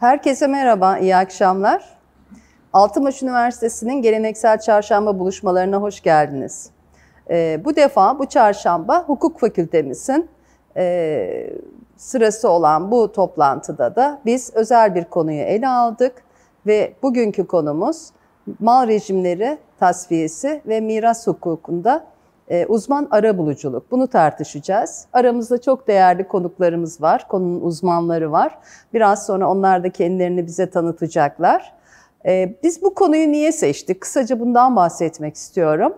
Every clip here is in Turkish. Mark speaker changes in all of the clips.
Speaker 1: Herkese merhaba, iyi akşamlar. Altınbaş Üniversitesi'nin geleneksel çarşamba buluşmalarına hoş geldiniz. Ee, bu defa bu çarşamba hukuk fakültemizin e, sırası olan bu toplantıda da biz özel bir konuyu ele aldık ve bugünkü konumuz mal rejimleri tasfiyesi ve miras hukukunda e, uzman ara buluculuk. Bunu tartışacağız. Aramızda çok değerli konuklarımız var, konunun uzmanları var. Biraz sonra onlar da kendilerini bize tanıtacaklar. E, biz bu konuyu niye seçtik? Kısaca bundan bahsetmek istiyorum.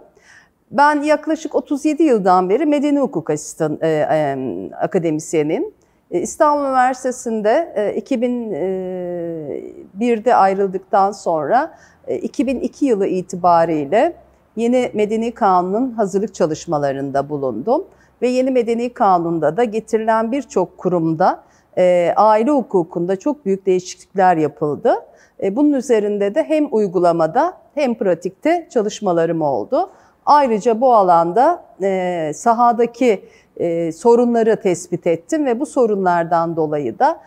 Speaker 1: Ben yaklaşık 37 yıldan beri medeni hukuk asistan e, e, akademisyenim. E, İstanbul Üniversitesi'nde e, 2001'de ayrıldıktan sonra e, 2002 yılı itibariyle yeni medeni kanunun hazırlık çalışmalarında bulundum. Ve yeni medeni kanunda da getirilen birçok kurumda e, aile hukukunda çok büyük değişiklikler yapıldı. E, bunun üzerinde de hem uygulamada hem pratikte çalışmalarım oldu. Ayrıca bu alanda e, sahadaki e, sorunları tespit ettim ve bu sorunlardan dolayı da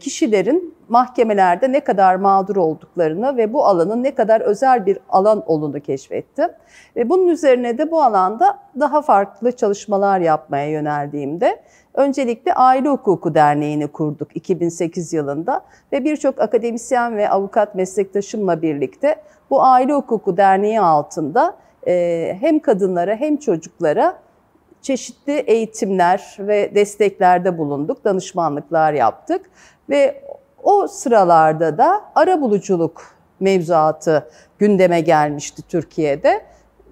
Speaker 1: kişilerin mahkemelerde ne kadar mağdur olduklarını ve bu alanın ne kadar özel bir alan olduğunu keşfettim. Ve bunun üzerine de bu alanda daha farklı çalışmalar yapmaya yöneldiğimde öncelikle Aile Hukuku Derneği'ni kurduk 2008 yılında ve birçok akademisyen ve avukat meslektaşımla birlikte bu Aile Hukuku Derneği altında e, hem kadınlara hem çocuklara çeşitli eğitimler ve desteklerde bulunduk, danışmanlıklar yaptık ve o sıralarda da ara buluculuk mevzuatı gündeme gelmişti Türkiye'de.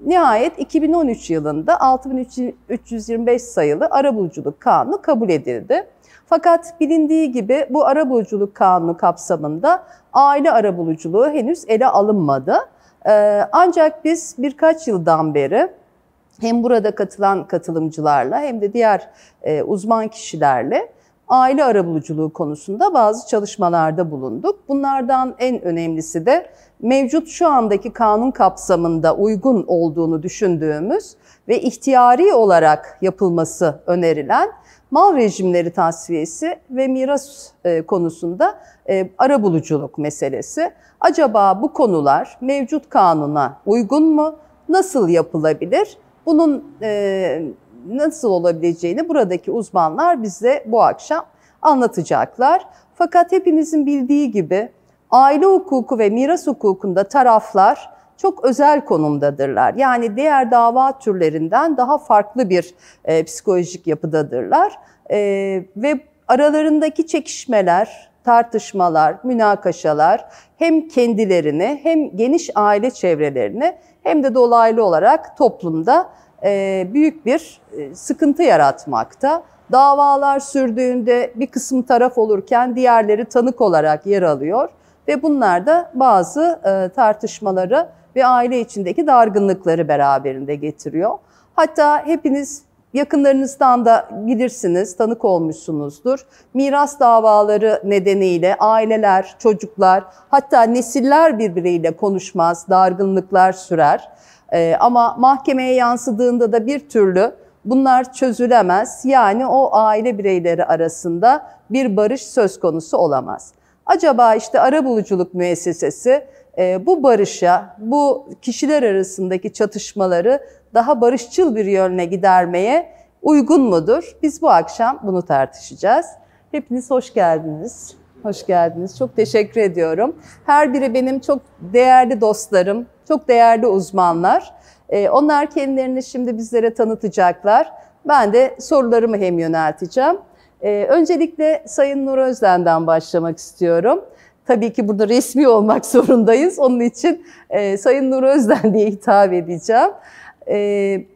Speaker 1: Nihayet 2013 yılında 6325 sayılı arabuluculuk kanunu kabul edildi. Fakat bilindiği gibi bu arabuluculuk kanunu kapsamında aile arabuluculuğu henüz ele alınmadı. Ee, ancak biz birkaç yıldan beri hem burada katılan katılımcılarla hem de diğer e, uzman kişilerle aile arabuluculuğu konusunda bazı çalışmalarda bulunduk. Bunlardan en önemlisi de mevcut şu andaki kanun kapsamında uygun olduğunu düşündüğümüz ve ihtiyari olarak yapılması önerilen mal rejimleri tasfiyesi ve miras e, konusunda e, arabuluculuk meselesi. Acaba bu konular mevcut kanuna uygun mu? Nasıl yapılabilir? Bunun e, nasıl olabileceğini buradaki uzmanlar bize bu akşam anlatacaklar. Fakat hepinizin bildiği gibi aile hukuku ve miras hukukunda taraflar çok özel konumdadırlar. Yani diğer dava türlerinden daha farklı bir e, psikolojik yapıdadırlar. E, ve aralarındaki çekişmeler, tartışmalar, münakaşalar hem kendilerini hem geniş aile çevrelerini hem de dolaylı olarak toplumda e, büyük bir e, sıkıntı yaratmakta. Davalar sürdüğünde bir kısım taraf olurken diğerleri tanık olarak yer alıyor ve bunlar da bazı e, tartışmaları ve aile içindeki dargınlıkları beraberinde getiriyor. Hatta hepiniz yakınlarınızdan da bilirsiniz, tanık olmuşsunuzdur. Miras davaları nedeniyle aileler, çocuklar, hatta nesiller birbiriyle konuşmaz, dargınlıklar sürer. Ee, ama mahkemeye yansıdığında da bir türlü bunlar çözülemez. Yani o aile bireyleri arasında bir barış söz konusu olamaz. Acaba işte arabuluculuk müessesesi e, bu barışa, bu kişiler arasındaki çatışmaları daha barışçıl bir yönle gidermeye uygun mudur? Biz bu akşam bunu tartışacağız. Hepiniz hoş geldiniz. Hoş geldiniz. Çok teşekkür ediyorum. Her biri benim çok değerli dostlarım, çok değerli uzmanlar. Ee, onlar kendilerini şimdi bizlere tanıtacaklar. Ben de sorularımı hem yönelteceğim. Ee, öncelikle Sayın Nur Özden'den başlamak istiyorum. Tabii ki burada resmi olmak zorundayız. Onun için e, Sayın Nur Özden diye hitap edeceğim. E,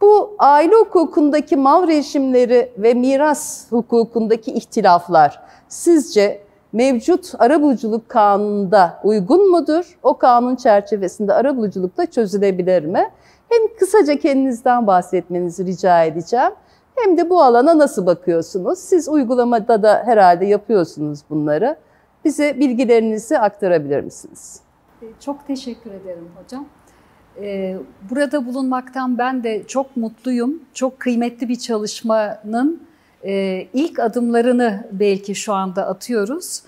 Speaker 1: bu aile hukukundaki mal rejimleri ve miras hukukundaki ihtilaflar sizce mevcut arabuluculuk kanununda uygun mudur? O kanun çerçevesinde arabuluculukla çözülebilir mi? Hem kısaca kendinizden bahsetmenizi rica edeceğim. Hem de bu alana nasıl bakıyorsunuz? Siz uygulamada da herhalde yapıyorsunuz bunları. Bize bilgilerinizi aktarabilir misiniz?
Speaker 2: Çok teşekkür ederim hocam. Ee, burada bulunmaktan ben de çok mutluyum. Çok kıymetli bir çalışmanın e, ilk adımlarını belki şu anda atıyoruz.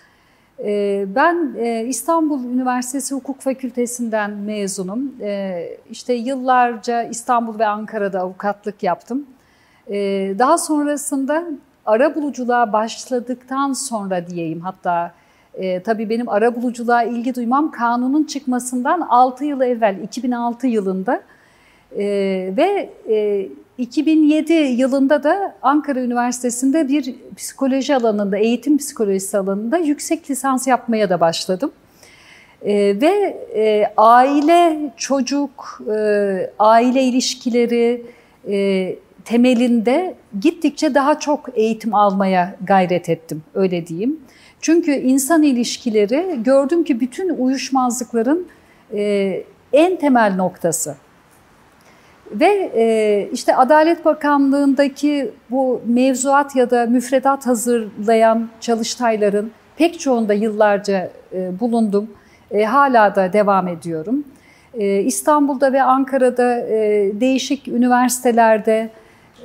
Speaker 2: Ee, ben e, İstanbul Üniversitesi Hukuk Fakültesinden mezunum. Ee, işte yıllarca İstanbul ve Ankara'da avukatlık yaptım. Daha sonrasında ara buluculuğa başladıktan sonra diyeyim hatta e, tabii benim ara buluculuğa ilgi duymam kanunun çıkmasından 6 yıl evvel 2006 yılında e, ve e, 2007 yılında da Ankara Üniversitesi'nde bir psikoloji alanında, eğitim psikolojisi alanında yüksek lisans yapmaya da başladım. E, ve e, aile, çocuk, e, aile ilişkileri e, temelinde gittikçe daha çok eğitim almaya gayret ettim, öyle diyeyim. Çünkü insan ilişkileri gördüm ki bütün uyuşmazlıkların e, en temel noktası. Ve e, işte Adalet Bakanlığı'ndaki bu mevzuat ya da müfredat hazırlayan çalıştayların pek çoğunda yıllarca e, bulundum. E, hala da devam ediyorum. E, İstanbul'da ve Ankara'da e, değişik üniversitelerde,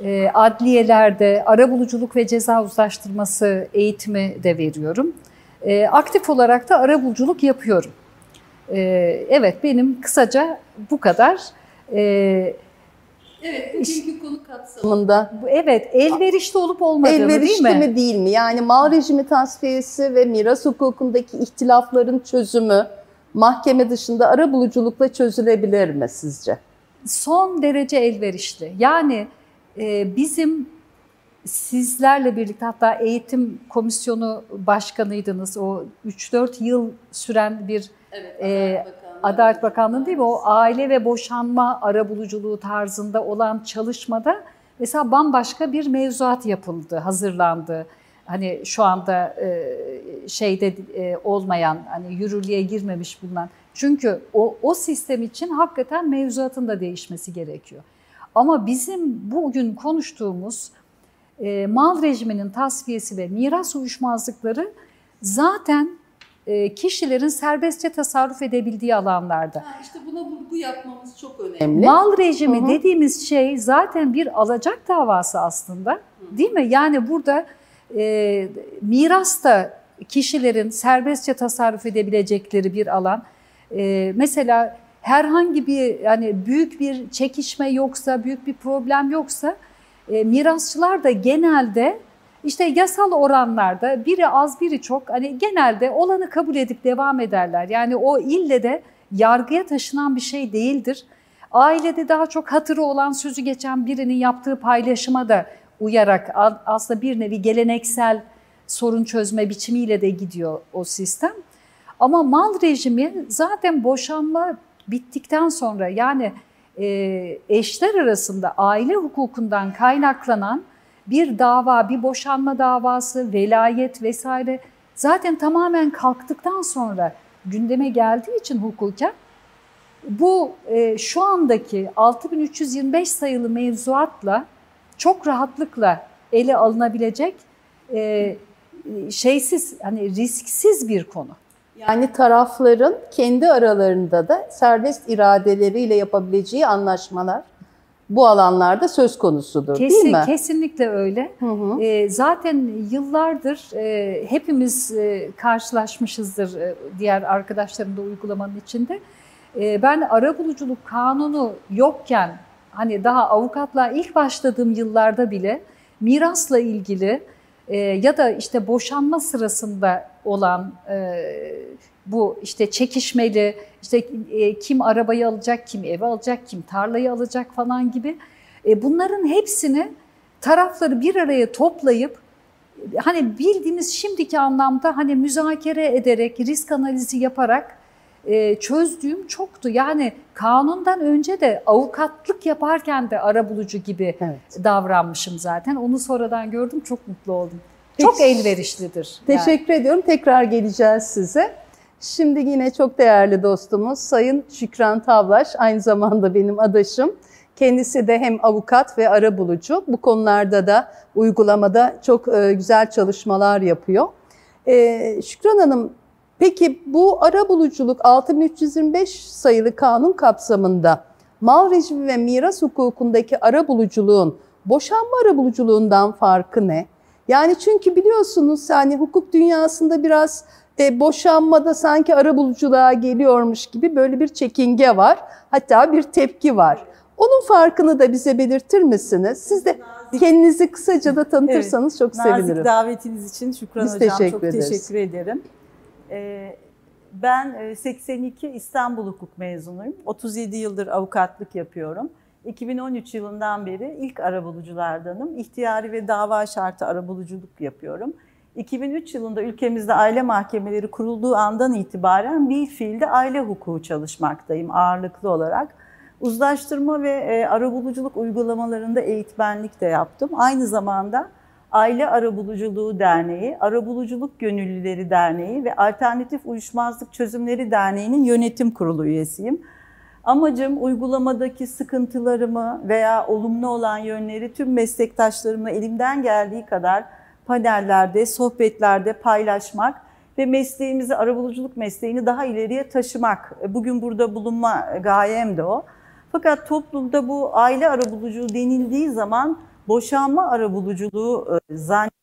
Speaker 2: e, adliyelerde arabuluculuk ve ceza uzlaştırması eğitimi de veriyorum. E, aktif olarak da arabuluculuk yapıyorum. E, evet benim kısaca bu kadar.
Speaker 1: Evet. Evet, bugünkü konu kapsamında.
Speaker 2: Evet, elverişli olup olmadığını
Speaker 1: elverişli
Speaker 2: değil mi?
Speaker 1: mi değil mi? Yani mal rejimi tasfiyesi ve miras hukukundaki ihtilafların çözümü mahkeme dışında ara buluculukla çözülebilir mi sizce?
Speaker 2: Son derece elverişli. Yani bizim sizlerle birlikte hatta eğitim komisyonu başkanıydınız. O 3-4 yıl süren bir evet, e, Adalet Bakanlığı değil mi? O aile ve boşanma arabuluculuğu tarzında olan çalışmada mesela bambaşka bir mevzuat yapıldı, hazırlandı. Hani şu anda e, şeyde e, olmayan, hani yürürlüğe girmemiş bulunan. Çünkü o, o sistem için hakikaten mevzuatın da değişmesi gerekiyor. Ama bizim bugün konuştuğumuz e, mal rejiminin tasfiyesi ve miras uyuşmazlıkları zaten e, kişilerin serbestçe tasarruf edebildiği alanlarda.
Speaker 1: Ha, işte buna vurgu yapmamız çok önemli.
Speaker 2: Mal rejimi Hı-hı. dediğimiz şey zaten bir alacak davası aslında Hı. değil mi? Yani burada e, miras da kişilerin serbestçe tasarruf edebilecekleri bir alan. E, mesela herhangi bir yani büyük bir çekişme yoksa, büyük bir problem yoksa e, mirasçılar da genelde işte yasal oranlarda biri az biri çok hani genelde olanı kabul edip devam ederler. Yani o ille de yargıya taşınan bir şey değildir. Ailede daha çok hatırı olan sözü geçen birinin yaptığı paylaşıma da uyarak aslında bir nevi geleneksel sorun çözme biçimiyle de gidiyor o sistem. Ama mal rejimi zaten boşanma bittikten sonra yani e, eşler arasında aile hukukundan kaynaklanan bir dava, bir boşanma davası, velayet vesaire zaten tamamen kalktıktan sonra gündeme geldiği için hukuken bu e, şu andaki 6325 sayılı mevzuatla çok rahatlıkla ele alınabilecek e, şeysiz hani risksiz bir konu.
Speaker 1: Yani tarafların kendi aralarında da serbest iradeleriyle yapabileceği anlaşmalar bu alanlarda söz konusudur Kesin, değil mi?
Speaker 2: Kesinlikle öyle. Hı hı. E, zaten yıllardır e, hepimiz e, karşılaşmışızdır e, diğer arkadaşlarım da uygulamanın içinde. E, ben arabuluculuk kanunu yokken hani daha avukatlığa ilk başladığım yıllarda bile mirasla ilgili e, ya da işte boşanma sırasında olan e, bu işte çekişmeli, işte e, kim arabayı alacak, kim evi alacak, kim tarlayı alacak falan gibi. E, bunların hepsini tarafları bir araya toplayıp hani bildiğimiz şimdiki anlamda hani müzakere ederek, risk analizi yaparak e, çözdüğüm çoktu. Yani kanundan önce de avukatlık yaparken de arabulucu gibi evet. davranmışım zaten. Onu sonradan gördüm, çok mutlu oldum. Çok elverişlidir.
Speaker 1: Teşekkür yani. ediyorum. Tekrar geleceğiz size. Şimdi yine çok değerli dostumuz Sayın Şükran Tavlaş, aynı zamanda benim adaşım. Kendisi de hem avukat ve ara bulucu. Bu konularda da uygulamada çok e, güzel çalışmalar yapıyor. E, Şükran Hanım, peki bu ara buluculuk 6325 sayılı kanun kapsamında mal rejimi ve miras hukukundaki ara buluculuğun boşanma ara buluculuğundan farkı ne? Yani çünkü biliyorsunuz yani hukuk dünyasında biraz e, boşanmada sanki arabuluculuğa geliyormuş gibi böyle bir çekinge var. Hatta bir tepki var. Onun farkını da bize belirtir misiniz? Siz de kendinizi kısaca da tanıtırsanız evet, çok sevinirim.
Speaker 3: Nazik davetiniz için Şükran
Speaker 1: Biz
Speaker 3: Hocam
Speaker 1: teşekkür
Speaker 3: çok
Speaker 1: ederiz.
Speaker 3: teşekkür ederim. Ee, ben 82 İstanbul Hukuk mezunuyum. 37 yıldır avukatlık yapıyorum. 2013 yılından beri ilk arabuluculardanım. İhtiyari ve dava şartı arabuluculuk yapıyorum. 2003 yılında ülkemizde aile mahkemeleri kurulduğu andan itibaren bir fiilde aile hukuku çalışmaktayım ağırlıklı olarak. Uzlaştırma ve e, arabuluculuk uygulamalarında eğitmenlik de yaptım. Aynı zamanda Aile Arabuluculuğu Derneği, Arabuluculuk Gönüllüleri Derneği ve Alternatif Uyuşmazlık Çözümleri Derneği'nin yönetim kurulu üyesiyim. Amacım uygulamadaki sıkıntılarımı veya olumlu olan yönleri tüm meslektaşlarımla elimden geldiği kadar panellerde, sohbetlerde paylaşmak ve mesleğimizi, arabuluculuk mesleğini daha ileriye taşımak. Bugün burada bulunma gayem de o. Fakat toplumda bu aile arabuluculuğu denildiği zaman boşanma arabuluculuğu e, zannedilenler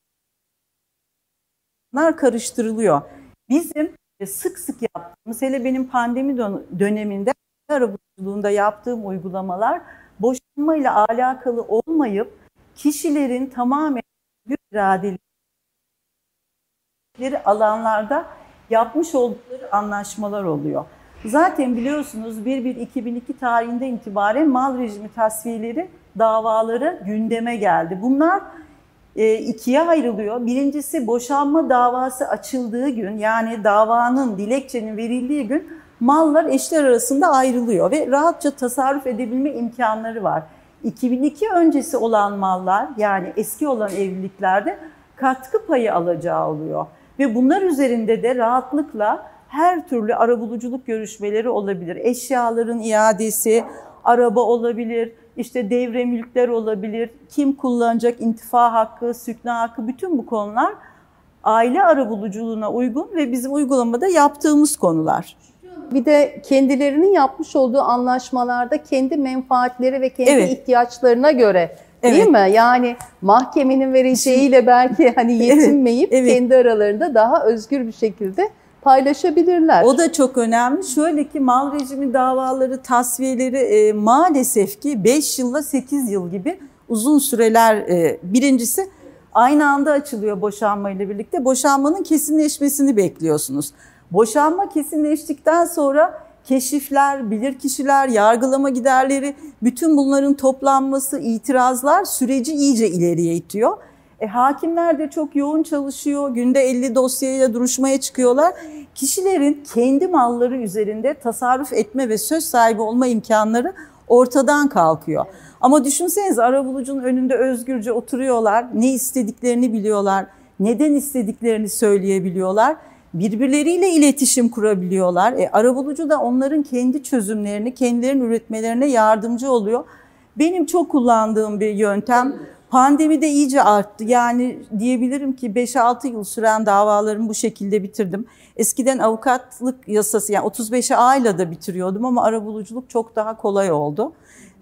Speaker 3: karıştırılıyor. Bizim sık sık yaptığımız, hele benim pandemi döneminde arabuluculuğunda yaptığım uygulamalar boşanma ile alakalı olmayıp kişilerin tamamen iradeleri alanlarda yapmış oldukları anlaşmalar oluyor. Zaten biliyorsunuz 1-1-2002 tarihinde itibaren mal rejimi tasfiyeleri davaları gündeme geldi. Bunlar e, ikiye ayrılıyor. Birincisi boşanma davası açıldığı gün yani davanın, dilekçenin verildiği gün mallar eşler arasında ayrılıyor ve rahatça tasarruf edebilme imkanları var. 2002 öncesi olan mallar yani eski olan evliliklerde katkı payı alacağı oluyor. Ve bunlar üzerinde de rahatlıkla her türlü arabuluculuk görüşmeleri olabilir. Eşyaların iadesi, araba olabilir, işte devre mülkler olabilir, kim kullanacak intifa hakkı, sükna hakkı bütün bu konular aile arabuluculuğuna uygun ve bizim uygulamada yaptığımız konular.
Speaker 1: Bir de kendilerinin yapmış olduğu anlaşmalarda kendi menfaatleri ve kendi evet. ihtiyaçlarına göre değil evet. mi? Yani mahkemenin vereceğiyle belki hani yetinmeyip evet. Evet. kendi aralarında daha özgür bir şekilde paylaşabilirler.
Speaker 3: O da çok önemli. Şöyle ki mal rejimi davaları, tasfiyeleri e, maalesef ki 5 yılla 8 yıl gibi uzun süreler e, birincisi aynı anda açılıyor boşanma ile birlikte. Boşanmanın kesinleşmesini bekliyorsunuz. Boşanma kesinleştikten sonra keşifler, bilirkişiler, yargılama giderleri, bütün bunların toplanması, itirazlar süreci iyice ileriye itiyor. E, hakimler de çok yoğun çalışıyor. Günde 50 dosyayla duruşmaya çıkıyorlar. Kişilerin kendi malları üzerinde tasarruf etme ve söz sahibi olma imkanları ortadan kalkıyor. Ama düşünseniz arabulucunun önünde özgürce oturuyorlar. Ne istediklerini biliyorlar. Neden istediklerini söyleyebiliyorlar. Birbirleriyle iletişim kurabiliyorlar. E, arabulucu da onların kendi çözümlerini, kendilerinin üretmelerine yardımcı oluyor. Benim çok kullandığım bir yöntem Pandemi de iyice arttı. Yani diyebilirim ki 5-6 yıl süren davalarımı bu şekilde bitirdim. Eskiden avukatlık yasası yani 35'e ayla da bitiriyordum ama arabuluculuk çok daha kolay oldu.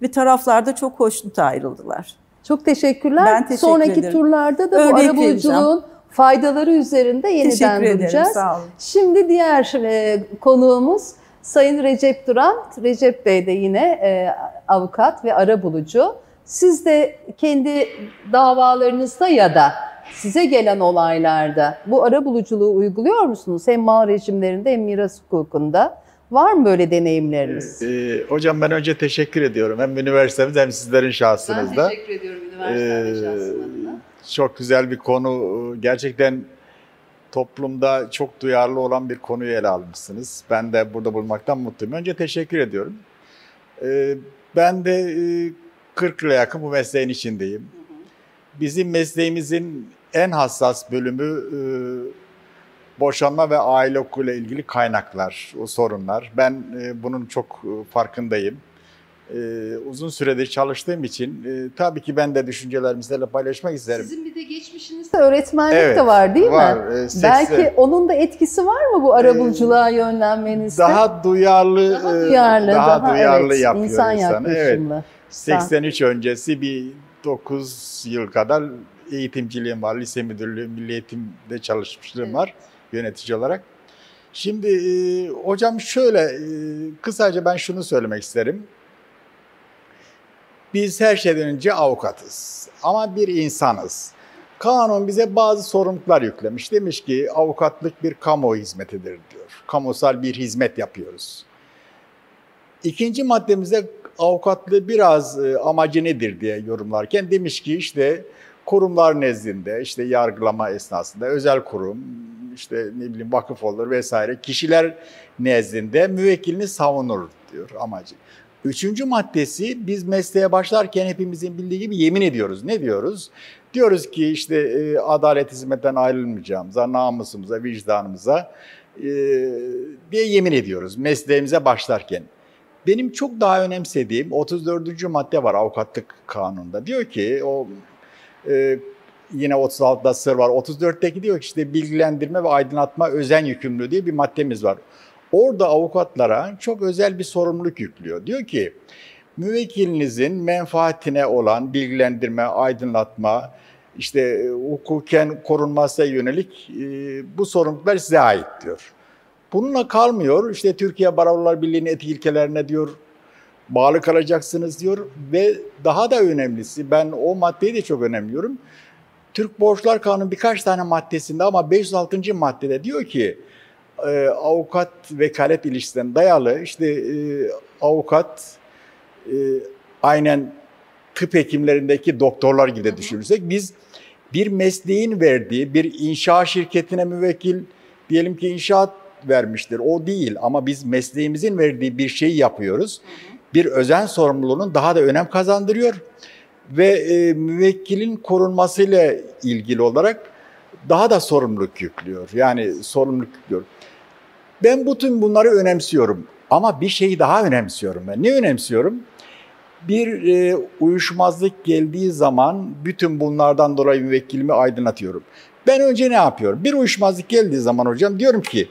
Speaker 3: Ve taraflar da çok hoşnut ayrıldılar.
Speaker 1: Çok teşekkürler.
Speaker 3: Ben teşekkür
Speaker 1: Sonraki
Speaker 3: ederim.
Speaker 1: turlarda da Örnek bu arabuluculuğun faydaları üzerinde yeniden
Speaker 3: teşekkür
Speaker 1: duracağız.
Speaker 3: Ederim, sağ olun.
Speaker 1: Şimdi diğer e, konuğumuz Sayın Recep Duran. Recep Bey de yine e, avukat ve arabulucu. Siz de kendi davalarınızda ya da size gelen olaylarda bu ara buluculuğu uyguluyor musunuz? Hem mal rejimlerinde hem miras hukukunda. Var mı böyle deneyimleriniz?
Speaker 4: Ee, hocam ben önce teşekkür ediyorum. Hem üniversitemiz hem sizlerin şahsınızda.
Speaker 1: Ben teşekkür ediyorum üniversite ee, şahsım
Speaker 4: Çok güzel bir konu. Gerçekten toplumda çok duyarlı olan bir konuyu ele almışsınız. Ben de burada bulmaktan mutluyum. Önce teşekkür ediyorum. Ee, ben de e, 40 yıla yakın bu mesleğin içindeyim. Bizim mesleğimizin en hassas bölümü e, boşanma ve aile hukukuyla ilgili kaynaklar, o sorunlar. Ben e, bunun çok e, uzun süredir çalıştığım için tabii ki ben de düşüncelerimi sizinle paylaşmak isterim.
Speaker 1: Sizin bir de geçmişinizde öğretmenlik
Speaker 4: evet,
Speaker 1: de var değil
Speaker 4: var.
Speaker 1: mi?
Speaker 4: E,
Speaker 1: Belki onun da etkisi var mı bu arabuluculuğa e, yönlenmenizde?
Speaker 4: Daha duyarlı,
Speaker 1: daha duyarlı,
Speaker 4: daha,
Speaker 1: daha
Speaker 4: duyarlı
Speaker 1: evet,
Speaker 4: yapıyor
Speaker 1: insan
Speaker 4: insanı. Evet.
Speaker 1: 83
Speaker 4: 83 öncesi bir 9 yıl kadar eğitimciliğim var. Lise müdürlüğü, milli eğitimde çalışmışlığım evet. var yönetici olarak. Şimdi e, hocam şöyle e, kısaca ben şunu söylemek isterim. Biz her şeyden önce avukatız ama bir insanız. Kanun bize bazı sorumluluklar yüklemiş. Demiş ki avukatlık bir kamu hizmetidir diyor. Kamusal bir hizmet yapıyoruz. İkinci maddemizde avukatlığı biraz e, amacı nedir diye yorumlarken demiş ki işte kurumlar nezdinde işte yargılama esnasında özel kurum işte ne bileyim vakıf olur vesaire kişiler nezdinde müvekkilini savunur diyor amacı. Üçüncü maddesi biz mesleğe başlarken hepimizin bildiği gibi yemin ediyoruz. Ne diyoruz? Diyoruz ki işte e, adalet hizmetten ayrılmayacağımıza, namusumuza, vicdanımıza e, diye yemin ediyoruz mesleğimize başlarken. Benim çok daha önemsediğim 34. madde var avukatlık kanununda. Diyor ki o e, yine 36'da sır var. 34'teki diyor ki işte bilgilendirme ve aydınlatma özen yükümlülüğü diye bir maddemiz var. Orada avukatlara çok özel bir sorumluluk yüklüyor. Diyor ki müvekkilinizin menfaatine olan bilgilendirme, aydınlatma, işte e, hukuken korunmasına yönelik e, bu sorumluluklar size ait diyor. Bununla kalmıyor. İşte Türkiye Barolar Birliği'nin etik ilkelerine diyor bağlı kalacaksınız diyor ve daha da önemlisi ben o maddeyi de çok önemliyorum. Türk Borçlar Kanunu birkaç tane maddesinde ama 506. maddede diyor ki e, avukat vekalet ilişkisinden dayalı işte e, avukat e, aynen tıp hekimlerindeki doktorlar gibi düşünürsek biz bir mesleğin verdiği bir inşaat şirketine müvekkil diyelim ki inşaat vermiştir. O değil ama biz mesleğimizin verdiği bir şeyi yapıyoruz. Bir özen sorumluluğunun daha da önem kazandırıyor ve e, müvekkilin korunmasıyla ilgili olarak daha da sorumluluk yüklüyor. Yani sorumluluk yüklüyor. Ben bütün bunları önemsiyorum ama bir şeyi daha önemsiyorum ben. Ne önemsiyorum? Bir e, uyuşmazlık geldiği zaman bütün bunlardan dolayı müvekkilimi aydınlatıyorum. Ben önce ne yapıyorum? Bir uyuşmazlık geldiği zaman hocam diyorum ki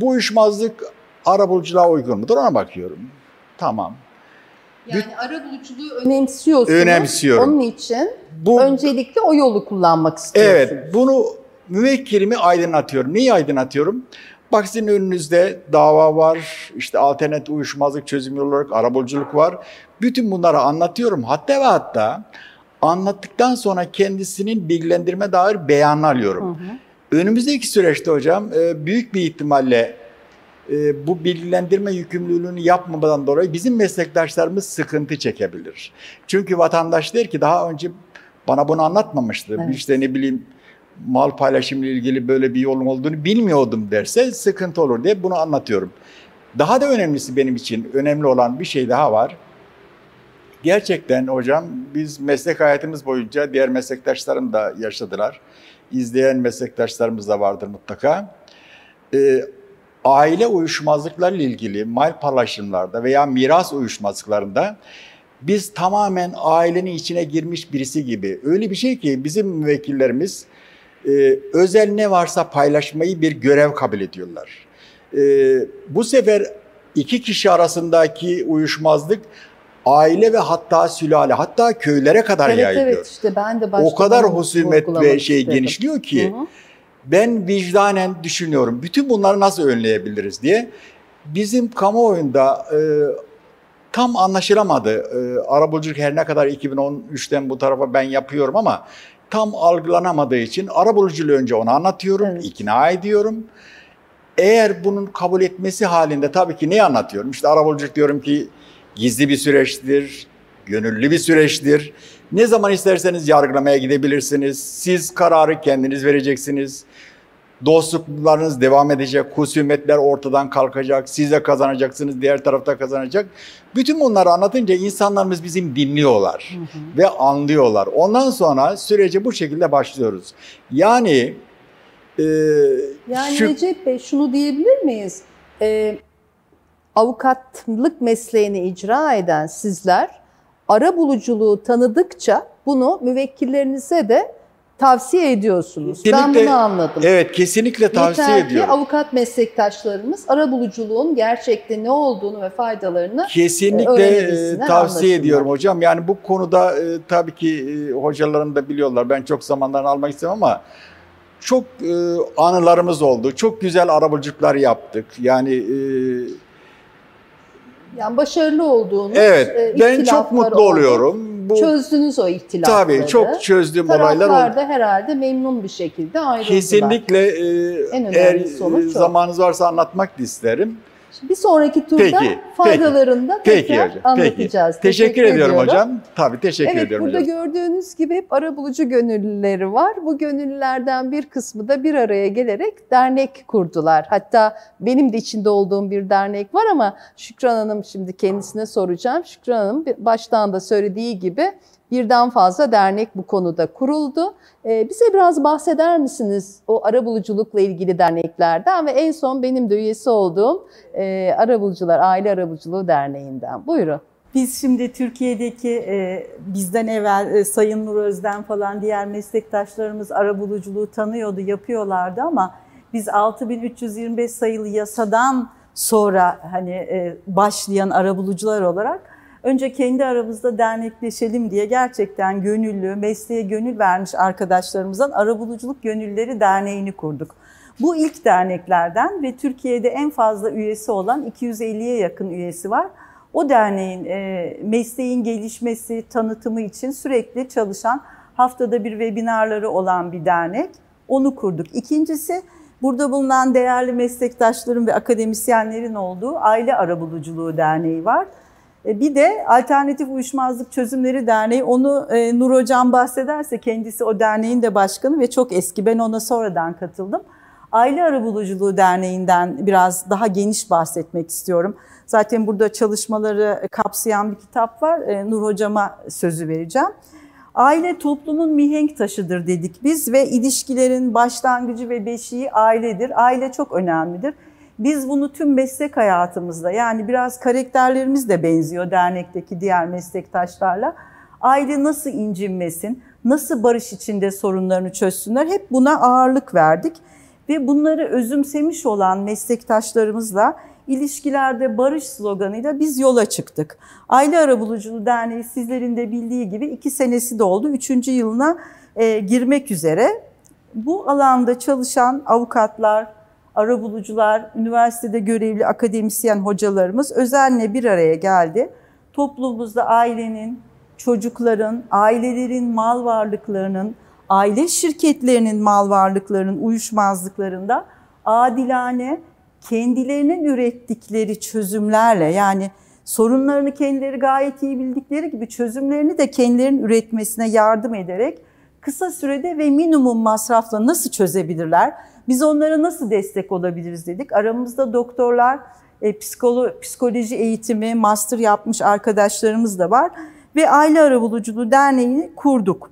Speaker 4: bu uyuşmazlık arabuluculuğa uygun mudur ona bakıyorum. Tamam.
Speaker 1: Yani arabuluculuğu önemsiyorsunuz.
Speaker 4: Önemsiyorum.
Speaker 1: Onun için bu, öncelikle o yolu kullanmak istiyorsunuz.
Speaker 4: Evet. Bunu müvekkilimi aydınlatıyorum. Neyi aydınlatıyorum? Bak sizin önünüzde dava var, işte alternatif uyuşmazlık çözüm yolu olarak arabuluculuk var. Bütün bunları anlatıyorum. Hatta ve hatta anlattıktan sonra kendisinin bilgilendirme dair beyanını alıyorum. Hı hı. Önümüzdeki süreçte hocam e, büyük bir ihtimalle e, bu bilgilendirme yükümlülüğünü yapmamadan dolayı bizim meslektaşlarımız sıkıntı çekebilir. Çünkü vatandaş der ki daha önce bana bunu anlatmamıştı. Evet. İşte ne bileyim mal paylaşımı ile ilgili böyle bir yolun olduğunu bilmiyordum derse sıkıntı olur diye bunu anlatıyorum. Daha da önemlisi benim için önemli olan bir şey daha var. Gerçekten hocam biz meslek hayatımız boyunca diğer meslektaşlarım da yaşadılar. İzleyen meslektaşlarımız da vardır mutlaka. Ee, aile uyuşmazlıklarıyla ilgili mal paylaşımlarda veya miras uyuşmazlıklarında biz tamamen ailenin içine girmiş birisi gibi. Öyle bir şey ki bizim müvekkillerimiz e, özel ne varsa paylaşmayı bir görev kabul ediyorlar. E, bu sefer iki kişi arasındaki uyuşmazlık aile ve hatta sülale hatta köylere kadar
Speaker 1: evet,
Speaker 4: yayılıyor.
Speaker 1: Evet işte ben de
Speaker 4: O kadar husumet ve şey istedim. genişliyor ki hı hı. ben vicdanen düşünüyorum bütün bunları nasıl önleyebiliriz diye. Bizim kamuoyunda e, tam anlaşılamadı. E, arabuluculuk her ne kadar 2013'ten bu tarafa ben yapıyorum ama tam algılanamadığı için arabuluculuğu önce ona anlatıyorum, evet. ikna ediyorum. Eğer bunun kabul etmesi halinde tabii ki ne anlatıyorum? İşte arabuluculuk diyorum ki gizli bir süreçtir, gönüllü bir süreçtir. Ne zaman isterseniz yargılamaya gidebilirsiniz. Siz kararı kendiniz vereceksiniz. Dostluklarınız devam edecek, husumetler ortadan kalkacak, siz de kazanacaksınız, diğer tarafta kazanacak. Bütün bunları anlatınca insanlarımız bizim dinliyorlar hı hı. ve anlıyorlar. Ondan sonra sürece bu şekilde başlıyoruz. Yani
Speaker 1: e, yani şu... Recep Bey şunu diyebilir miyiz? E, avukatlık mesleğini icra eden sizler ara buluculuğu tanıdıkça bunu müvekkillerinize de tavsiye ediyorsunuz. ben
Speaker 4: Kesinlikle-
Speaker 1: bunu anladım.
Speaker 4: Evet kesinlikle tavsiye
Speaker 1: Yeter ki
Speaker 4: ediyorum.
Speaker 1: avukat meslektaşlarımız arabuluculuğun gerçekte ne olduğunu ve faydalarını
Speaker 4: Kesinlikle
Speaker 1: öğrenebilsinler,
Speaker 4: e, tavsiye ediyorum hocam. Yani bu konuda e, tabii ki e, hocalarım da biliyorlar. Ben çok zamanlarını almak istemem ama çok e, anılarımız oldu. Çok güzel arabuluculuklar yaptık. Yani e,
Speaker 1: yani başarılı olduğunuz
Speaker 4: evet
Speaker 1: e,
Speaker 4: ben çok mutlu
Speaker 1: oldu.
Speaker 4: oluyorum. Bu
Speaker 1: Çözdünüz o ihtilafları.
Speaker 4: tabii çok çözdüğüm olaylar
Speaker 1: Taraflar da herhalde memnun bir şekilde ayrıldılar.
Speaker 4: Kesinlikle e,
Speaker 1: En
Speaker 4: eğer
Speaker 1: sonuç
Speaker 4: e, zamanınız varsa anlatmak isterim.
Speaker 1: Bir sonraki turda
Speaker 4: Peki,
Speaker 1: faydalarını da
Speaker 4: Peki
Speaker 1: tekrar
Speaker 4: hocam.
Speaker 1: anlatacağız.
Speaker 4: Peki. Teşekkür, ediyorum
Speaker 1: ediyorum.
Speaker 4: hocam. Tabii teşekkür
Speaker 1: Evet
Speaker 4: ediyorum
Speaker 1: burada
Speaker 4: hocam.
Speaker 1: gördüğünüz gibi hep arabulucu gönüllüleri var. Bu gönüllülerden bir kısmı da bir araya gelerek dernek kurdular. Hatta benim de içinde olduğum bir dernek var ama Şükran Hanım şimdi kendisine soracağım. Şükran Hanım baştan da söylediği gibi birden fazla dernek bu konuda kuruldu. Ee, bize biraz bahseder misiniz o arabuluculukla ilgili derneklerden ve en son benim de üyesi olduğum e, Arabulucular Aile Arabuluculuğu Derneği'nden. Buyurun.
Speaker 3: Biz şimdi Türkiye'deki e, bizden evvel e, Sayın Nur Özden falan diğer meslektaşlarımız arabuluculuğu tanıyordu, yapıyorlardı ama biz 6325 sayılı yasadan sonra hani e, başlayan arabulucular olarak önce kendi aramızda dernekleşelim diye gerçekten gönüllü, mesleğe gönül vermiş arkadaşlarımızdan Arabuluculuk Gönülleri Derneği'ni kurduk. Bu ilk derneklerden ve Türkiye'de en fazla üyesi olan 250'ye yakın üyesi var. O derneğin e, mesleğin gelişmesi, tanıtımı için sürekli çalışan, haftada bir webinarları olan bir dernek. Onu kurduk. İkincisi, burada bulunan değerli meslektaşların ve akademisyenlerin olduğu Aile Arabuluculuğu Derneği var. E, Bir de Alternatif Uyuşmazlık Çözümleri Derneği, onu e, Nur Hocam bahsederse kendisi o derneğin de başkanı ve çok eski. Ben ona sonradan katıldım. Aile Arabuluculuğu Derneği'nden biraz daha geniş bahsetmek istiyorum. Zaten burada çalışmaları kapsayan bir kitap var. E, Nur Hocam'a sözü vereceğim. Aile toplumun mihenk taşıdır dedik biz ve ilişkilerin başlangıcı ve beşiği ailedir. Aile çok önemlidir. Biz bunu tüm meslek hayatımızda yani biraz karakterlerimiz de benziyor dernekteki diğer meslektaşlarla. Aile nasıl incinmesin, nasıl barış içinde sorunlarını çözsünler hep buna ağırlık verdik. Ve bunları özümsemiş olan meslektaşlarımızla ilişkilerde barış sloganıyla biz yola çıktık. Aile Arabuluculuğu Derneği sizlerin de bildiği gibi iki senesi doldu. Üçüncü yılına e, girmek üzere. Bu alanda çalışan avukatlar, arabulucular, üniversitede görevli akademisyen hocalarımız özenle bir araya geldi. Toplumumuzda ailenin, çocukların, ailelerin mal varlıklarının, aile şirketlerinin mal varlıklarının uyuşmazlıklarında adilane kendilerinin ürettikleri çözümlerle yani sorunlarını kendileri gayet iyi bildikleri gibi çözümlerini de kendilerinin üretmesine yardım ederek kısa sürede ve minimum masrafla nasıl çözebilirler? Biz onlara nasıl destek olabiliriz dedik. Aramızda doktorlar, e, psikolo, psikoloji eğitimi, master yapmış arkadaşlarımız da var ve Aile Arabuluculuğu Derneği'ni kurduk.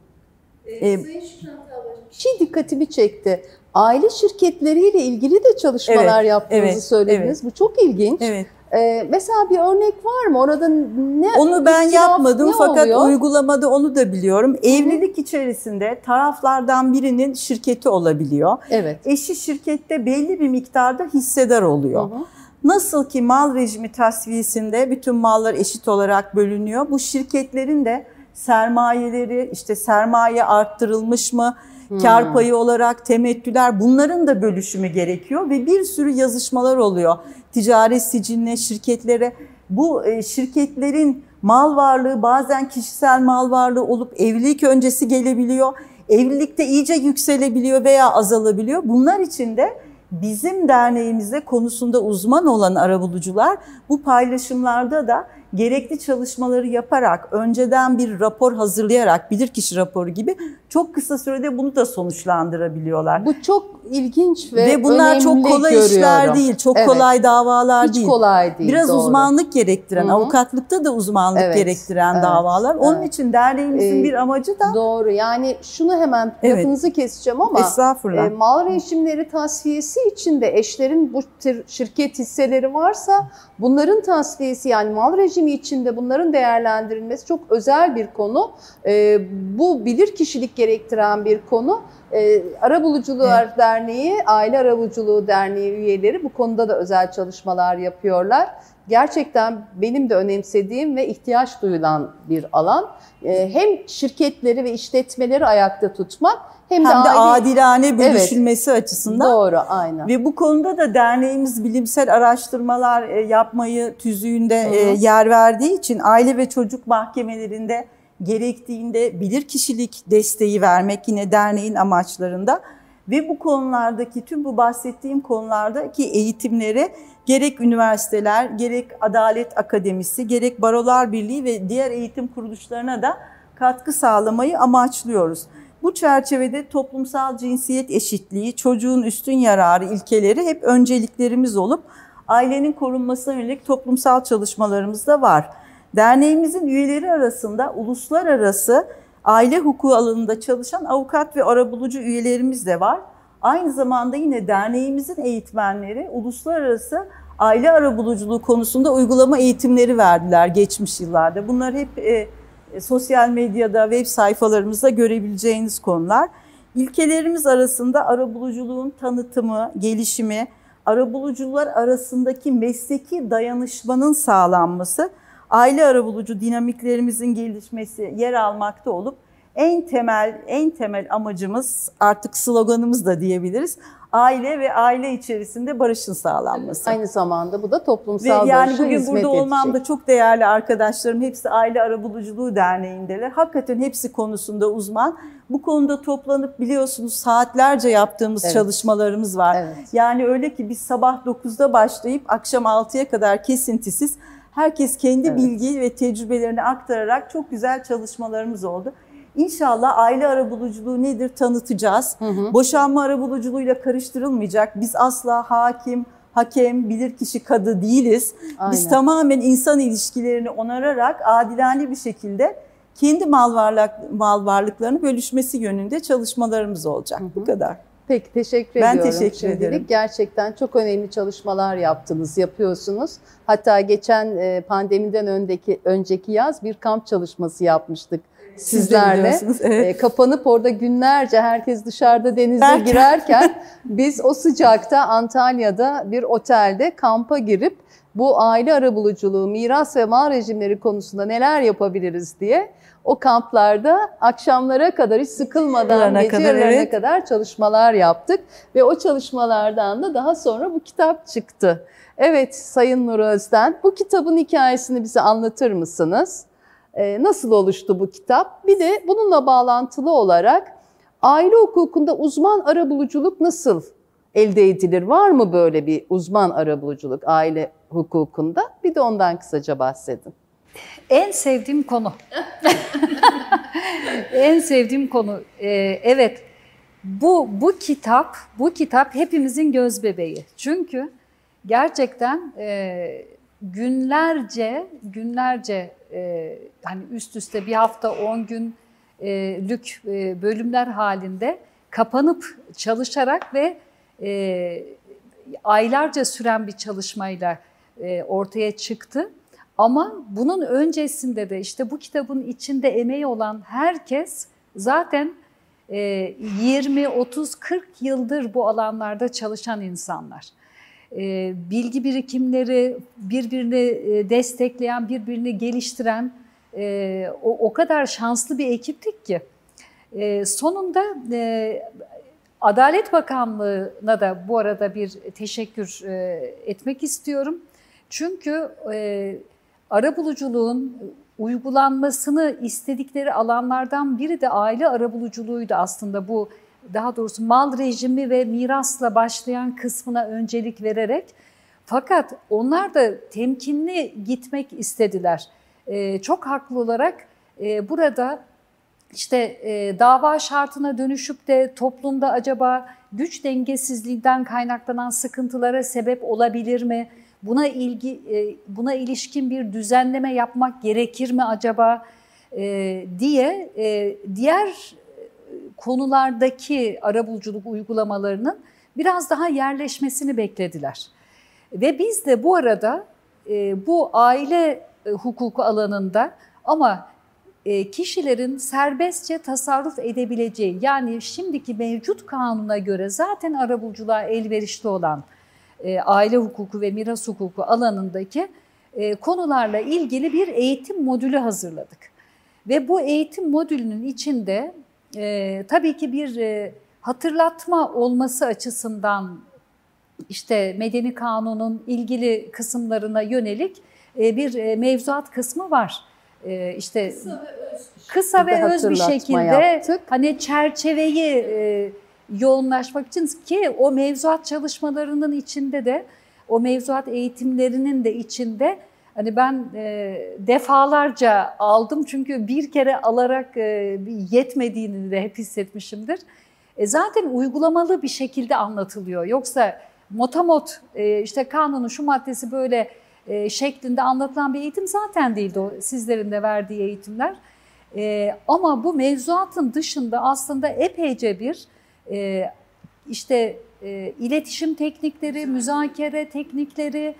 Speaker 1: Ee, Sayın Şükran Ablacığım, bir şey dikkatimi çekti. Aile şirketleriyle ilgili de çalışmalar
Speaker 3: Evet,
Speaker 1: yaptığınızı
Speaker 3: evet,
Speaker 1: söylediniz. Bu çok ilginç.
Speaker 3: Evet.
Speaker 1: Ee, mesela bir örnek var mı? Orada ne
Speaker 3: Onu ben
Speaker 1: ihtilaf
Speaker 3: yapmadım fakat
Speaker 1: oluyor?
Speaker 3: uygulamada onu da biliyorum. Evlilik içerisinde taraflardan birinin şirketi olabiliyor.
Speaker 1: Evet.
Speaker 3: Eşi şirkette belli bir miktarda hissedar oluyor.
Speaker 1: Hı hı.
Speaker 3: Nasıl ki mal rejimi tasfiyesinde bütün mallar eşit olarak bölünüyor. Bu şirketlerin de sermayeleri işte sermaye arttırılmış mı, kar payı olarak temettüler bunların da bölüşümü gerekiyor ve bir sürü yazışmalar oluyor. Ticaret siciline, şirketlere bu e, şirketlerin mal varlığı bazen kişisel mal varlığı olup evlilik öncesi gelebiliyor. Evlilikte iyice yükselebiliyor veya azalabiliyor. Bunlar için de bizim derneğimizde konusunda uzman olan arabulucular bu paylaşımlarda da gerekli çalışmaları yaparak, önceden bir rapor hazırlayarak, bilirkişi raporu gibi çok kısa sürede bunu da sonuçlandırabiliyorlar.
Speaker 1: Bu çok ilginç ve,
Speaker 3: Ve, bunlar çok
Speaker 1: önemli
Speaker 3: kolay
Speaker 1: görüyorum.
Speaker 3: işler değil, çok
Speaker 1: Evet.
Speaker 3: kolay davalar
Speaker 1: Hiç
Speaker 3: değil.
Speaker 1: kolay değil.
Speaker 3: Biraz
Speaker 1: doğru.
Speaker 3: uzmanlık gerektiren,
Speaker 1: Hı hı.
Speaker 3: avukatlıkta da uzmanlık
Speaker 1: Evet,
Speaker 3: gerektiren
Speaker 1: evet,
Speaker 3: davalar. Onun
Speaker 1: evet.
Speaker 3: için derneğimizin
Speaker 1: Ee,
Speaker 3: bir amacı da
Speaker 1: Doğru. Yani şunu hemen
Speaker 3: Evet.
Speaker 1: lafınızı keseceğim ama
Speaker 3: estağfurullah.
Speaker 1: e, mal rejimleri tasfiyesi için de eşlerin bu tür şirket hisseleri varsa bunların tasfiyesi yani mal rejimi içinde bunların değerlendirilmesi çok özel bir konu. E, bu bilir kişilik gerektiren bir konu. E, Arabulucular evet. Derneği, Aile Arabuluculuğu Derneği üyeleri bu konuda da özel çalışmalar yapıyorlar. Gerçekten benim de önemsediğim ve ihtiyaç duyulan bir alan. E, hem şirketleri ve işletmeleri ayakta tutmak
Speaker 3: hem, hem de, de adilane bölüşülmesi evet, açısından.
Speaker 1: Doğru, aynen.
Speaker 3: Ve bu konuda da derneğimiz bilimsel araştırmalar e, yapmayı tüzüğünde Hı -hı. E, yer verdiği için aile ve çocuk mahkemelerinde gerektiğinde bilir kişilik desteği vermek yine derneğin amaçlarında ve bu konulardaki tüm bu bahsettiğim konulardaki eğitimleri gerek üniversiteler, gerek Adalet Akademisi, gerek Barolar Birliği ve diğer eğitim kuruluşlarına da katkı sağlamayı amaçlıyoruz. Bu çerçevede toplumsal cinsiyet eşitliği, çocuğun üstün yararı ilkeleri hep önceliklerimiz olup ailenin korunmasına yönelik toplumsal çalışmalarımız da var. Derneğimizin üyeleri arasında uluslararası aile hukuku alanında çalışan avukat ve arabulucu üyelerimiz de var. Aynı zamanda yine derneğimizin eğitmenleri uluslararası aile arabuluculuğu konusunda uygulama eğitimleri verdiler geçmiş yıllarda. Bunlar hep e, sosyal medyada, web sayfalarımızda görebileceğiniz konular. İlkelerimiz arasında arabuluculuğun tanıtımı, gelişimi, arabulucular arasındaki mesleki dayanışmanın sağlanması, aile arabulucu dinamiklerimizin gelişmesi yer almakta olup en temel en temel amacımız artık sloganımız da diyebiliriz. Aile ve aile içerisinde barışın sağlanması.
Speaker 1: Aynı zamanda bu da toplumsal
Speaker 3: ve
Speaker 1: yani
Speaker 3: bugün burada olmam da çok değerli arkadaşlarım hepsi Aile Arabuluculuğu Derneği'ndeler. Hakikaten hepsi konusunda uzman. Bu konuda toplanıp biliyorsunuz saatlerce yaptığımız evet. çalışmalarımız var. Evet. Yani öyle ki biz sabah 9'da başlayıp akşam 6'ya kadar kesintisiz herkes kendi evet. bilgi ve tecrübelerini aktararak çok güzel çalışmalarımız oldu. İnşallah aile arabuluculuğu nedir tanıtacağız. Hı hı. Boşanma arabuluculuğuyla karıştırılmayacak. Biz asla hakim, hakem, bilirkişi kadı değiliz. Aynen. Biz tamamen insan ilişkilerini onararak adilane bir şekilde kendi mal, varlık, mal varlıklarını bölüşmesi yönünde çalışmalarımız olacak. Hı hı. Bu kadar.
Speaker 1: Peki teşekkür
Speaker 3: ben
Speaker 1: ediyorum.
Speaker 3: Ben teşekkür
Speaker 1: Şimdilik
Speaker 3: ederim.
Speaker 1: Gerçekten çok önemli çalışmalar yaptınız, yapıyorsunuz. Hatta geçen e, pandemiden öndeki önceki yaz bir kamp çalışması yapmıştık sizlerle. Evet. E, kapanıp orada günlerce herkes dışarıda denize Belki. girerken biz o sıcakta Antalya'da bir otelde kampa girip bu aile arabuluculuğu, miras ve mal rejimleri konusunda neler yapabiliriz diye o kamplarda akşamlara kadar hiç sıkılmadan gece kadar, evet. kadar çalışmalar yaptık ve o çalışmalardan da daha sonra bu kitap çıktı. Evet Sayın Nur Özden bu kitabın hikayesini bize anlatır mısınız? Ee, nasıl oluştu bu kitap? Bir de bununla bağlantılı olarak aile hukukunda uzman arabuluculuk nasıl elde edilir? Var mı böyle bir uzman arabuluculuk aile hukukunda? Bir de ondan kısaca bahsedin.
Speaker 2: En sevdiğim konu. en sevdiğim konu. Ee, evet. Bu bu kitap, bu kitap hepimizin göz bebeği. Çünkü gerçekten e, günlerce günlerce e, hani üst üste bir hafta 10 günlük e, bölümler halinde kapanıp çalışarak ve e, aylarca süren bir çalışmayla e, ortaya çıktı. Ama bunun öncesinde de işte bu kitabın içinde emeği olan herkes zaten 20, 30, 40 yıldır bu alanlarda çalışan insanlar. E, bilgi birikimleri birbirini e, destekleyen, birbirini geliştiren e, o, o kadar şanslı bir ekiptik ki. Sonunda Adalet Bakanlığı'na da bu arada bir teşekkür etmek istiyorum. Çünkü arabuluculuğun uygulanmasını istedikleri alanlardan biri de aile arabuluculuğuydu aslında bu daha doğrusu mal rejimi ve mirasla başlayan kısmına öncelik vererek fakat onlar da temkinli gitmek istediler. Ee, çok haklı olarak e, burada işte e, dava şartına dönüşüp de toplumda acaba güç dengesizliğinden kaynaklanan sıkıntılara sebep olabilir mi? Buna ilgi e, buna ilişkin bir düzenleme yapmak gerekir mi acaba e, diye e, diğer konulardaki arabuluculuk uygulamalarının biraz daha yerleşmesini beklediler. Ve biz de bu arada e, bu aile e, hukuku alanında ama e, kişilerin serbestçe tasarruf edebileceği yani şimdiki mevcut kanuna göre zaten arabuluculuğa elverişli olan e, aile hukuku ve miras hukuku alanındaki e, konularla ilgili bir eğitim modülü hazırladık. Ve bu eğitim modülünün içinde e, tabii ki bir e, hatırlatma olması açısından işte medeni kanunun ilgili kısımlarına yönelik e, bir e, mevzuat kısmı var. E, işte kısa ve öz, bir şekilde yaptık. hani çerçeveyi e, yoğunlaşmak için ki o mevzuat çalışmalarının içinde de o mevzuat eğitimlerinin de içinde hani ben e, defalarca aldım çünkü bir kere alarak e, yetmediğini de hep hissetmişimdir. E, zaten uygulamalı bir şekilde anlatılıyor. Yoksa motamot e, işte kanunun şu maddesi böyle e, şeklinde anlatılan bir eğitim zaten değildi o sizlerin de verdiği eğitimler. E, ama bu mevzuatın dışında aslında epeyce bir e, işte e, iletişim teknikleri, müzakere teknikleri,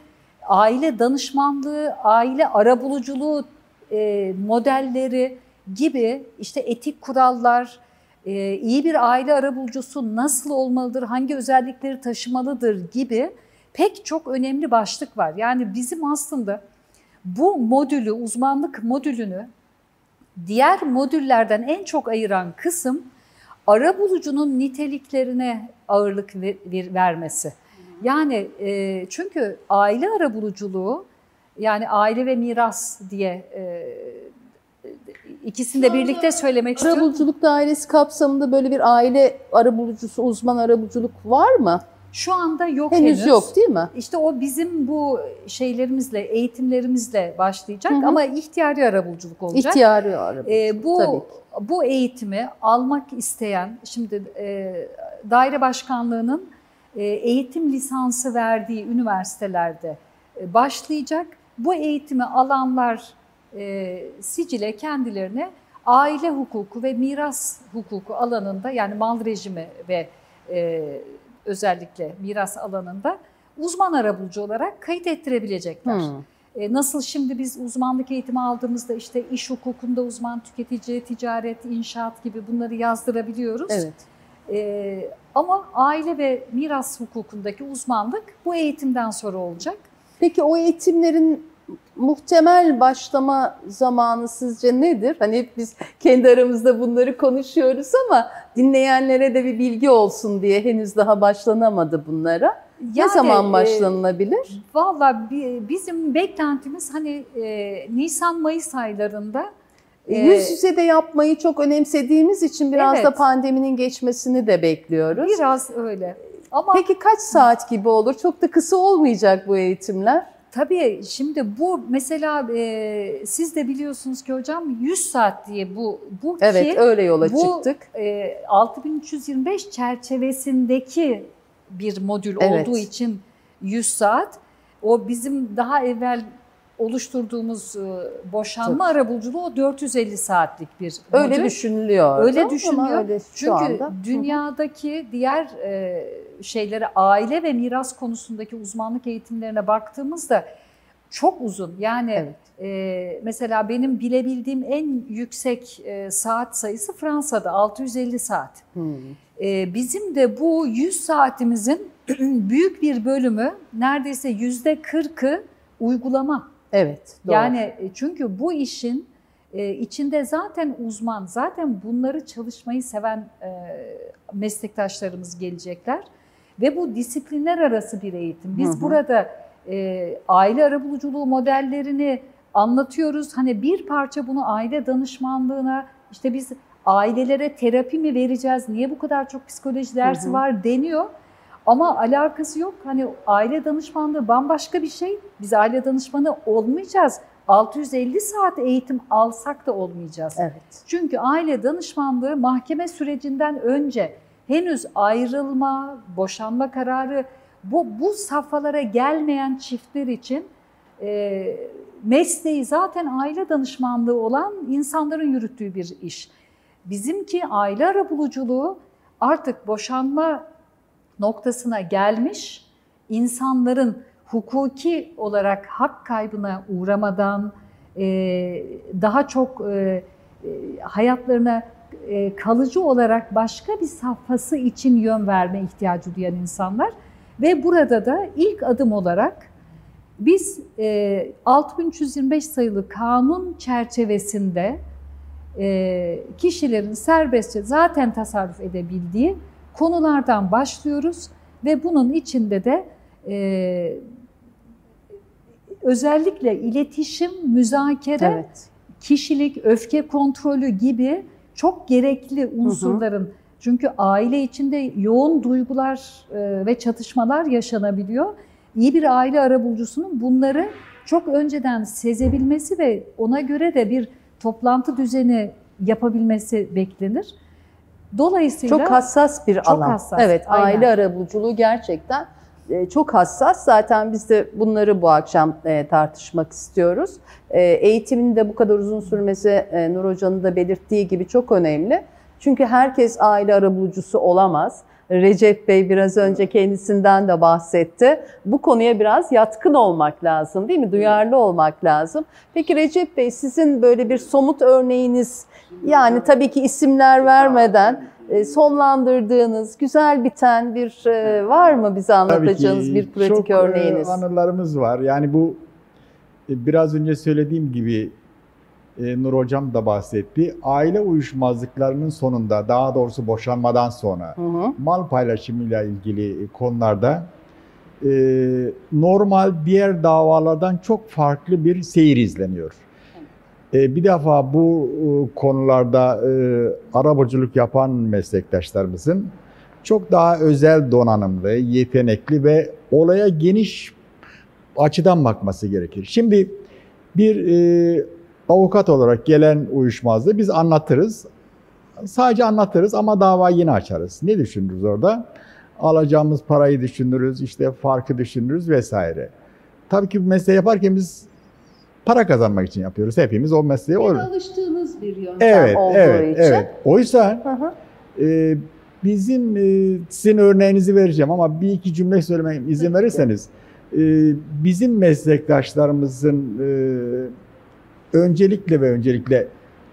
Speaker 2: aile danışmanlığı, aile arabuluculuğu e, modelleri gibi işte etik kurallar, e, iyi bir aile arabulucusu nasıl olmalıdır, hangi özellikleri taşımalıdır gibi pek çok önemli başlık var. Yani bizim aslında bu modülü, uzmanlık modülünü diğer modüllerden en çok ayıran kısım arabulucunun niteliklerine ağırlık ver, vermesi. Yani e, çünkü aile arabuluculuğu yani aile ve miras diye e, ikisini de birlikte söylemek istiyorum.
Speaker 1: Arabuluculuk dairesi kapsamında böyle bir aile arabulucusu, uzman arabuluculuk var mı?
Speaker 2: Şu anda yok
Speaker 1: henüz.
Speaker 2: Henüz
Speaker 1: yok değil mi?
Speaker 2: İşte o bizim bu şeylerimizle, eğitimlerimizle başlayacak hı hı. ama ihtiyari arabuluculuk olacak.
Speaker 1: İhtiyari arabuluculuk
Speaker 2: ee, bu, tabii ki. Bu eğitimi almak isteyen, şimdi e, daire başkanlığının e, eğitim lisansı verdiği üniversitelerde e, başlayacak. Bu eğitimi alanlar e, sicile kendilerine aile hukuku ve miras hukuku alanında yani mal rejimi ve e, özellikle miras alanında uzman arabulucu olarak kayıt ettirebilecekler. Hmm. E, nasıl şimdi biz uzmanlık eğitimi aldığımızda işte iş hukukunda uzman tüketici, ticaret, inşaat gibi bunları yazdırabiliyoruz.
Speaker 1: Evet.
Speaker 2: E, ama aile ve miras hukukundaki uzmanlık bu eğitimden sonra olacak.
Speaker 1: Peki o eğitimlerin muhtemel başlama zamanı sizce nedir? Hani hep biz kendi aramızda bunları konuşuyoruz ama dinleyenlere de bir bilgi olsun diye henüz daha başlanamadı bunlara. Yani, ne zaman e, başlanılabilir? E,
Speaker 2: Valla bizim beklentimiz hani e, Nisan-Mayıs aylarında
Speaker 1: Yüz yüze de yapmayı çok önemsediğimiz için biraz evet. da pandeminin geçmesini de bekliyoruz.
Speaker 2: Biraz öyle. Ama
Speaker 1: Peki kaç saat gibi olur? Çok da kısa olmayacak bu eğitimler.
Speaker 2: Tabii şimdi bu mesela e, siz de biliyorsunuz ki hocam 100 saat diye bu bu
Speaker 1: evet,
Speaker 2: ki
Speaker 1: öyle yola
Speaker 2: bu,
Speaker 1: çıktık.
Speaker 2: E, 6325 çerçevesindeki bir modül evet. olduğu için 100 saat. O bizim daha evvel oluşturduğumuz e, boşanma Tabii. arabuluculuğu o 450 saatlik bir
Speaker 1: öyle modül. düşünülüyor.
Speaker 2: Öyle düşünülüyor. Öyle Çünkü anda. dünyadaki diğer e, şeylere aile ve miras konusundaki uzmanlık eğitimlerine baktığımızda çok uzun. Yani evet. e, mesela benim bilebildiğim en yüksek e, saat sayısı Fransa'da 650 saat. Hmm. E, bizim de bu 100 saatimizin büyük bir bölümü neredeyse yüzde 40'ı uygulama.
Speaker 1: Evet.
Speaker 2: Doğru. Yani e, çünkü bu işin e, içinde zaten uzman, zaten bunları çalışmayı seven e, meslektaşlarımız gelecekler. Ve bu disiplinler arası bir eğitim. Biz hı hı. burada aile arabuluculuğu modellerini anlatıyoruz. Hani bir parça bunu aile danışmanlığına, işte biz ailelere terapi mi vereceğiz, niye bu kadar çok psikoloji dersi hı hı. var deniyor. Ama alakası yok. Hani aile danışmanlığı bambaşka bir şey. Biz aile danışmanı olmayacağız. 650 saat eğitim alsak da olmayacağız.
Speaker 1: Evet.
Speaker 2: Çünkü aile danışmanlığı mahkeme sürecinden önce henüz ayrılma, boşanma kararı bu, bu safhalara gelmeyen çiftler için e, mesleği zaten aile danışmanlığı olan insanların yürüttüğü bir iş. Bizimki aile arabuluculuğu artık boşanma noktasına gelmiş, insanların hukuki olarak hak kaybına uğramadan, e, daha çok e, e, hayatlarına kalıcı olarak başka bir safhası için yön verme ihtiyacı duyan insanlar. Ve burada da ilk adım olarak biz e, 6325 sayılı kanun çerçevesinde kişilerin serbestçe zaten tasarruf edebildiği konulardan başlıyoruz ve bunun içinde de e, özellikle iletişim, müzakere,
Speaker 1: Evet.
Speaker 2: kişilik, öfke kontrolü gibi çok gerekli unsurların çünkü aile içinde yoğun duygular e, ve çatışmalar yaşanabiliyor. İyi bir aile arabulucusunun bunları çok önceden sezebilmesi ve ona göre de bir toplantı düzeni yapabilmesi beklenir. Dolayısıyla
Speaker 1: Çok hassas bir
Speaker 2: Çok
Speaker 1: alan.
Speaker 2: hassas,
Speaker 1: Evet,
Speaker 2: aynen.
Speaker 1: aile arabuluculuğu gerçekten e, çok hassas. Zaten biz de bunları bu akşam e, tartışmak istiyoruz. E, Eğitimin de bu kadar uzun sürmesi Nur Hoca'nın da belirttiği gibi çok önemli. Çünkü herkes aile arabulucusu olamaz. Recep Bey biraz önce kendisinden de bahsetti. Bu konuya biraz yatkın olmak lazım değil mi? Duyarlı olmak lazım. Peki Recep Bey sizin böyle bir somut örneğiniz yani tabii ki isimler vermeden e, sonlandırdığınız, güzel biten bir e, var mı bize anlatacağınız bir pratik
Speaker 4: çok, e,
Speaker 1: örneğiniz?
Speaker 4: anılarımız var. Yani bu biraz önce söylediğim gibi e, Nur Hocam da bahsetti. Aile uyuşmazlıklarının sonunda, daha doğrusu boşanmadan sonra
Speaker 1: Hı hı.
Speaker 4: mal paylaşımıyla ilgili konularda e, normal diğer davalardan çok farklı bir seyir izleniyor. E, bir defa bu e, konularda e, arabacılık yapan meslektaşlarımızın çok daha özel donanımlı, yetenekli ve olaya geniş açıdan bakması gerekir. Şimdi bir e, avukat olarak gelen uyuşmazlığı biz anlatırız. Sadece anlatırız ama davayı yine açarız. Ne düşünürüz orada? Alacağımız parayı düşünürüz, işte farkı düşünürüz vesaire. Tabii ki bu mesleği yaparken biz para kazanmak için yapıyoruz. Hepimiz o mesleği
Speaker 1: Ve
Speaker 4: o.
Speaker 1: alıştığınız bir yöntem
Speaker 4: Evet,
Speaker 1: olduğu
Speaker 4: evet,
Speaker 1: için.
Speaker 4: evet. Oysa
Speaker 1: Hı hı.
Speaker 4: e, bizim e, sizin örneğinizi vereceğim ama bir iki cümle söylemeye izin verirseniz e, bizim meslektaşlarımızın e, öncelikle ve öncelikle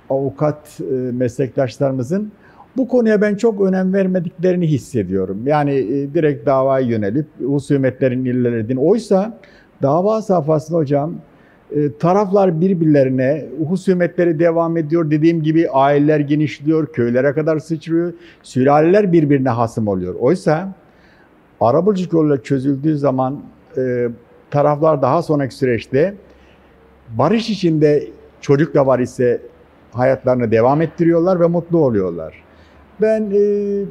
Speaker 4: avukat e, meslektaşlarımızın bu konuya ben çok önem vermediklerini hissediyorum. Yani e, direkt davaya yönelip husumetlerin illerledin. Oysa dava safhasında hocam e, taraflar birbirlerine husumetleri devam ediyor. Dediğim gibi aileler genişliyor, köylere kadar sıçrıyor. Sülaleler birbirine hasım oluyor. Oysa arabuluculuk yoluyla çözüldüğü zaman taraflar daha sonraki süreçte barış içinde çocuk da var ise hayatlarını devam ettiriyorlar ve mutlu oluyorlar. Ben e,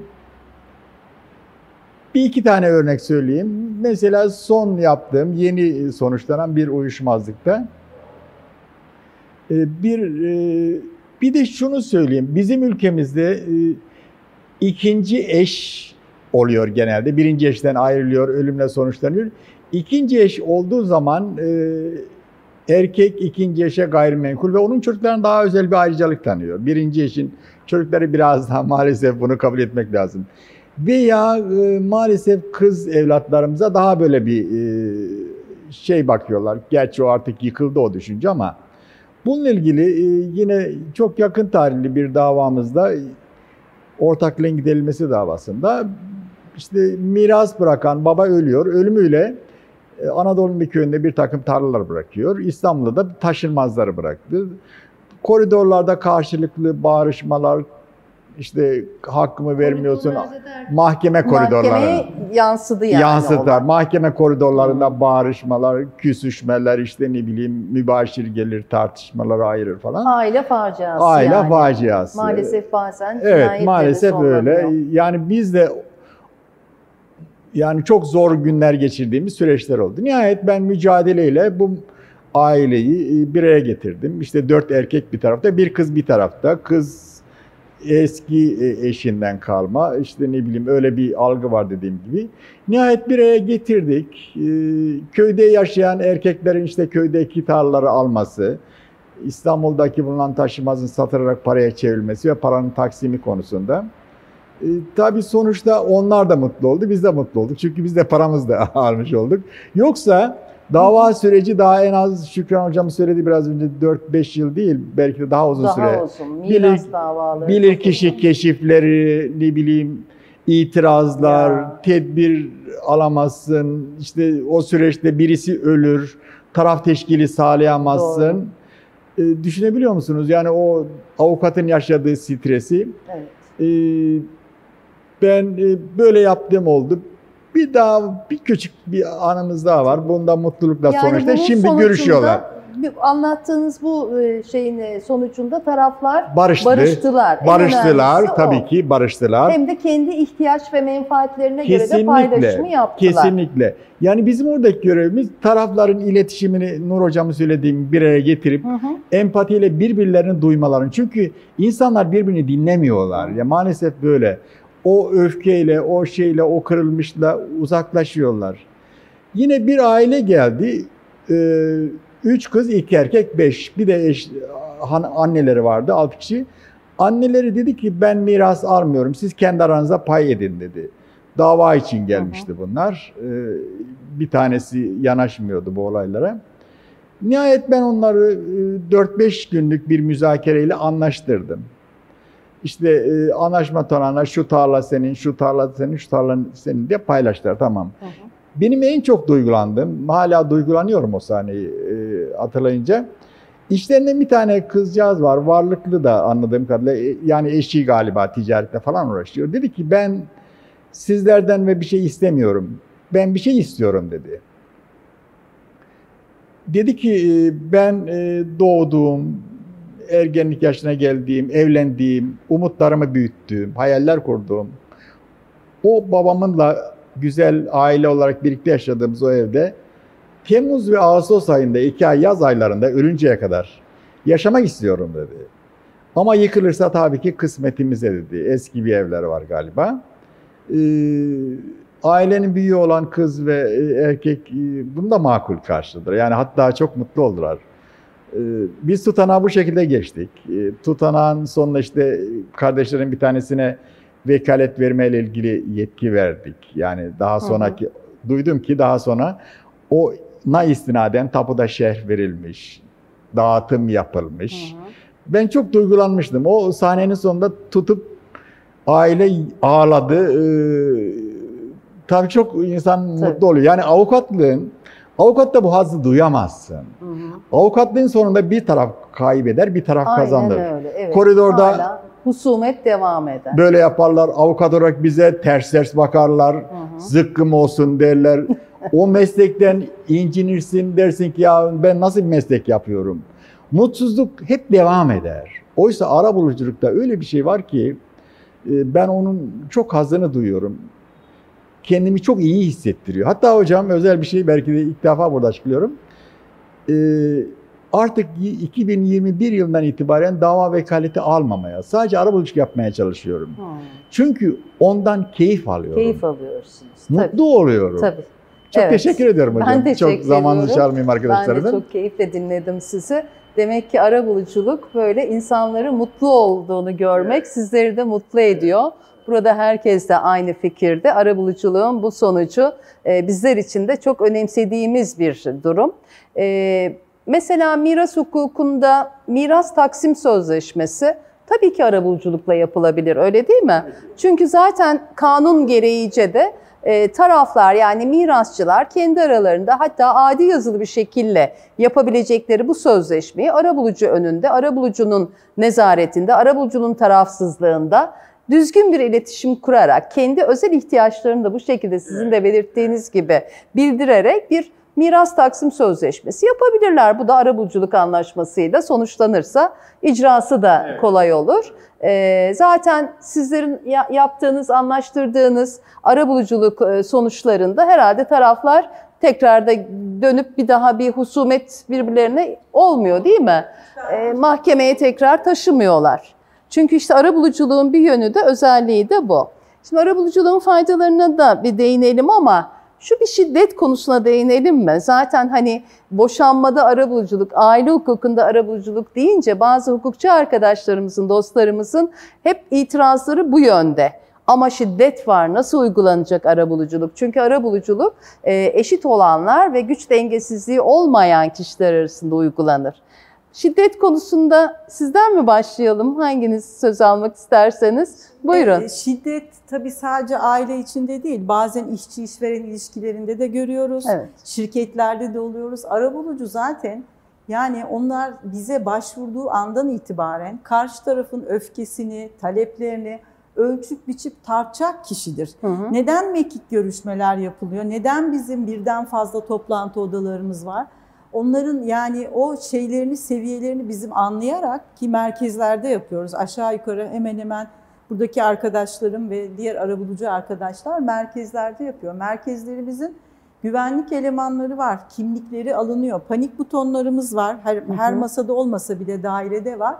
Speaker 4: bir iki tane örnek söyleyeyim. Mesela son yaptığım yeni sonuçlanan bir uyuşmazlıkta e, bir e, bir de şunu söyleyeyim. Bizim ülkemizde e, ikinci eş oluyor genelde. Birinci eşten ayrılıyor, ölümle sonuçlanıyor. İkinci eş olduğu zaman e, erkek ikinci eşe gayrimenkul ve onun çocuklarına daha özel bir ayrıcalık tanıyor. Birinci eşin çocukları biraz daha maalesef bunu kabul etmek lazım. Veya e, maalesef kız evlatlarımıza daha böyle bir e, şey bakıyorlar. Gerçi o artık yıkıldı o düşünce ama bununla ilgili e, yine çok yakın tarihli bir davamızda ortaklığın giderilmesi davasında işte miras bırakan baba ölüyor. Ölümüyle e, Anadolu'nun bir köyünde bir takım tarlalar bırakıyor. İstanbul'da da taşınmazları bıraktı. Koridorlarda karşılıklı bağırışmalar, işte hakkımı vermiyorsun, mahkeme koridorları
Speaker 1: Mahkemeye yansıdı yani.
Speaker 4: yansıtar.
Speaker 1: olay.
Speaker 4: Mahkeme koridorlarında bağırışmalar, küsüşmeler, işte ne bileyim mübaşir gelir tartışmaları ayırır falan.
Speaker 1: Aile faciası
Speaker 4: Aile
Speaker 1: yani.
Speaker 4: faciası.
Speaker 1: Maalesef bazen
Speaker 4: Evet maalesef öyle. Yani biz de yani çok zor günler geçirdiğimiz süreçler oldu. Nihayet ben mücadeleyle bu aileyi e, bir araya getirdim. İşte dört erkek bir tarafta, bir kız bir tarafta. Kız eski e, eşinden kalma, işte ne bileyim öyle bir algı var dediğim gibi. Nihayet bir araya getirdik. E, Köyde yaşayan erkeklerin işte köydeki tarlaları alması, İstanbul'daki bulunan taşımazın satılarak paraya çevrilmesi ve paranın taksimi konusunda. E, tabii sonuçta onlar da mutlu oldu, biz de mutlu olduk. Çünkü biz de paramızı da almış olduk. Yoksa Dava süreci daha en az Şükran hocam söyledi biraz önce 4-5 yıl değil belki de daha uzun
Speaker 1: Daha
Speaker 4: süre.
Speaker 1: uzun. Miras
Speaker 4: Bilir-
Speaker 1: davaları.
Speaker 4: Bilir kişi keşifleri, ne bileyim itirazlar,
Speaker 1: Ya.
Speaker 4: tedbir alamazsın. İşte o süreçte birisi ölür, taraf teşkili sağlayamazsın. Ee, düşünebiliyor musunuz? Yani o avukatın yaşadığı stresi.
Speaker 1: Evet.
Speaker 4: Ee, ben e, böyle yaptığım oldu. Bir daha bir küçük bir anımız daha var. Bunda mutlulukla sonuçta
Speaker 1: bunun
Speaker 4: şimdi görüşüyorlar.
Speaker 1: Anlattığınız bu e, şeyin e, sonucunda taraflar
Speaker 4: Barıştı.
Speaker 1: barıştılar.
Speaker 4: Barıştılar tabii
Speaker 1: o.
Speaker 4: ki barıştılar.
Speaker 1: Hem de kendi ihtiyaç ve menfaatlerine göre de
Speaker 4: Kesinlikle.
Speaker 1: paylaşımı yaptılar.
Speaker 4: Kesinlikle. Yani bizim oradaki görevimiz tarafların iletişimini Nur hocamın söylediğim bir araya getirip
Speaker 1: Hı hı.
Speaker 4: empatiyle birbirlerini duymalarını. Çünkü insanlar birbirini dinlemiyorlar. Ya maalesef böyle. O öfkeyle, o şeyle, o kırılmışla uzaklaşıyorlar. Yine bir aile geldi. Ee, üç kız, iki erkek, beş. Bir de eş, anneleri vardı, altı kişi. Anneleri dedi ki ben miras almıyorum. Siz kendi aranızda pay edin dedi. Dava için gelmişti bunlar. Ee, bir tanesi yanaşmıyordu bu olaylara. Nihayet ben onları e, 4-5 günlük bir müzakereyle anlaştırdım. İşte e, anlaşma tonağına şu tarla senin, şu tarla senin, şu tarla senin diye paylaştılar tamam.
Speaker 1: Hı hı.
Speaker 4: Benim en çok duygulandığım, hala duygulanıyorum o sahneyi e, hatırlayınca. İşlerinde bir tane kızcağız var, varlıklı da anladığım kadarıyla. E, Yani eşi galiba ticarette falan uğraşıyor. Dedi ki ben sizlerden ve bir şey istemiyorum. Ben bir şey istiyorum dedi. Dedi ki e, ben e, doğduğum, ergenlik yaşına geldiğim, evlendiğim, umutlarımı büyüttüğüm, hayaller kurduğum, o babamınla güzel aile olarak birlikte yaşadığımız o evde Temmuz ve Ağustos ayında, iki ay yaz aylarında ölünceye kadar yaşamak istiyorum dedi. Ama yıkılırsa tabii ki kısmetimize dedi. Eski bir evler var galiba. Ee, ailenin büyüğü olan kız ve e, erkek e, bunu da makul karşıladılar. Yani hatta çok mutlu oldular. Ee, Biz tutanağı bu şekilde geçtik. Ee, Tutanağın sonunda işte kardeşlerin bir tanesine vekalet vermeyle ilgili yetki verdik. Yani daha sonraki duydum ki daha sonra o na istinaden tapuda şerh verilmiş, dağıtım yapılmış.
Speaker 1: Hı hı.
Speaker 4: Ben çok duygulanmıştım. O sahnenin sonunda tutup aile ağladı. Ee, tabii çok insan
Speaker 1: Tabii.
Speaker 4: mutlu oluyor. Yani avukatlığın, avukatta bu hazzı duyamazsın.
Speaker 1: Hı hı.
Speaker 4: Avukatlığın sonunda bir taraf kaybeder, bir taraf kazanır.
Speaker 1: Aynen öyle. Evet.
Speaker 4: Koridorda-
Speaker 1: Hala husumet devam eder.
Speaker 4: Böyle yaparlar. Avukat olarak bize ters ters bakarlar.
Speaker 1: Hı hı.
Speaker 4: Zıkkım olsun derler. o meslekten incinirsin dersin ki ya ben nasıl bir meslek yapıyorum. Mutsuzluk hep devam eder. Oysa ara buluculukta öyle bir şey var ki e, ben onun çok hazzını duyuyorum. Kendimi çok iyi hissettiriyor. Hatta hocam özel bir şey belki de ilk defa burada açıklıyorum. E, Artık 2021 yılından itibaren dava vekaleti almamaya, sadece arabuluculuk yapmaya çalışıyorum.
Speaker 1: Hı.
Speaker 4: Çünkü ondan keyif alıyorum.
Speaker 1: Keyif alıyorsunuz. Tabii.
Speaker 4: Mutlu oluyorum.
Speaker 1: Tabii.
Speaker 4: Çok
Speaker 1: Evet.
Speaker 4: teşekkür ediyorum hocam.
Speaker 1: Ben teşekkür
Speaker 4: çok zamanınızı
Speaker 1: ediyorum.
Speaker 4: çalmayayım
Speaker 1: Ben de çok keyifle dinledim sizi. Demek ki arabuluculuk böyle insanların mutlu olduğunu görmek sizleri de mutlu ediyor. Burada herkes de aynı fikirde. Arabuluculuğun bu sonucu e, bizler için de çok önemsediğimiz bir durum. E, mesela miras hukukunda miras taksim sözleşmesi tabii ki arabuluculukla yapılabilir öyle değil mi? Çünkü zaten kanun gereğice de e, taraflar yani mirasçılar kendi aralarında hatta adi yazılı bir şekilde yapabilecekleri bu sözleşmeyi arabulucu önünde, arabulucunun nezaretinde, arabulucunun tarafsızlığında düzgün bir iletişim kurarak kendi özel ihtiyaçlarını da bu şekilde sizin de belirttiğiniz gibi bildirerek bir miras taksim sözleşmesi yapabilirler. Bu da arabuluculuk anlaşmasıyla sonuçlanırsa icrası da kolay olur. Ee, zaten sizlerin ya- yaptığınız, anlaştırdığınız arabuluculuk e, sonuçlarında herhalde taraflar tekrar da dönüp bir daha bir husumet birbirlerine olmuyor değil mi? Ee, mahkemeye tekrar taşımıyorlar. Çünkü işte arabuluculuğun bir yönü de özelliği de bu. Şimdi arabuluculuğun faydalarına da bir değinelim ama şu bir şiddet konusuna değinelim mi? Zaten hani boşanmada arabuluculuk, aile hukukunda arabuluculuk deyince bazı hukukçu arkadaşlarımızın, dostlarımızın hep itirazları bu yönde. Ama şiddet var. Nasıl uygulanacak arabuluculuk? Çünkü arabuluculuk eşit olanlar ve güç dengesizliği olmayan kişiler arasında uygulanır. Şiddet konusunda sizden mi başlayalım? Hanginiz söz almak isterseniz? Buyurun.
Speaker 3: E, şiddet tabii sadece aile içinde değil. Bazen işçi işveren ilişkilerinde de görüyoruz.
Speaker 1: Evet.
Speaker 3: Şirketlerde de oluyoruz. Arabulucu zaten yani onlar bize başvurduğu andan itibaren karşı tarafın öfkesini, taleplerini ölçüp biçip tartacak kişidir.
Speaker 1: Hı hı.
Speaker 3: Neden mekik görüşmeler yapılıyor? Neden bizim birden fazla toplantı odalarımız var? Onların yani o şeylerini, seviyelerini bizim anlayarak ki merkezlerde yapıyoruz. Aşağı yukarı hemen hemen buradaki arkadaşlarım ve diğer arabulucu arkadaşlar merkezlerde yapıyor. Merkezlerimizin güvenlik elemanları var, kimlikleri alınıyor, panik butonlarımız var. Her, her masada olmasa bile dairede var.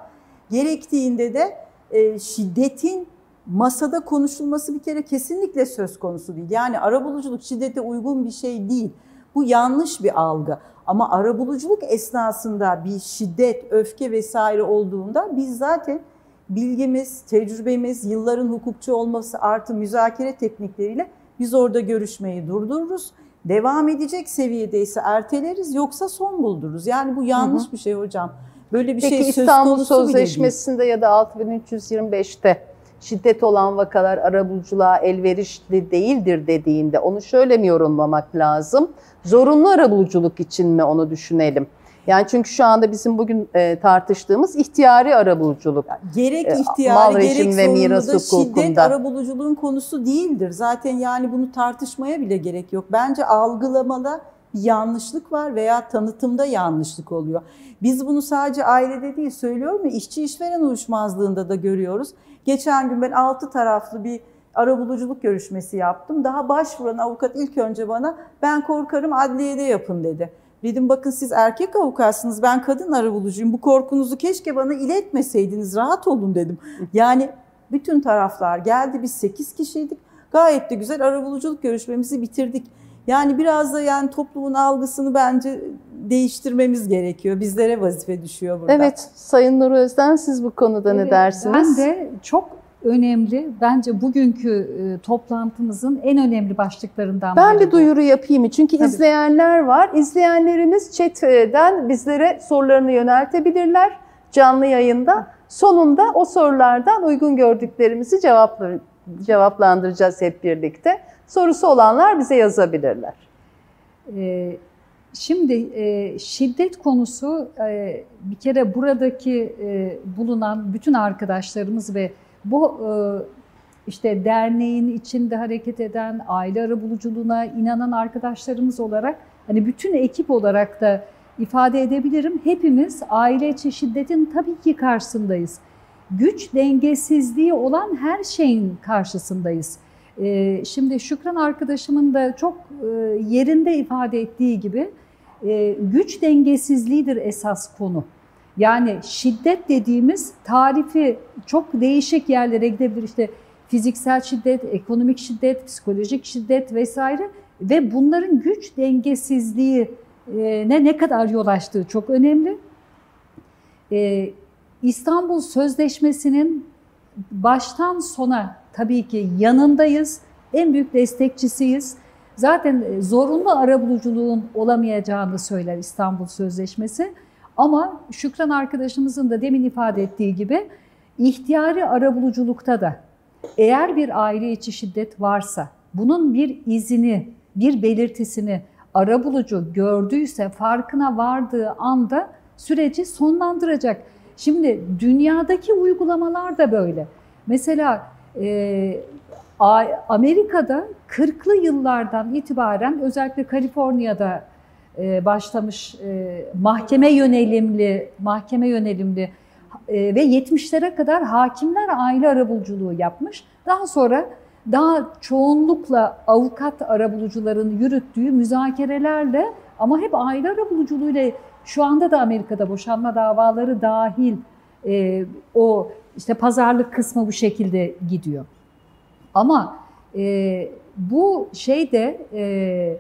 Speaker 3: Gerektiğinde de e, şiddetin masada konuşulması bir kere kesinlikle söz konusu değil. Yani arabuluculuk şiddete uygun bir şey değil. Bu yanlış bir algı. Ama arabuluculuk esnasında bir şiddet, öfke vesaire olduğunda biz zaten bilgimiz, tecrübemiz, yılların hukukçu olması artı müzakere teknikleriyle biz orada görüşmeyi durdururuz. Devam edecek seviyedeyse erteleriz yoksa son buldururuz. Yani bu yanlış
Speaker 1: Hı hı.
Speaker 3: bir şey hocam. Böyle bir
Speaker 1: Peki
Speaker 3: şey söz
Speaker 1: İstanbul
Speaker 3: konusu.
Speaker 1: Sözleşmesi'nde ya da 6325'te şiddet olan vakalar arabuluculuğa elverişli değildir dediğinde onu şöyle mi yorumlamak lazım? Zorunlu arabuluculuk için mi onu düşünelim? Yani çünkü şu anda bizim bugün e, tartıştığımız ihtiyari arabuluculuk.
Speaker 3: Gerek
Speaker 1: E, mal
Speaker 3: ihtiyari
Speaker 1: rejim
Speaker 3: gerek
Speaker 1: ve miras
Speaker 3: zorunlu da şiddet
Speaker 1: hukukunda.
Speaker 3: arabuluculuğun konusu değildir. Zaten yani bunu tartışmaya bile gerek yok. Bence algılamada yanlışlık var veya tanıtımda yanlışlık oluyor. Biz bunu sadece ailede değil söylüyorum ya işçi işveren uyuşmazlığında da görüyoruz. Geçen gün ben altı taraflı bir arabuluculuk görüşmesi yaptım. Daha başvuran avukat ilk önce bana ben korkarım adliyede yapın dedi. Dedim bakın siz erkek avukatsınız ben kadın arabulucuyum bu korkunuzu keşke bana iletmeseydiniz rahat olun dedim. Yani bütün taraflar geldi biz 8 kişiydik gayet de güzel arabuluculuk görüşmemizi bitirdik. Yani biraz da yani toplumun algısını bence değiştirmemiz gerekiyor. Bizlere vazife düşüyor burada.
Speaker 1: Evet, Sayın Nur Özden siz bu konuda ne
Speaker 2: Evet,
Speaker 1: dersiniz?
Speaker 2: Ben de çok önemli, bence bugünkü e, toplantımızın en önemli başlıklarından
Speaker 1: Ben
Speaker 2: biri
Speaker 1: bir
Speaker 2: bu.
Speaker 1: duyuru yapayım mı? Çünkü
Speaker 2: Tabii.
Speaker 1: izleyenler var. İzleyenlerimiz chatten bizlere sorularını yöneltebilirler canlı yayında. Sonunda o sorulardan uygun gördüklerimizi cevaplar, cevaplandıracağız hep birlikte. Sorusu olanlar bize yazabilirler.
Speaker 2: Ee, Şimdi e, şiddet konusu e, bir kere buradaki e, bulunan bütün arkadaşlarımız ve bu işte derneğin içinde hareket eden, aile arabuluculuğuna inanan arkadaşlarımız olarak hani bütün ekip olarak da ifade edebilirim. Hepimiz aile içi şiddetin tabii ki karşısındayız. Güç dengesizliği olan her şeyin karşısındayız. Ee, Şimdi Şükran arkadaşımın da çok e, yerinde ifade ettiği gibi e, güç dengesizliğidir esas konu. Yani şiddet dediğimiz tarifi çok değişik yerlere gidebilir. İşte fiziksel şiddet, ekonomik şiddet, psikolojik şiddet vesaire ve bunların güç dengesizliği ne ne kadar yol açtığı çok önemli. İstanbul Sözleşmesi'nin baştan sona tabii ki yanındayız, en büyük destekçisiyiz. Zaten e, zorunlu arabuluculuğun olamayacağını söyler İstanbul Sözleşmesi. Ama Şükran arkadaşımızın da demin ifade ettiği gibi ihtiyari arabuluculukta da eğer bir aile içi şiddet varsa bunun bir izini, bir belirtisini arabulucu gördüyse farkına vardığı anda süreci sonlandıracak. Şimdi dünyadaki uygulamalar da böyle. Mesela e, Amerika'da 40'lı yıllardan itibaren özellikle Kaliforniya'da e, başlamış e, mahkeme yönelimli mahkeme yönelimli e, ve 70'lere kadar hakimler aile arabuluculuğu yapmış. Daha sonra daha çoğunlukla avukat arabulucuların yürüttüğü müzakerelerle ama hep aile arabuluculuğuyla şu anda da Amerika'da boşanma davaları dahil e, o işte pazarlık kısmı bu şekilde gidiyor. Ama e, bu şeyde e,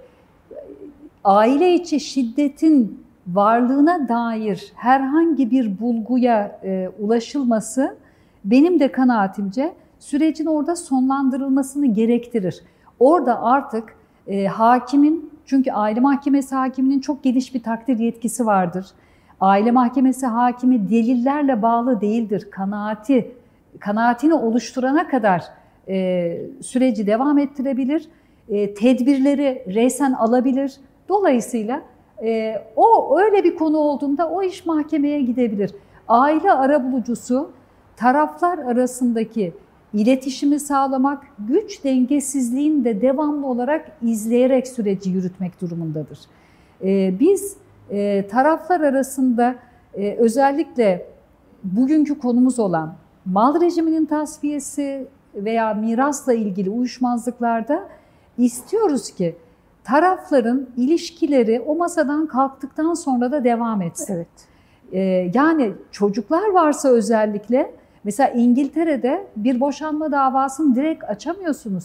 Speaker 2: aile içi şiddetin varlığına dair herhangi bir bulguya e, ulaşılması benim de kanaatimce sürecin orada sonlandırılmasını gerektirir. Orada artık e, hakimin, çünkü aile mahkemesi hakiminin çok geniş bir takdir yetkisi vardır. Aile mahkemesi hakimi delillerle bağlı değildir. Kanaati, kanaatini oluşturana kadar e, süreci devam ettirebilir. E, tedbirleri reysen alabilir. Dolayısıyla e, o öyle bir konu olduğunda o iş mahkemeye gidebilir. Aile arabulucusu taraflar arasındaki iletişimi sağlamak, güç dengesizliğini de devamlı olarak izleyerek süreci yürütmek durumundadır. E, biz e, taraflar arasında e, özellikle bugünkü konumuz olan mal rejiminin tasfiyesi veya mirasla ilgili uyuşmazlıklarda istiyoruz ki tarafların ilişkileri o masadan kalktıktan sonra da devam etsin.
Speaker 1: Evet.
Speaker 2: Ee, yani çocuklar varsa özellikle mesela İngiltere'de bir boşanma davasını direkt açamıyorsunuz.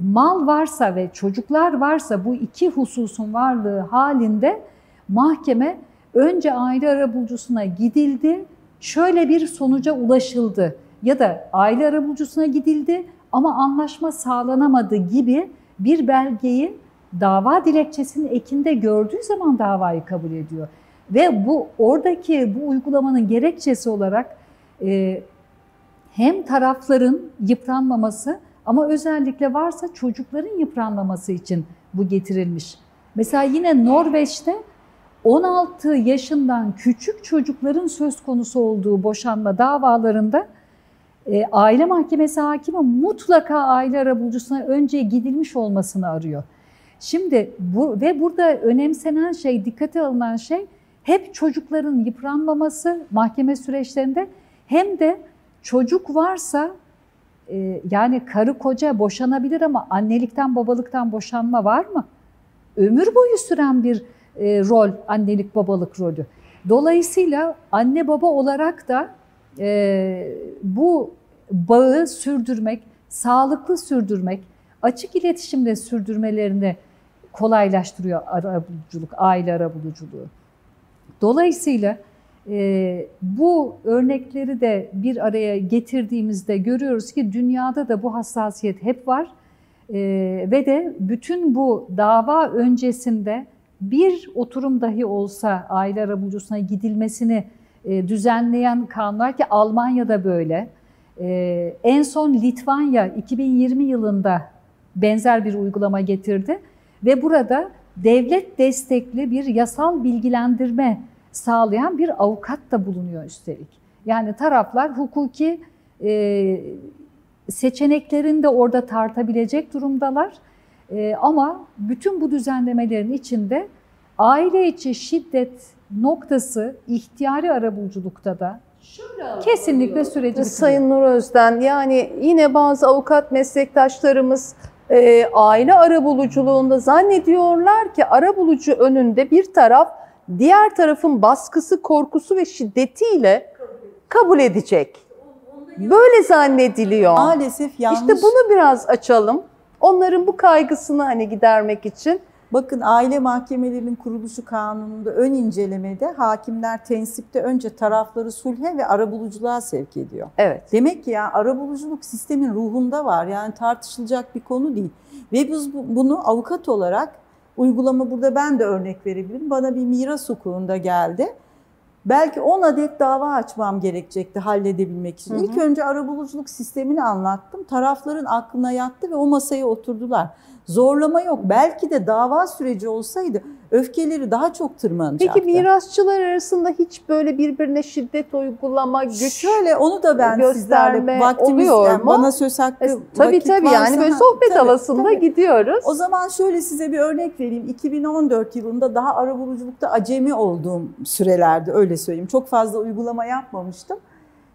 Speaker 2: Mal varsa ve çocuklar varsa bu iki hususun varlığı halinde mahkeme önce aile arabulucusuna gidildi, şöyle bir sonuca ulaşıldı ya da aile arabulucusuna gidildi ama anlaşma sağlanamadı gibi bir belgeyi dava dilekçesinin ekinde gördüğü zaman davayı kabul ediyor. Ve bu oradaki bu uygulamanın gerekçesi olarak e, hem tarafların yıpranmaması ama özellikle varsa çocukların yıpranmaması için bu getirilmiş. Mesela yine Norveç'te 16 yaşından küçük çocukların söz konusu olduğu boşanma davalarında e, aile mahkemesi hakimi mutlaka aile arabulucusuna önce gidilmiş olmasını arıyor. Şimdi bu ve burada önemsenen şey, dikkate alınan şey hep çocukların yıpranmaması mahkeme süreçlerinde hem de çocuk varsa e, yani karı koca boşanabilir ama annelikten babalıktan boşanma var mı? Ömür boyu süren bir e, rol annelik babalık rolü. Dolayısıyla anne baba olarak da e, bu bağı sürdürmek, sağlıklı sürdürmek, açık iletişimde sürdürmelerini kolaylaştırıyor arabuluculuk, aile arabuluculuğu. Dolayısıyla e, bu örnekleri de bir araya getirdiğimizde görüyoruz ki dünyada da bu hassasiyet hep var. E, ve de bütün bu dava öncesinde bir oturum dahi olsa aile arabulucusuna gidilmesini e, düzenleyen kanunlar ki Almanya'da böyle. E, en son Litvanya 2020 yılında benzer bir uygulama getirdi ve burada devlet destekli bir yasal bilgilendirme sağlayan bir avukat da bulunuyor üstelik. Yani taraflar hukuki e, seçeneklerini de orada tartabilecek durumdalar. E, ama bütün bu düzenlemelerin içinde aile içi şiddet noktası ihtiyari arabuluculukta da kesinlikle süreci bitiriyor.
Speaker 1: Sayın Nur Özden yani yine bazı avukat meslektaşlarımız e, aile arabuluculuğunda zannediyorlar ki arabulucu önünde bir taraf diğer tarafın baskısı, korkusu ve şiddetiyle kabul edecek. Böyle zannediliyor.
Speaker 3: Maalesef yanlış.
Speaker 1: İşte bunu biraz açalım. Onların bu kaygısını hani gidermek için.
Speaker 3: Bakın aile mahkemelerinin kuruluşu kanununda ön incelemede hakimler tensipte önce tarafları sulhe ve arabuluculuğa sevk ediyor.
Speaker 1: Evet.
Speaker 3: Demek ki ya arabuluculuk sistemin ruhunda var. Yani tartışılacak bir konu değil. Ve biz bu- bunu avukat olarak uygulama burada ben de örnek verebilirim. Bana bir miras hukukunda geldi. Belki 10 adet dava açmam gerekecekti halledebilmek için. İlk önce arabuluculuk sistemini anlattım. Tarafların aklına yattı ve o masaya oturdular. Zorlama yok. Belki de dava süreci olsaydı öfkeleri daha çok tırmanacaktı.
Speaker 1: Peki mirasçılar arasında hiç böyle birbirine şiddet uygulama, güç
Speaker 3: Şöyle onu da ben sizlerle vaktimiz
Speaker 1: oluyor
Speaker 3: yani
Speaker 1: mu?
Speaker 3: bana söz hakkı
Speaker 1: E, tabii
Speaker 3: vakit
Speaker 1: tabii
Speaker 3: varsa-
Speaker 1: yani böyle sohbet
Speaker 3: tabii,
Speaker 1: havasında
Speaker 3: tabii.
Speaker 1: gidiyoruz.
Speaker 3: O zaman şöyle size bir örnek vereyim. 2014 yılında daha arabuluculukta acemi olduğum sürelerde öyle söyleyeyim. Çok fazla uygulama yapmamıştım.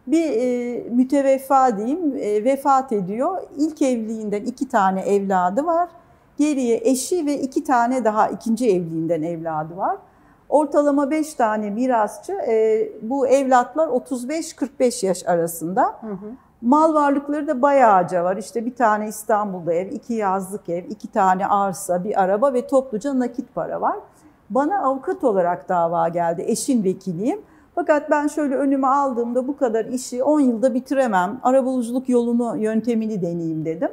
Speaker 3: Bir e, müteveffa diyeyim e, vefat ediyor. İlk evliliğinden iki tane evladı var. Geriye eşi ve iki tane daha ikinci evliliğinden evladı var. Ortalama beş tane mirasçı. E, bu evlatlar 35-45 yaş arasında.
Speaker 1: Hı hı.
Speaker 3: Mal varlıkları da bayağıca var. İşte bir tane İstanbul'da ev, iki yazlık ev, iki tane arsa, bir araba ve topluca nakit para var. Bana avukat olarak dava geldi. Eşin vekiliyim. Fakat ben şöyle önüme aldığımda bu kadar işi 10 yılda bitiremem. Arabuluculuk yolunu, yöntemini deneyeyim dedim.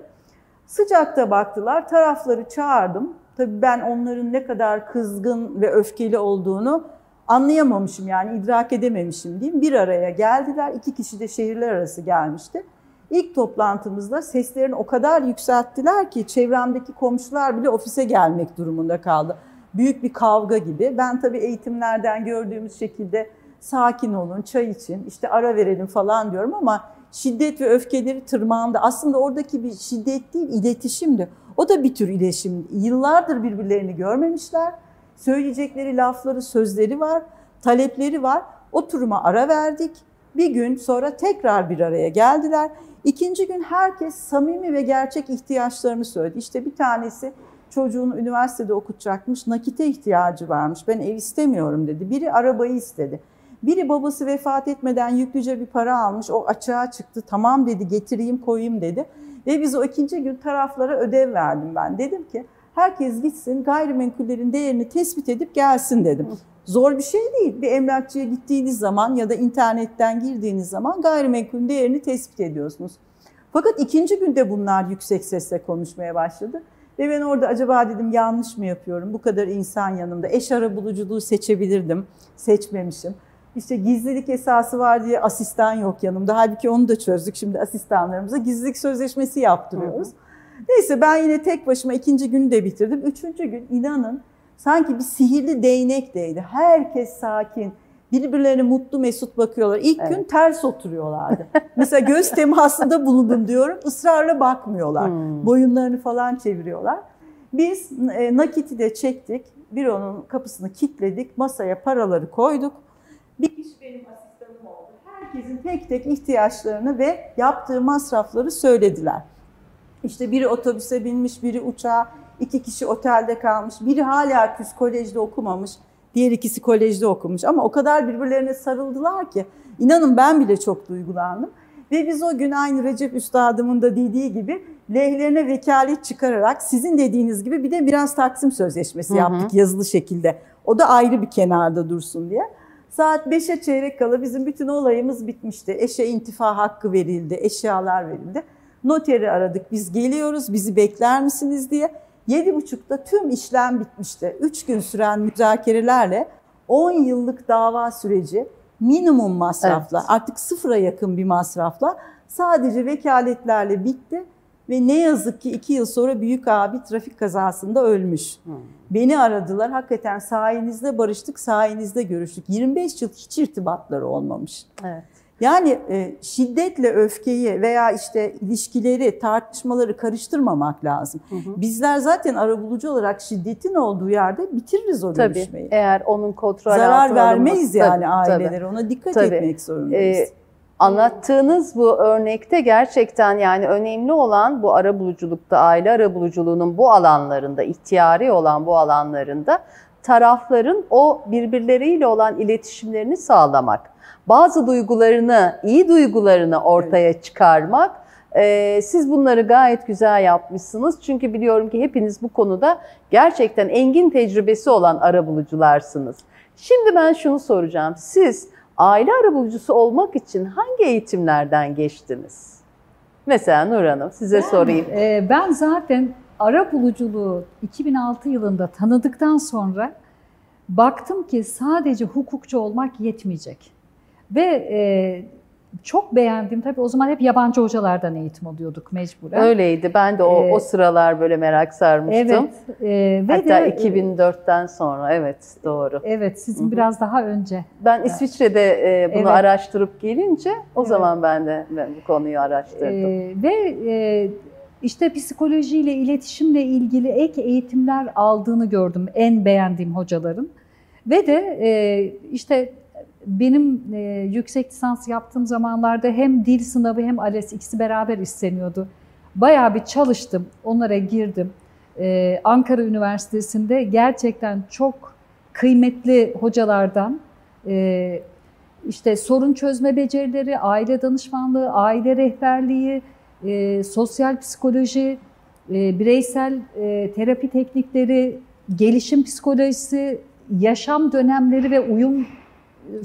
Speaker 3: Sıcakta baktılar, tarafları çağırdım. Tabii ben onların ne kadar kızgın ve öfkeli olduğunu anlayamamışım yani idrak edememişim diyeyim. Bir araya geldiler, iki kişi de şehirler arası gelmişti. İlk toplantımızda seslerini o kadar yükselttiler ki çevremdeki komşular bile ofise gelmek durumunda kaldı. Büyük bir kavga gibi. Ben tabii eğitimlerden gördüğümüz şekilde sakin olun, çay için, işte ara verelim falan diyorum ama şiddet ve öfkeleri tırmağımda. Aslında oradaki bir şiddet değil, iletişimdi. O da bir tür iletişim. Yıllardır birbirlerini görmemişler. Söyleyecekleri lafları, sözleri var, talepleri var. Oturuma ara verdik. Bir gün sonra tekrar bir araya geldiler. İkinci gün herkes samimi ve gerçek ihtiyaçlarını söyledi. İşte bir tanesi çocuğunu üniversitede okutacakmış, nakite ihtiyacı varmış. Ben ev istemiyorum dedi. Biri arabayı istedi. Biri babası vefat etmeden yüklüce bir para almış. O açığa çıktı. Tamam dedi getireyim koyayım dedi. Ve biz o ikinci gün taraflara ödev verdim ben. Dedim ki herkes gitsin gayrimenkullerin değerini tespit edip gelsin dedim. Zor bir şey değil. Bir emlakçıya gittiğiniz zaman ya da internetten girdiğiniz zaman gayrimenkulün değerini tespit ediyorsunuz. Fakat ikinci günde bunlar yüksek sesle konuşmaya başladı. Ve ben orada acaba dedim yanlış mı yapıyorum? Bu kadar insan yanımda. Eş ara buluculuğu seçebilirdim. Seçmemişim. İşte gizlilik esası var diye asistan yok yanımda. Halbuki onu da çözdük şimdi asistanlarımıza. Gizlilik sözleşmesi yaptırıyoruz. Hı hı. Neyse ben yine tek başıma ikinci günü de bitirdim. Üçüncü gün inanın sanki bir sihirli değnekteydi. Herkes sakin. Birbirlerine mutlu mesut bakıyorlar. İlk evet. gün ters oturuyorlardı. Mesela göz temasında bulundum diyorum. ısrarla bakmıyorlar. Hmm. Boyunlarını falan çeviriyorlar. Biz e, nakiti de çektik. Büronun kapısını kilitledik. Masaya paraları koyduk. Bir kişi benim asistanım oldu. Herkesin tek tek ihtiyaçlarını ve yaptığı masrafları söylediler. İşte biri otobüse binmiş, biri uçağa, iki kişi otelde kalmış, biri hala küs kolejde okumamış, diğer ikisi kolejde okumuş. Ama o kadar birbirlerine sarıldılar ki inanın ben bile çok duygulandım. Ve biz o gün aynı Recep Üstadımın da dediği gibi lehlerine vekalet çıkararak sizin dediğiniz gibi bir de biraz taksim sözleşmesi yaptık hı hı. yazılı şekilde. O da ayrı bir kenarda dursun diye. Saat 5'e çeyrek kala bizim bütün olayımız bitmişti. Eşe intifa hakkı verildi, eşyalar verildi. Noteri aradık, biz geliyoruz, bizi bekler misiniz diye. 7.30'da tüm işlem bitmişti. 3 gün süren müzakerelerle 10 yıllık dava süreci minimum masrafla, evet. artık sıfıra yakın bir masrafla sadece vekaletlerle bitti ve ne yazık ki iki yıl sonra büyük abi trafik kazasında ölmüş. Hmm. Beni aradılar. Hakikaten sayenizde barıştık, sayenizde görüştük. 25 yıl hiç irtibatları olmamış. Evet. Yani e, şiddetle öfkeyi veya işte ilişkileri, tartışmaları karıştırmamak lazım. Hı hı. Bizler zaten arabulucu olarak şiddetin olduğu yerde bitiririz o
Speaker 1: tabii,
Speaker 3: görüşmeyi.
Speaker 1: Eğer onun kontrol
Speaker 3: Zarar vermeyiz yani tabii, ailelere. Ona dikkat tabii. etmek zorundayız. Ee,
Speaker 1: Anlattığınız bu örnekte gerçekten yani önemli olan bu arabuluculukta, aile arabuluculuğunun bu alanlarında, ihtiyari olan bu alanlarında tarafların o birbirleriyle olan iletişimlerini sağlamak. Bazı duygularını, iyi duygularını ortaya çıkarmak. Ee, siz bunları gayet güzel yapmışsınız. Çünkü biliyorum ki hepiniz bu konuda gerçekten engin tecrübesi olan arabulucularsınız. Şimdi ben şunu soracağım. Siz aile arabulucusu olmak için hangi eğitimlerden geçtiniz? Mesela Nur Hanım size
Speaker 2: ben,
Speaker 1: sorayım.
Speaker 2: E, ben zaten arabuluculuğu 2006 yılında tanıdıktan sonra baktım ki sadece hukukçu olmak yetmeyecek. Ve e, çok beğendim. Tabii o zaman hep yabancı hocalardan eğitim alıyorduk mecburen.
Speaker 1: Öyleydi. Ben de o, ee, o sıralar böyle merak sarmıştım. Evet. E, ve Hatta de, 2004'ten sonra. Evet doğru.
Speaker 2: Evet sizin Hı-hı. biraz daha önce.
Speaker 1: Ben İsviçre'de e, bunu evet. araştırıp gelince o evet. zaman ben de ben bu konuyu araştırdım. E,
Speaker 2: ve e, işte psikolojiyle, iletişimle ilgili ek eğitimler aldığını gördüm en beğendiğim hocaların. Ve de e, işte benim e, yüksek lisans yaptığım zamanlarda hem dil sınavı hem ALES ikisi beraber isteniyordu. Bayağı bir çalıştım, onlara girdim. Ee, Ankara Üniversitesi'nde gerçekten çok kıymetli hocalardan e, işte sorun çözme becerileri, aile danışmanlığı, aile rehberliği, e, sosyal psikoloji, e, bireysel e, terapi teknikleri, gelişim psikolojisi, yaşam dönemleri ve uyum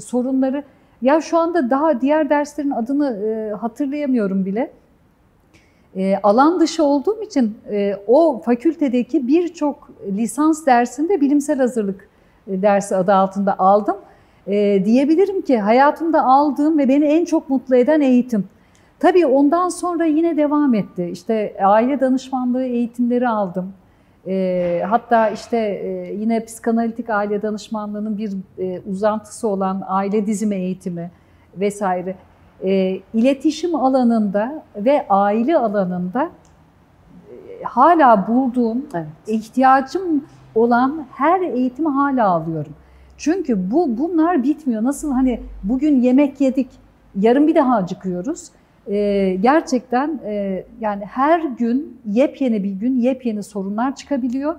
Speaker 2: sorunları ya şu anda daha diğer derslerin adını e, hatırlayamıyorum bile. E, alan dışı olduğum için e, o fakültedeki birçok lisans dersinde bilimsel hazırlık e, dersi adı altında aldım. E, diyebilirim ki hayatımda aldığım ve beni en çok mutlu eden eğitim. Tabii ondan sonra yine devam etti. İşte aile danışmanlığı eğitimleri aldım. E, hatta işte e, yine psikanalitik aile danışmanlığının bir e, uzantısı olan aile dizimi eğitimi vesaire. E, iletişim alanında ve aile alanında e, hala bulduğum,
Speaker 1: Evet.
Speaker 2: ihtiyacım olan her eğitimi hala alıyorum. Çünkü bu bunlar bitmiyor. Nasıl hani bugün yemek yedik, yarın bir daha acıkıyoruz. Ee, gerçekten e, yani her gün yepyeni bir gün yepyeni sorunlar çıkabiliyor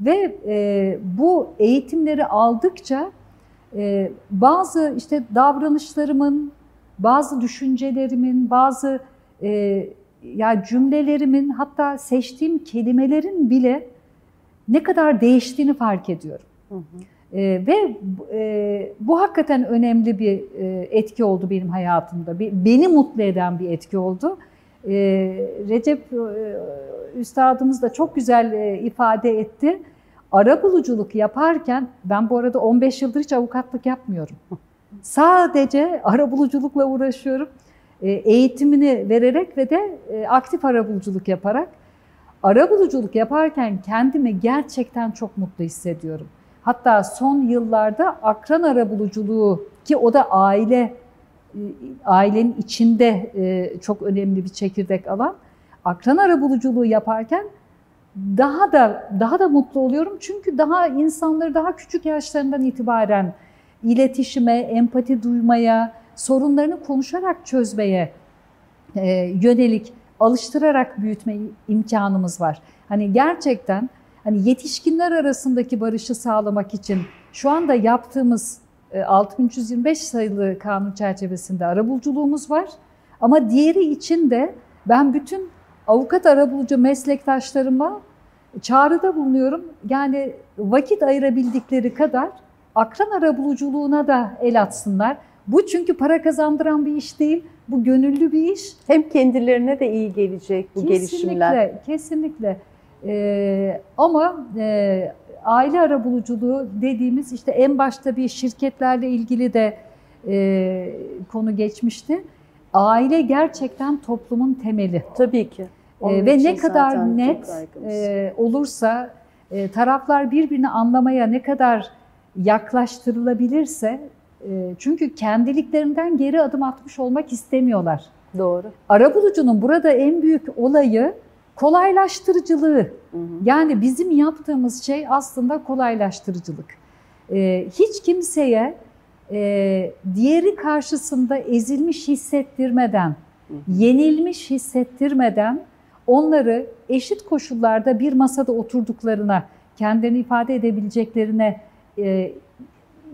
Speaker 2: ve e, bu eğitimleri aldıkça e, bazı işte davranışlarımın, bazı düşüncelerimin, bazı e, ya cümlelerimin hatta seçtiğim kelimelerin bile ne kadar değiştiğini fark ediyorum.
Speaker 1: Hı hı.
Speaker 2: E, ve e, bu hakikaten önemli bir e, etki oldu benim hayatımda. Be- beni mutlu eden bir etki oldu. E, Recep e, Üstadımız da çok güzel e, ifade etti. Arabuluculuk yaparken, ben bu arada 15 yıldır hiç avukatlık yapmıyorum. Sadece arabuluculukla uğraşıyorum. E, eğitimini vererek ve de e, aktif arabuluculuk yaparak. Arabuluculuk yaparken kendimi gerçekten çok mutlu hissediyorum. Hatta son yıllarda akran arabuluculuğu ki o da aile e, ailenin içinde e, çok önemli bir çekirdek alan. Akran arabuluculuğu yaparken daha da daha da mutlu oluyorum çünkü daha insanları daha küçük yaşlarından itibaren iletişime, empati duymaya, sorunlarını konuşarak çözmeye e, yönelik alıştırarak büyütme imkanımız var. Hani gerçekten hani yetişkinler arasındaki barışı sağlamak için şu anda yaptığımız e, 6325 sayılı kanun çerçevesinde arabuluculuğumuz var. Ama diğeri için de ben bütün avukat arabulucu meslektaşlarıma çağrıda bulunuyorum. Yani vakit ayırabildikleri kadar akran arabuluculuğuna da el atsınlar. Bu çünkü para kazandıran bir iş değil. Bu gönüllü bir iş.
Speaker 1: Hem kendilerine de iyi gelecek bu gelişimler.
Speaker 2: Kesinlikle, kesinlikle. Ee, ama e, aile arabuluculuğu dediğimiz işte en başta bir şirketlerle ilgili de e, konu geçmişti. Aile gerçekten toplumun temeli.
Speaker 1: Tabii ki. Onun
Speaker 2: Ee, ve ne kadar net e, olursa e, taraflar birbirini anlamaya ne kadar yaklaştırılabilirse e, çünkü kendiliklerinden geri adım atmış olmak istemiyorlar.
Speaker 1: Doğru.
Speaker 2: Arabulucunun burada en büyük olayı kolaylaştırıcılığı.
Speaker 1: Hı hı.
Speaker 2: Yani bizim yaptığımız şey aslında kolaylaştırıcılık. Ee, hiç kimseye e, diğeri karşısında ezilmiş hissettirmeden, yenilmiş hissettirmeden onları eşit koşullarda bir masada oturduklarına, kendilerini ifade edebileceklerine e,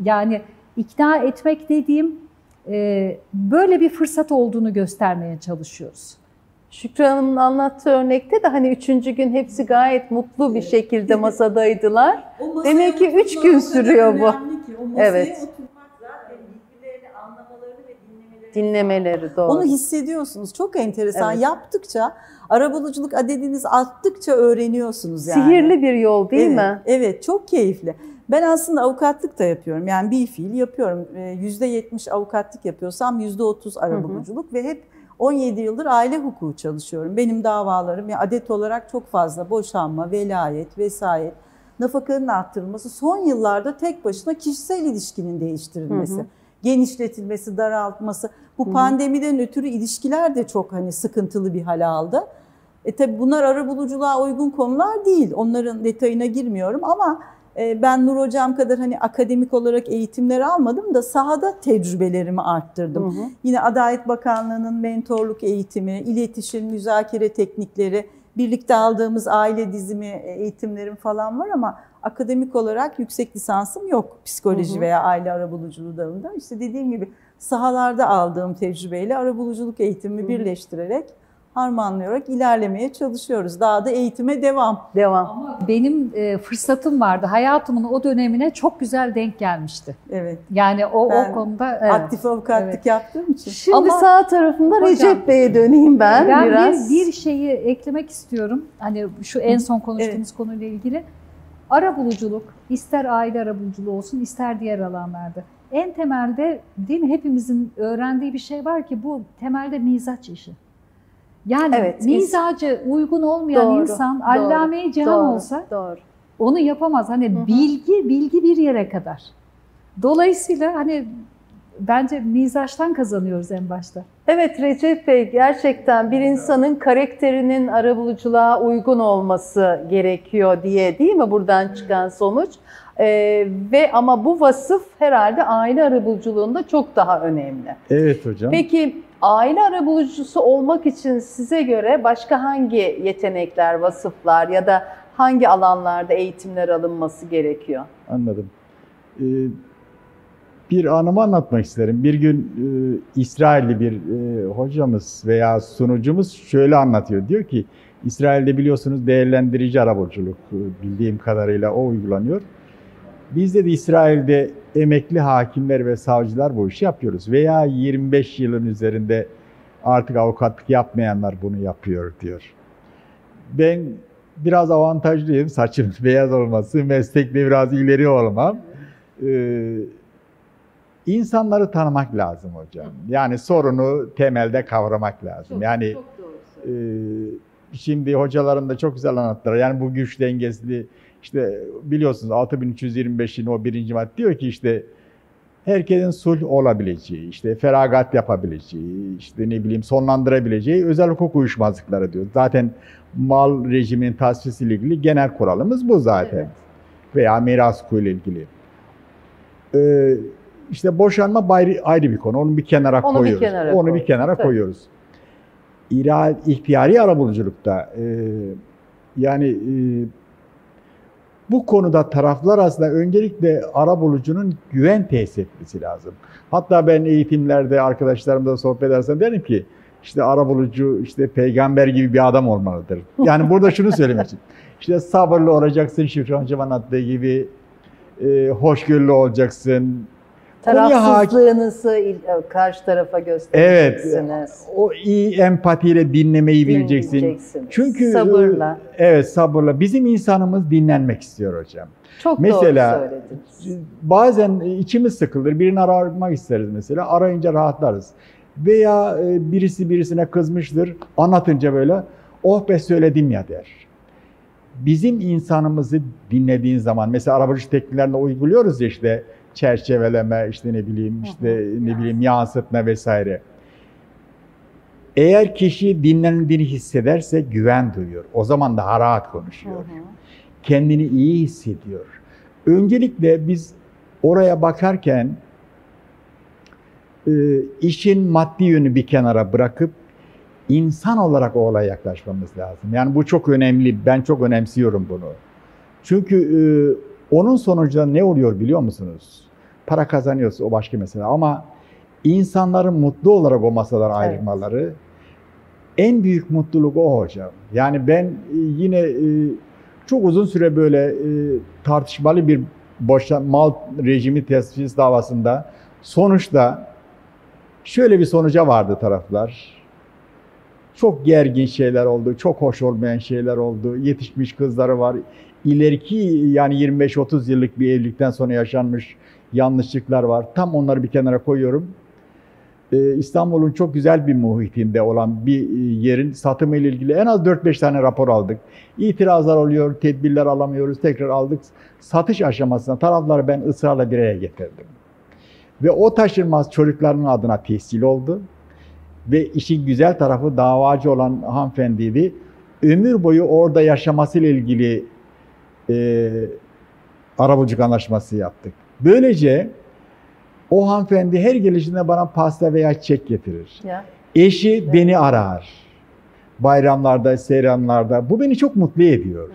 Speaker 2: yani ikna etmek dediğim e, böyle bir fırsat olduğunu göstermeye çalışıyoruz.
Speaker 1: Şükrü Hanım'ın anlattığı örnekte de hani üçüncü gün hepsi gayet mutlu bir şekilde masadaydılar. Demek ki üç gün sürüyor bu. Evet.
Speaker 3: oturmak zaten birbirlerini anlamalarını ve dinlemelerini
Speaker 1: Dinlemeleri doğru.
Speaker 3: Onu hissediyorsunuz. Çok enteresan.
Speaker 1: Evet.
Speaker 3: Yaptıkça, arabuluculuk adediniz arttıkça öğreniyorsunuz yani.
Speaker 1: Sihirli bir yol değil
Speaker 3: evet,
Speaker 1: mi?
Speaker 3: Evet, çok keyifli. Ben aslında avukatlık da yapıyorum. Yani bir fiil yapıyorum. Ee, %70 avukatlık yapıyorsam %30 arabuluculuk ve hep 17 yıldır aile hukuku çalışıyorum. Benim davalarım ya adet olarak çok fazla boşanma, velayet, vesayet, nafakanın arttırılması son yıllarda tek başına kişisel ilişkinin değiştirilmesi,
Speaker 1: Hı hı.
Speaker 3: genişletilmesi, daraltması. Bu pandemiden ötürü ilişkiler de çok hani sıkıntılı bir hal aldı. E tabi bunlar arabuluculuğa uygun konular değil. Onların detayına girmiyorum ama ben Nur Hocam kadar hani akademik olarak eğitimler almadım da sahada tecrübelerimi arttırdım.
Speaker 1: Hı hı.
Speaker 3: Yine Adalet Bakanlığı'nın mentorluk eğitimi, iletişim, müzakere teknikleri, birlikte aldığımız aile dizimi eğitimlerim falan var ama akademik olarak yüksek lisansım yok psikoloji
Speaker 1: Hı hı.
Speaker 3: veya aile arabuluculuğu dalında. İşte dediğim gibi sahalarda aldığım tecrübeyle arabuluculuk eğitimimi
Speaker 1: Hı hı.
Speaker 3: birleştirerek harmanlayarak ilerlemeye çalışıyoruz. Daha da eğitime devam.
Speaker 1: Devam.
Speaker 2: Ama benim e, fırsatım vardı. Hayatımın o dönemine çok güzel denk gelmişti.
Speaker 3: Evet.
Speaker 2: Yani o,
Speaker 3: Ben
Speaker 2: o konuda evet.
Speaker 3: Aktif avukatlık
Speaker 2: Evet.
Speaker 3: yaptığım için.
Speaker 1: Şimdi
Speaker 2: Ama-
Speaker 1: sağ tarafında
Speaker 2: Hocam,
Speaker 1: Recep Bey'e döneyim ben,
Speaker 2: Ben
Speaker 1: biraz.
Speaker 2: bir, bir şeyi eklemek istiyorum. Hani şu en son konuştuğumuz konuyla ilgili. Ara buluculuk, ister aile ara buluculuğu olsun, ister diğer alanlarda. En temelde değil mi hepimizin öğrendiği bir şey var ki bu temelde mizaç işi. Yani
Speaker 1: Evet,
Speaker 2: mizacı uygun olmayan
Speaker 1: Doğru,
Speaker 2: insan
Speaker 1: doğru,
Speaker 2: allame cihan
Speaker 1: Doğru,
Speaker 2: olsa
Speaker 1: Doğru.
Speaker 2: onu yapamaz. Hani
Speaker 1: Hı hı.
Speaker 2: bilgi bilgi bir yere kadar. Dolayısıyla hani bence mizaçtan kazanıyoruz en başta.
Speaker 1: Evet Recep Bey gerçekten bir insanın karakterinin arabuluculuğa uygun olması gerekiyor diye değil mi buradan çıkan sonuç? Ee, ve ama bu vasıf herhalde aile arabuluculuğunda çok daha önemli.
Speaker 4: Evet hocam.
Speaker 1: Peki aile arabulucusu olmak için size göre başka hangi yetenekler, vasıflar ya da hangi alanlarda eğitimler alınması gerekiyor?
Speaker 4: Anladım. Ee, bir anımı anlatmak isterim. Bir gün e, İsrailli bir e, hocamız veya sunucumuz şöyle anlatıyor. Diyor ki İsrail'de biliyorsunuz değerlendirici arabuluculuk e, bildiğim kadarıyla o uygulanıyor. Biz de İsrail'de emekli hakimler ve savcılar bu işi yapıyoruz. Veya 25 yılın üzerinde artık avukatlık yapmayanlar bunu yapıyor diyor. Ben biraz avantajlıyım. Saçım beyaz olması, meslekte biraz ileri olmam. Ee, insanları tanımak lazım hocam. Yani sorunu temelde kavramak lazım. yani e, şimdi hocalarım da çok güzel anlattılar. Yani bu güç dengesini işte biliyorsunuz 6325'in o birinci madde diyor ki işte herkesin sulh olabileceği, işte feragat yapabileceği, işte ne bileyim sonlandırabileceği özel hukuk uyuşmazlıkları diyor. Zaten mal rejiminin tasfisiyle ilgili genel kuralımız bu zaten.
Speaker 1: Evet.
Speaker 4: Veya miras hukukuyla ilgili. Ee, işte boşanma ayrı, ayrı bir konu. Onu bir kenara
Speaker 1: Onu bir
Speaker 4: koyuyoruz.
Speaker 1: kenara
Speaker 4: Onu bir kenara
Speaker 1: tabii.
Speaker 4: koyuyoruz. İra, ihtiyari arabuluculukta e, yani e, bu konuda taraflar arasında öncelikle arabulucunun güven tesis etmesi lazım. Hatta ben eğitimlerde arkadaşlarımla sohbet edersem derim ki işte arabulucu işte peygamber gibi bir adam olmalıdır. Yani burada şunu söylemek için. İşte sabırlı olacaksın Şifre Hocam anlattığı gibi e, hoşgörülü olacaksın.
Speaker 1: Tarafsızlığınızı e, karşı tarafa göstereceksiniz.
Speaker 4: O iyi empatiyle dinlemeyi bileceksin.
Speaker 1: Dinleyeceksiniz.
Speaker 4: Çünkü
Speaker 1: sabırla.
Speaker 4: e, evet sabırla. Bizim insanımız dinlenmek istiyor hocam.
Speaker 1: Çok
Speaker 4: mesela-
Speaker 1: doğru söylediniz.
Speaker 4: Bazen içimiz sıkılır. Birini aramak isteriz mesela. Arayınca rahatlarız. Veya e, birisi birisine kızmıştır. Anlatınca böyle oh be söyledim ya der. Bizim insanımızı dinlediğin zaman mesela arabacı tekniklerini uyguluyoruz ya işte çerçeveleme, işte ne bileyim işte ne bileyim yansıtma vesaire. Eğer kişi dinlenildiğini hissederse güven duyuyor. O zaman daha rahat konuşuyor. Kendini iyi hissediyor. Öncelikle biz oraya bakarken işin maddi yönü bir kenara bırakıp insan olarak o olaya yaklaşmamız lazım. Yani bu çok önemli. Ben çok önemsiyorum bunu. Çünkü onun sonucunda ne oluyor biliyor musunuz? Para kazanıyoruz o başka mesele ama insanların mutlu olarak o masadan
Speaker 1: Evet.
Speaker 4: ayrılmaları en büyük mutluluk o hocam. Yani ben e, yine e, çok uzun süre böyle e, tartışmalı bir boşa mal rejimi tespit davasında sonuçta şöyle bir sonuca vardı taraflar. Çok gergin şeyler oldu, çok hoş olmayan şeyler oldu. Yetişmiş kızları var. İleriki yani 25-30 yıllık bir evlilikten sonra yaşanmış yanlışlıklar var. Tam onları bir kenara koyuyorum. Ee, İstanbul'un çok güzel bir muhitinde olan bir e, yerin satımı ile ilgili en az 4-5 tane rapor aldık. İtirazlar oluyor, tedbirler alamıyoruz, tekrar aldık. Satış aşamasında tarafları ben ısrarla bir araya getirdim. Ve o taşınmaz çocukların adına tescil oldu. Ve işin güzel tarafı davacı olan hanımefendiydi. Ömür boyu orada yaşamasıyla ilgili e, arabuluculuk anlaşması yaptık. Böylece o hanımefendi her gelişinde bana pasta veya çiçek getirir.
Speaker 1: Ya.
Speaker 4: Eşi beni arar. Bayramlarda, seyranlarda. Bu beni çok mutlu ediyor.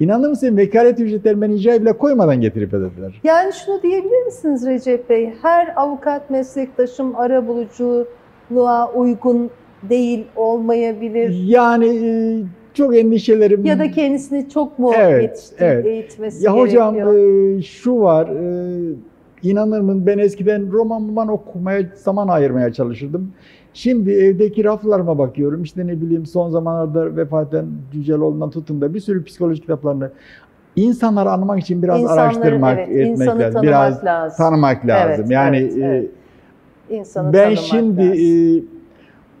Speaker 4: İnanır mısın vekalet ücretlerini ben icra bile koymadan getirip ödediler.
Speaker 1: Yani şunu diyebilir misiniz Recep Bey? Her avukat meslektaşım arabuluculuğa uygun değil, olmayabilir.
Speaker 4: Yani e, çok endişelerim
Speaker 1: Ya da kendisini çok mu
Speaker 4: Evet,
Speaker 1: yetiştirip
Speaker 4: evet.
Speaker 1: eğitmesi
Speaker 4: Ya hocam
Speaker 1: gerekiyor?
Speaker 4: e, şu var, e, inanır mısın ben eskiden roman roman okumaya zaman ayırmaya çalışırdım. Şimdi evdeki raflarıma bakıyorum. İşte ne bileyim son zamanlarda vefat eden Cüceloğlu'ndan tutun da bir sürü psikoloji kitaplarını insanları anlamak için biraz
Speaker 1: İnsanları,
Speaker 4: araştırmak,
Speaker 1: evet,
Speaker 4: etmek lazım.
Speaker 1: tanımak
Speaker 4: Biraz
Speaker 1: lazım.
Speaker 4: tanımak lazım.
Speaker 1: Evet,
Speaker 4: yani
Speaker 1: evet,
Speaker 4: e,
Speaker 1: evet. İnsanı
Speaker 4: ben şimdi
Speaker 1: lazım.
Speaker 4: e,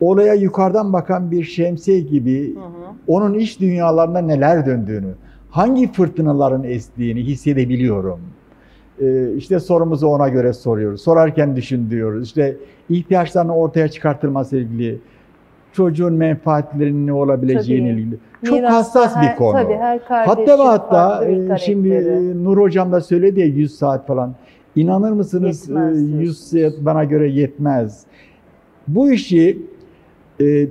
Speaker 4: olaya yukarıdan bakan bir şemsiye gibi
Speaker 1: Hı hı.
Speaker 4: onun iç dünyalarında neler döndüğünü, hangi fırtınaların estiğini hissedebiliyorum. Ee, işte sorumuzu ona göre soruyoruz. Sorarken düşündürüyoruz. İşte ihtiyaçlarını ortaya çıkartılması ilgili, çocuğun menfaatlerinin ne olabileceğine
Speaker 1: Tabii.
Speaker 4: ilgili. Çok
Speaker 1: Mirasta
Speaker 4: hassas bir
Speaker 1: her-
Speaker 4: konu.
Speaker 1: Tabii her
Speaker 4: Hatta ve hatta
Speaker 1: bir
Speaker 4: e, şimdi e, Nur Hocam da söyledi ya 100 saat falan. İnanır mısınız
Speaker 1: Yetmez
Speaker 4: e,
Speaker 1: diyorsunuz.
Speaker 4: 100 saat bana göre yetmez. Bu işi e,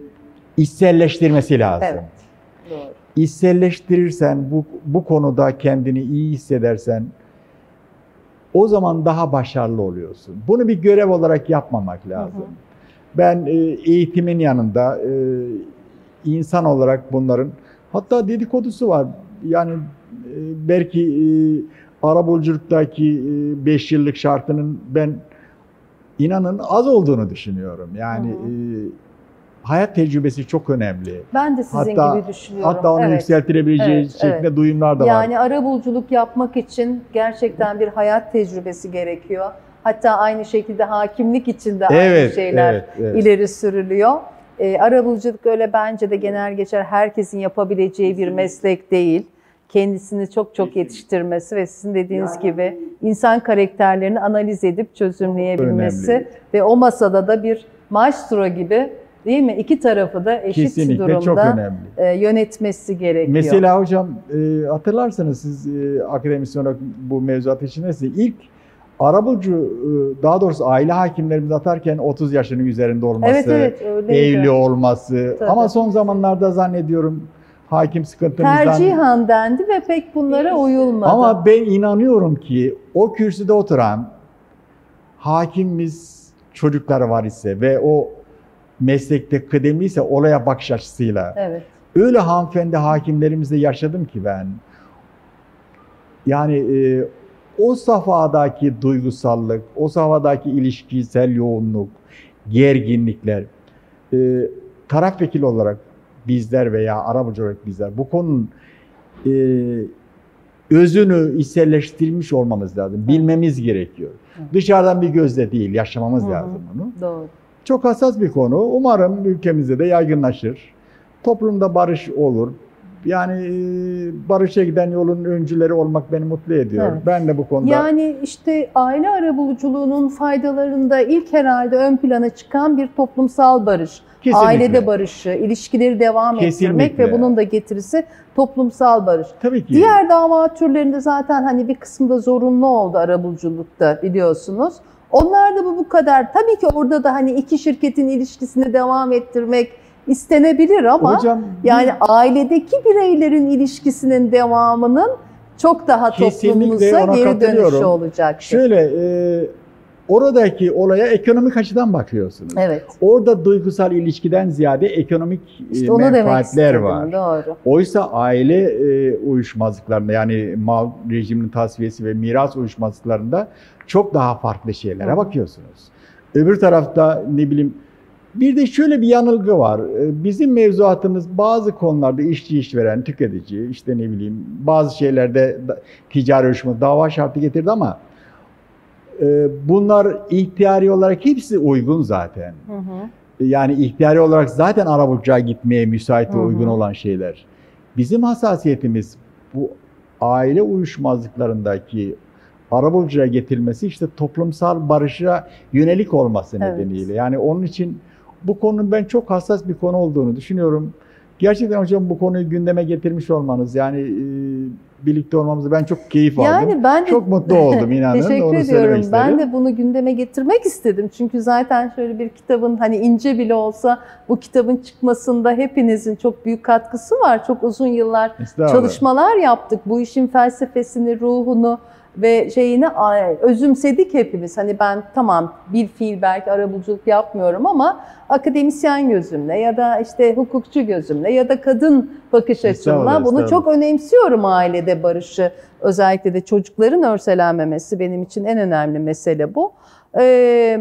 Speaker 4: içselleştirmesi lazım.
Speaker 1: Evet. Doğru.
Speaker 4: İçselleştirirsen, bu, bu konuda kendini iyi hissedersen o zaman daha başarılı oluyorsun. Bunu bir görev olarak yapmamak lazım.
Speaker 1: hı.
Speaker 4: Ben e, eğitimin yanında e, insan olarak bunların hatta dedikodusu var. Yani e, belki e, arabuluculuktaki 5 yıllık şartının ben inanın az olduğunu düşünüyorum. Yani
Speaker 1: Hı hı.
Speaker 4: e, hayat tecrübesi çok önemli.
Speaker 1: Ben de sizin
Speaker 4: Hatta-
Speaker 1: gibi düşünüyorum.
Speaker 4: Hatta onu
Speaker 1: Evet.
Speaker 4: yükseltilebileceği
Speaker 1: Evet,
Speaker 4: şeklinde
Speaker 1: evet.
Speaker 4: duyumlar da var.
Speaker 1: Yani arabuluculuk yapmak için gerçekten bir hayat tecrübesi gerekiyor. Hatta aynı şekilde hakimlik için de aynı
Speaker 4: Evet,
Speaker 1: şeyler
Speaker 4: evet, evet.
Speaker 1: ileri sürülüyor. E, arabuluculuk öyle bence de genel geçer herkesin yapabileceği bir meslek değil. Kendisini çok çok yetiştirmesi ve sizin dediğiniz gibi insan karakterlerini analiz edip çözümleyebilmesi
Speaker 4: Önemli.
Speaker 1: ve o masada da bir maestro gibi değil mi? İki tarafı da eşit
Speaker 4: Kesinlikle
Speaker 1: durumda
Speaker 4: çok önemli.
Speaker 1: e, yönetmesi gerekiyor.
Speaker 4: Mesela hocam e, hatırlarsanız siz e, akademisyen olarak bu mevzuat içindesiniz. İlk arabulucu e, daha doğrusu aile hakimlerimiz atarken 30 yaşının üzerinde olması,
Speaker 1: Evet evet öyleydi.
Speaker 4: evli olması
Speaker 1: Tabii.
Speaker 4: ama son zamanlarda zannediyorum hakim sıkıntımızdan
Speaker 1: Tercihan dendi ve pek bunlara uyulmadı.
Speaker 4: Ama ben inanıyorum ki o kürsüde oturan hakimimiz çocukları var ise ve o meslekte kıdemliyse olaya bakış açısıyla
Speaker 1: Evet.
Speaker 4: öyle hanımefendi hakimlerimizle yaşadım ki ben. Yani e, o safhadaki duygusallık, o safhadaki ilişkisel yoğunluk, gerginlikler, e, taraf vekili olarak bizler veya arabacı olarak bizler bu konunun e, özünü içselleştirilmiş olmamız lazım. Bilmemiz gerekiyor. Dışarıdan bir gözle değil, yaşamamız
Speaker 1: Hı hı.
Speaker 4: lazım bunu.
Speaker 1: Doğru.
Speaker 4: Çok hassas bir konu. Umarım ülkemizde de yaygınlaşır. Toplumda barış olur. Yani e, barışa giden yolun öncüleri olmak beni mutlu ediyor.
Speaker 1: Evet.
Speaker 4: Ben de bu konuda
Speaker 1: Yani işte aile arabuluculuğunun faydalarında ilk herhalde ön plana çıkan bir toplumsal barış.
Speaker 4: kesinlikle.
Speaker 1: Ailede barışı, ilişkileri devam ettirmek
Speaker 4: Kesinlikle.
Speaker 1: ve bunun da getirisi toplumsal barış.
Speaker 4: Tabii ki.
Speaker 1: Diğer dava türlerinde zaten hani bir kısmında zorunlu oldu arabuluculukta biliyorsunuz. Onlar da bu bu kadar. Tabii ki orada da hani iki şirketin ilişkisini devam ettirmek istenebilir ama
Speaker 4: Hocam
Speaker 1: yani ailedeki bireylerin ilişkisinin devamının çok daha toplumumuza geri dönüşü olacak.
Speaker 4: şöyle e, oradaki olaya ekonomik açıdan bakıyorsunuz.
Speaker 1: Evet.
Speaker 4: Orada duygusal ilişkiden ziyade ekonomik e,
Speaker 1: İşte demek
Speaker 4: menfaatler var.
Speaker 1: Doğru.
Speaker 4: Oysa aile e, uyuşmazlıklarında yani mal rejiminin tasfiyesi ve miras uyuşmazlıklarında çok daha farklı şeylere
Speaker 1: Hı
Speaker 4: bakıyorsunuz. Öbür tarafta ne bileyim bir de şöyle bir yanılgı var. E, Bizim mevzuatımız bazı konularda işçi işveren, tüketici, işte ne bileyim bazı şeylerde ticari uyuşma, dava şartı getirdi ama e, bunlar ihtiyari olarak hepsi uygun zaten.
Speaker 1: Hı hı.
Speaker 4: Yani ihtiyari olarak zaten arabulucuya gitmeye müsait ve uygun olan şeyler. Bizim hassasiyetimiz bu aile uyuşmazlıklarındaki arabulucuya getirilmesi işte toplumsal barışa yönelik olması
Speaker 1: Evet.
Speaker 4: nedeniyle. Yani onun için bu konunun ben çok hassas bir konu olduğunu düşünüyorum. Gerçekten hocam bu konuyu gündeme getirmiş olmanız yani e, birlikte olmamızı ben çok keyif aldım.
Speaker 1: Yani ben de
Speaker 4: Çok mutlu oldum inanın.
Speaker 1: Teşekkür
Speaker 4: Onu
Speaker 1: ediyorum. Ben de bunu gündeme getirmek istedim. Çünkü zaten şöyle bir kitabın hani ince bile olsa bu kitabın çıkmasında hepinizin çok büyük katkısı var. Çok uzun yıllar çalışmalar yaptık. Bu işin felsefesini, ruhunu ve şeyini özümsedik hepimiz. Hani ben tamam bir fiil belki arabuluculuk yapmıyorum ama akademisyen gözümle ya da işte hukukçu gözümle ya da kadın bakış açımla bunu çok önemsiyorum ailede barışı. Özellikle de çocukların örselenmemesi benim için en önemli mesele bu. Ee,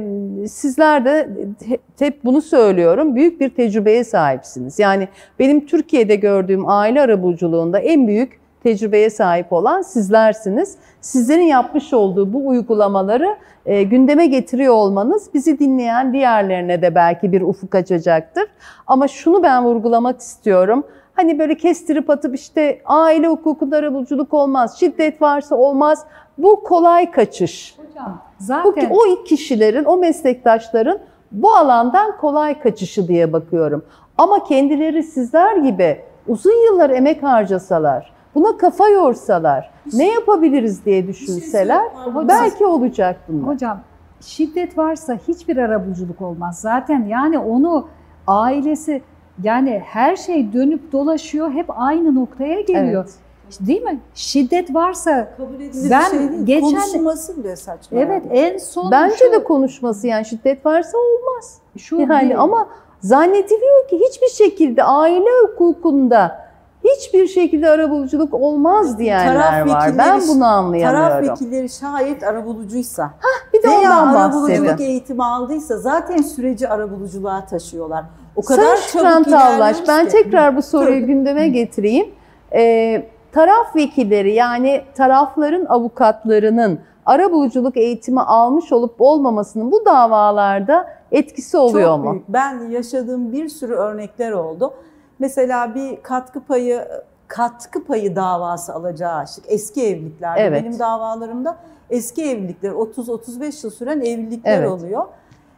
Speaker 1: sizler de he- hep bunu söylüyorum. Büyük bir tecrübeye sahipsiniz. Yani benim Türkiye'de gördüğüm aile arabuluculuğunda en büyük tecrübeye sahip olan sizlersiniz. Sizlerin yapmış olduğu bu uygulamaları e, gündeme getiriyor olmanız bizi dinleyen diğerlerine de belki bir ufuk açacaktır. Ama şunu ben vurgulamak istiyorum. Hani böyle kestirip atıp işte aile hukukunda arabuluculuk olmaz, şiddet varsa olmaz. Bu kolay kaçış.
Speaker 2: Hocam
Speaker 1: Bu
Speaker 2: zaten
Speaker 1: o kişilerin, o meslektaşların bu alandan kolay kaçışı diye bakıyorum. Ama kendileri sizler gibi uzun yıllar emek harcasalar, buna kafa yorsalar, ne yapabiliriz diye düşünseler belki olacak bunlar.
Speaker 2: Hocam şiddet varsa hiçbir arabuluculuk olmaz. Zaten yani onu ailesi yani her şey dönüp dolaşıyor hep aynı noktaya geliyor.
Speaker 1: Evet.
Speaker 2: Değil mi? Şiddet varsa
Speaker 3: Kabul edilir
Speaker 2: Ben
Speaker 3: bir şey değil.
Speaker 2: geçen-
Speaker 3: Konuşulması bile saçma.
Speaker 2: evet en son
Speaker 1: Bence
Speaker 2: şu,
Speaker 1: de konuşması yani şiddet varsa olmaz.
Speaker 2: şu
Speaker 1: Yani
Speaker 2: bir-
Speaker 1: ama zannediliyor ki hiçbir şekilde aile hukukunda hiçbir şekilde arabuluculuk olmaz diyenler
Speaker 3: Taraf
Speaker 1: var. Ben bunu
Speaker 3: Taraf
Speaker 1: anlayamıyorum.
Speaker 3: vekilleri şayet arabulucuysa
Speaker 1: Bir de
Speaker 3: veya arabuluculuk eğitimi aldıysa zaten süreci arabuluculuğa taşıyorlar. O kadar
Speaker 1: Sayın
Speaker 3: çabuk ilerliyoruz
Speaker 1: ben tekrar bu soruyu
Speaker 3: Tabii.
Speaker 1: gündeme getireyim. Ee, taraf vekilleri yani tarafların avukatlarının arabuluculuk eğitimi almış olup olmamasının bu davalarda etkisi oluyor
Speaker 3: Çok
Speaker 1: mu?
Speaker 3: büyük. Ben yaşadığım bir sürü örnekler oldu. Mesela bir katkı payı katkı payı davası alacağı aşık eski evliliklerde
Speaker 1: Evet.
Speaker 3: benim davalarımda eski evlilikler 30-35 yıl süren evlilikler
Speaker 1: Evet.
Speaker 3: oluyor.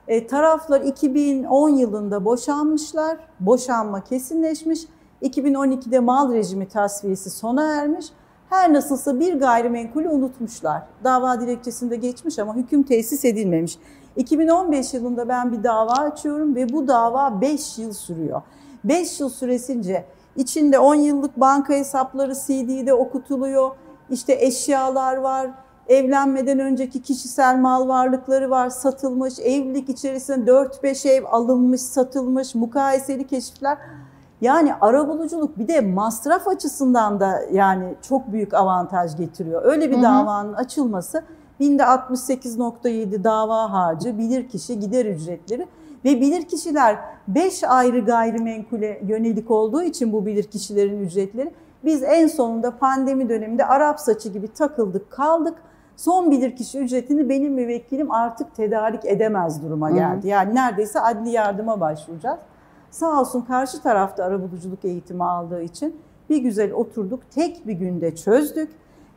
Speaker 3: E, taraflar 2010 yılında boşanmışlar. Boşanma kesinleşmiş. 2012'de mal rejimi tasfiyesi sona ermiş. Her nasılsa bir gayrimenkulü unutmuşlar. Dava dilekçesinde geçmiş ama hüküm tesis edilmemiş. 2015 yılında ben bir dava açıyorum ve bu dava 5 yıl sürüyor. 5 yıl süresince içinde 10 yıllık banka hesapları CD'de okutuluyor. İşte eşyalar var, evlenmeden önceki kişisel mal varlıkları var, satılmış, evlilik içerisinde 4-5 ev alınmış, satılmış, mukayeseli keşifler. Yani arabuluculuk bir de masraf açısından da yani çok büyük avantaj getiriyor. Öyle bir
Speaker 1: Hı hı.
Speaker 3: davanın açılması binde 68.7 dava harcı, bilirkişi gider ücretleri ve bilirkişiler 5 ayrı gayrimenkule yönelik olduğu için bu bilirkişilerin ücretleri biz en sonunda pandemi döneminde Arap saçı gibi takıldık kaldık. Son bilirkişi ücretini benim müvekkilim artık tedarik edemez duruma
Speaker 1: Hı hı.
Speaker 3: geldi. Yani neredeyse adli yardıma başvuracağız. Sağ olsun karşı tarafta arabuluculuk eğitimi aldığı için bir güzel oturduk. Tek bir günde çözdük.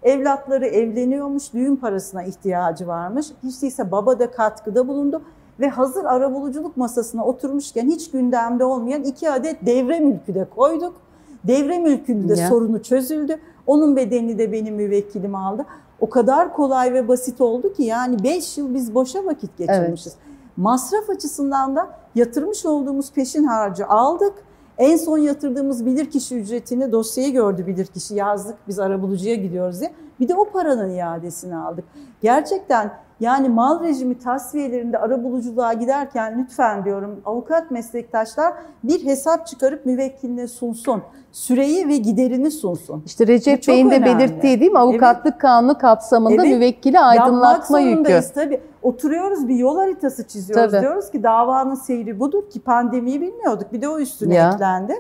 Speaker 3: Evlatları evleniyormuş, düğün parasına ihtiyacı varmış. Hiç değilse baba da katkıda bulundu. Ve hazır arabuluculuk masasına oturmuşken hiç gündemde olmayan iki adet devre mülkü de koyduk. Devre mülkünde de sorunu çözüldü. Onun bedelini de benim müvekkilim aldı. O kadar kolay ve basit oldu ki yani 5 yıl biz boşa vakit geçirmişiz. Masraf açısından da yatırmış olduğumuz peşin harcı aldık. En son yatırdığımız bilirkişi ücretini dosyayı gördü bilirkişi yazdık. Biz arabulucuya gidiyoruz diye. Bir de o paranın iadesini aldık. Gerçekten yani mal rejimi tasfiyelerinde arabuluculuğa giderken lütfen diyorum avukat meslektaşlar bir hesap çıkarıp müvekkiline sunsun. Süreyi ve giderini sunsun.
Speaker 1: İşte Recep Bey'in de
Speaker 3: önemli.
Speaker 1: belirttiği değil mi? Avukatlık kanunu kapsamında
Speaker 3: Evet.
Speaker 1: müvekkili aydınlatma
Speaker 3: Yapmak
Speaker 1: yükü.
Speaker 3: tabii. Oturuyoruz bir yol haritası çiziyoruz.
Speaker 1: Tabii.
Speaker 3: Diyoruz ki davanın seyri budur ki pandemiyi bilmiyorduk. Bir de o üstüne
Speaker 1: Ya.
Speaker 3: eklendi.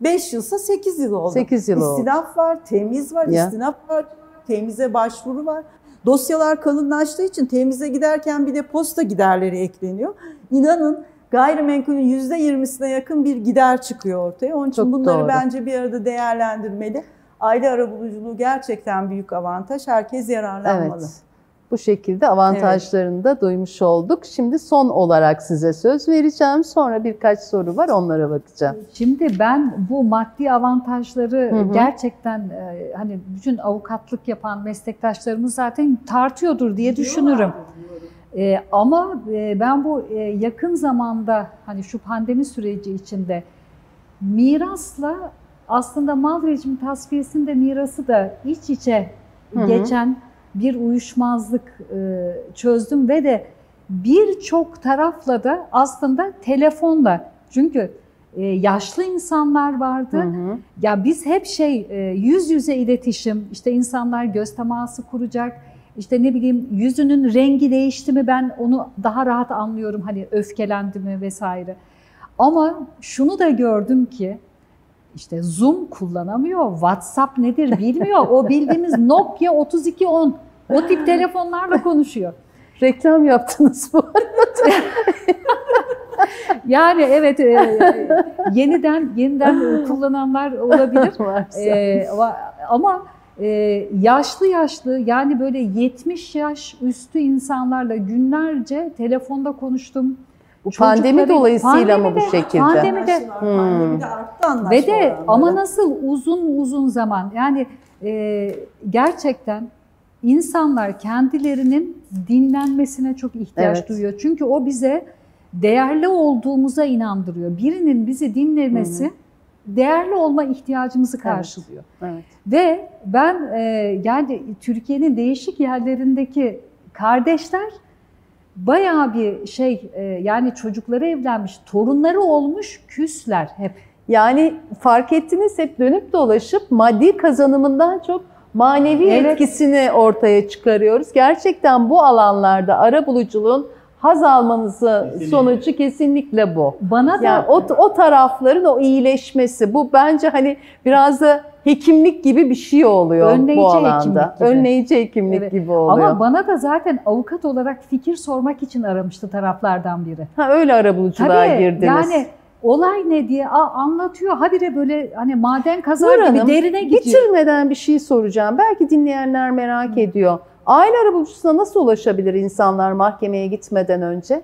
Speaker 3: 5 yılsa 8 yıl oldu.
Speaker 1: 8 yıl oldu.
Speaker 3: İstinaf var, temiz var,
Speaker 1: Ya.
Speaker 3: istinaf var, temize başvuru var. Dosyalar kalınlaştığı için temize giderken bir de posta giderleri ekleniyor. İnanın gayrimenkulün %20'sine yakın bir gider çıkıyor ortaya. Onun için
Speaker 1: Çok
Speaker 3: bunları
Speaker 1: doğru.
Speaker 3: bence bir arada değerlendirmeli. Aile arabuluculuğu gerçekten büyük avantaj. Herkes yararlanmalı.
Speaker 1: Evet. Bu şekilde avantajlarını da duymuş olduk. Şimdi son olarak size söz vereceğim. Sonra birkaç soru var onlara bakacağım.
Speaker 2: Şimdi ben bu maddi avantajları
Speaker 1: Hı hı.
Speaker 2: gerçekten e, hani bütün avukatlık yapan meslektaşlarımız zaten tartıyordur diye düşünürüm. E, ama e, ben bu e, yakın zamanda hani şu pandemi süreci içinde mirasla aslında mal rejimi tasfiyesinde mirası da iç içe
Speaker 1: Hı hı.
Speaker 2: geçen bir uyuşmazlık e, çözdüm ve de birçok tarafla da aslında telefonla çünkü e, yaşlı insanlar vardı.
Speaker 1: Hı hı.
Speaker 2: Ya biz hep şey e, yüz yüze iletişim, işte insanlar göz teması kuracak, işte ne bileyim yüzünün rengi değişti mi ben onu daha rahat anlıyorum hani öfkelendi mi vesaire. Ama şunu da gördüm ki işte Zoom kullanamıyor, WhatsApp nedir bilmiyor. O bildiğimiz Nokia 3210 o tip telefonlarla konuşuyor.
Speaker 1: Reklam yaptınız bu arada.
Speaker 2: Yani evet e, yeniden yeniden kullananlar olabilir.
Speaker 1: Varsa.
Speaker 2: E, ama e, yaşlı yaşlı yani böyle 70 yaş üstü insanlarla günlerce telefonda konuştum.
Speaker 1: Bu pandemi dolayısıyla mı bu şekilde?
Speaker 2: Pandemide
Speaker 3: Pandemide arttı
Speaker 2: ve de
Speaker 3: oranları.
Speaker 2: ama nasıl uzun uzun zaman yani e, gerçekten insanlar kendilerinin dinlenmesine çok ihtiyaç
Speaker 1: Evet.
Speaker 2: duyuyor. Çünkü o bize değerli olduğumuza inandırıyor. Birinin bizi dinlemesi değerli olma ihtiyacımızı karşılıyor.
Speaker 1: Evet.
Speaker 2: Ve ben e, yani Türkiye'nin değişik yerlerindeki kardeşler bayağı bir şey e, yani çocukları evlenmiş, torunları olmuş, küsler hep.
Speaker 1: Yani fark ettiniz hep dönüp dolaşıp maddi kazanımından çok manevi
Speaker 2: Evet.
Speaker 1: etkisini ortaya çıkarıyoruz. Gerçekten bu alanlarda ara buluculuğun haz almanızın sonucu kesinlikle bu.
Speaker 2: Bana da
Speaker 1: Yani o, o tarafların o iyileşmesi bu bence hani biraz da hekimlik gibi bir şey oluyor
Speaker 2: Önleyici
Speaker 1: bu alanda.
Speaker 2: hekimlik gibi.
Speaker 1: Önleyici hekimlik
Speaker 2: Evet.
Speaker 1: gibi oluyor.
Speaker 2: ama bana da zaten avukat olarak fikir sormak için aramıştı taraflardan biri.
Speaker 1: ha, öyle ara buluculuğa
Speaker 2: Tabii
Speaker 1: girdiniz.
Speaker 2: yani olay ne diye Aa, anlatıyor. Habire böyle hani maden kazar
Speaker 1: Nur
Speaker 2: gibi
Speaker 1: Hanım,
Speaker 2: derine gidiyor.
Speaker 1: Bitirmeden bir şey soracağım. Belki dinleyenler merak ediyor. Aile arabulucusuna nasıl ulaşabilir insanlar mahkemeye gitmeden önce?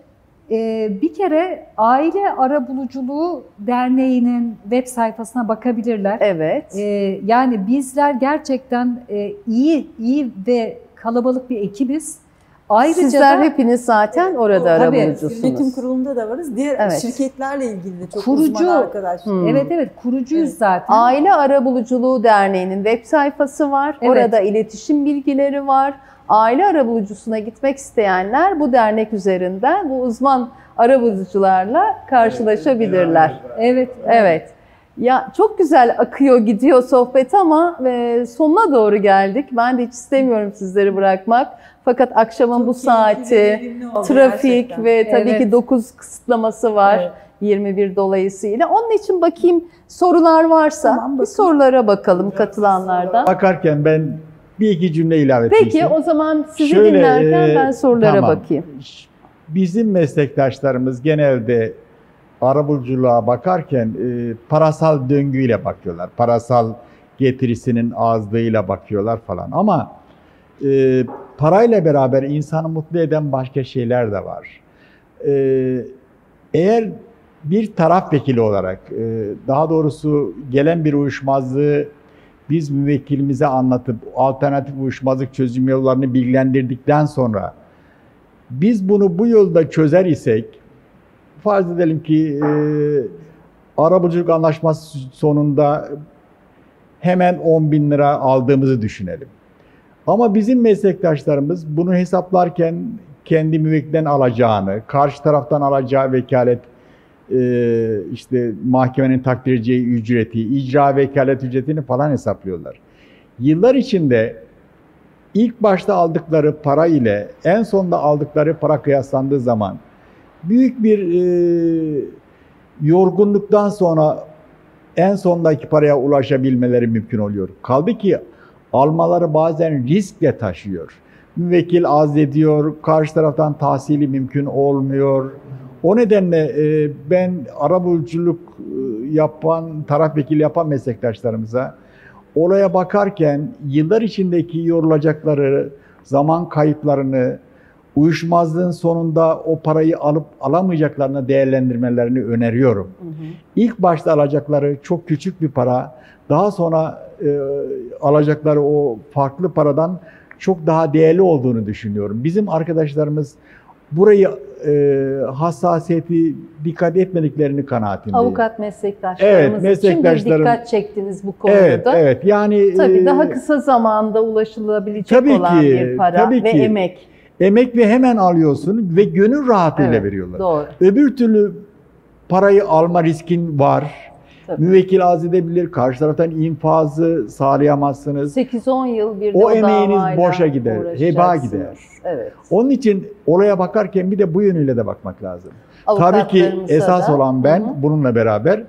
Speaker 2: Ee, bir kere Aile Arabuluculuğu Derneği'nin web sayfasına bakabilirler.
Speaker 1: Evet.
Speaker 2: Ee, yani bizler gerçekten e, iyi iyi ve kalabalık bir ekibiz. Ayrıca
Speaker 1: Sizler
Speaker 2: da
Speaker 1: hepiniz zaten orada
Speaker 2: Tabii,
Speaker 1: arabulucusunuz.
Speaker 3: Yönetim kurulunda da varız. Diğer
Speaker 1: Evet.
Speaker 3: şirketlerle ilgili de çok
Speaker 2: Kurucu-
Speaker 3: uzman arkadaş.
Speaker 1: Hmm.
Speaker 2: evet evet kurucuyuz
Speaker 3: Evet.
Speaker 2: zaten.
Speaker 1: Aile Arabuluculuğu Derneği'nin web sayfası var.
Speaker 2: Evet.
Speaker 1: Orada iletişim bilgileri var. Aile arabulucusuna gitmek isteyenler bu dernek üzerinden bu uzman arabulucularla karşılaşabilirler.
Speaker 2: Evet.
Speaker 1: Evet. Ya çok güzel akıyor gidiyor sohbet ama e, sonuna doğru geldik. Ben de hiç istemiyorum sizleri bırakmak. Fakat akşamın bu
Speaker 3: Çok ve
Speaker 1: saati, trafik
Speaker 3: gerçekten.
Speaker 1: ve tabii ki
Speaker 2: Evet.
Speaker 1: 9 kısıtlaması var.
Speaker 2: Evet.
Speaker 1: 21 dolayısıyla. Onun için bakayım sorular varsa
Speaker 3: Tamam,
Speaker 1: bir sorulara bakalım katılanlardan.
Speaker 4: Bakarken ben bir iki cümle ilave etmek
Speaker 1: Peki o zaman sizi
Speaker 4: Şöyle,
Speaker 1: dinlerken
Speaker 4: e,
Speaker 1: ben sorulara
Speaker 4: tamam.
Speaker 1: bakayım.
Speaker 4: Bizim meslektaşlarımız genelde arabuluculuğa bakarken e, parasal döngüyle bakıyorlar. Parasal getirisinin azlığıyla bakıyorlar falan. Ama e, parayla beraber insanı mutlu eden başka şeyler de var. E, eğer bir taraf vekili olarak, e, daha doğrusu gelen bir uyuşmazlığı biz müvekkilimize anlatıp alternatif uyuşmazlık çözüm yollarını bilgilendirdikten sonra biz bunu bu yolda çözer isek farz edelim ki e, arabuluculuk anlaşması sonunda hemen 10 bin lira aldığımızı düşünelim. Ama bizim meslektaşlarımız bunu hesaplarken kendi müvekkilden alacağını, karşı taraftan alacağı vekalet, e, işte mahkemenin takdir edeceği ücreti, icra vekalet ücretini falan hesaplıyorlar. Yıllar içinde ilk başta aldıkları para ile en sonda aldıkları para kıyaslandığı zaman büyük bir e, yorgunluktan sonra en sondaki paraya ulaşabilmeleri mümkün oluyor. Kaldı ki almaları bazen riskle taşıyor. Müvekkil az ediyor, karşı taraftan tahsili mümkün olmuyor. O nedenle e, ben arabuluculuk e, yapan, taraf vekili yapan meslektaşlarımıza olaya bakarken yıllar içindeki yorulacakları zaman kayıplarını, uyuşmazlığın sonunda o parayı alıp alamayacaklarını değerlendirmelerini öneriyorum. İlk başta alacakları çok küçük bir para, daha sonra e, alacakları o farklı paradan çok daha değerli olduğunu düşünüyorum. Bizim arkadaşlarımız
Speaker 5: burayı e, hassasiyeti dikkat etmediklerini kanaatindeyim.
Speaker 1: Avukat meslektaşlarımız
Speaker 5: Evet,
Speaker 1: için
Speaker 5: meslektaşlarım-
Speaker 1: dikkat çektiniz bu konuda.
Speaker 5: Evet, evet. Yani
Speaker 1: Tabii
Speaker 5: e,
Speaker 1: daha kısa zamanda ulaşılabilecek
Speaker 5: tabii
Speaker 1: olan
Speaker 5: ki,
Speaker 1: bir para
Speaker 5: tabii
Speaker 1: ve
Speaker 5: ki.
Speaker 1: emek.
Speaker 5: Emek ve hemen alıyorsun ve gönül rahatlığıyla
Speaker 1: Evet,
Speaker 5: veriyorlar.
Speaker 1: Doğru.
Speaker 5: Öbür türlü parayı alma riskin var.
Speaker 1: Tabii.
Speaker 5: Müvekkil az edebilir, karşı taraftan infazı sağlayamazsınız.
Speaker 1: 8-10 yıl bir de
Speaker 5: O
Speaker 1: o,
Speaker 5: emeğiniz boşa gider, heba gider.
Speaker 1: Evet.
Speaker 5: Onun için olaya bakarken bir de bu yönüyle de bakmak lazım. Tabii ki esas
Speaker 1: da-
Speaker 5: olan ben
Speaker 1: Hı hı.
Speaker 5: bununla beraber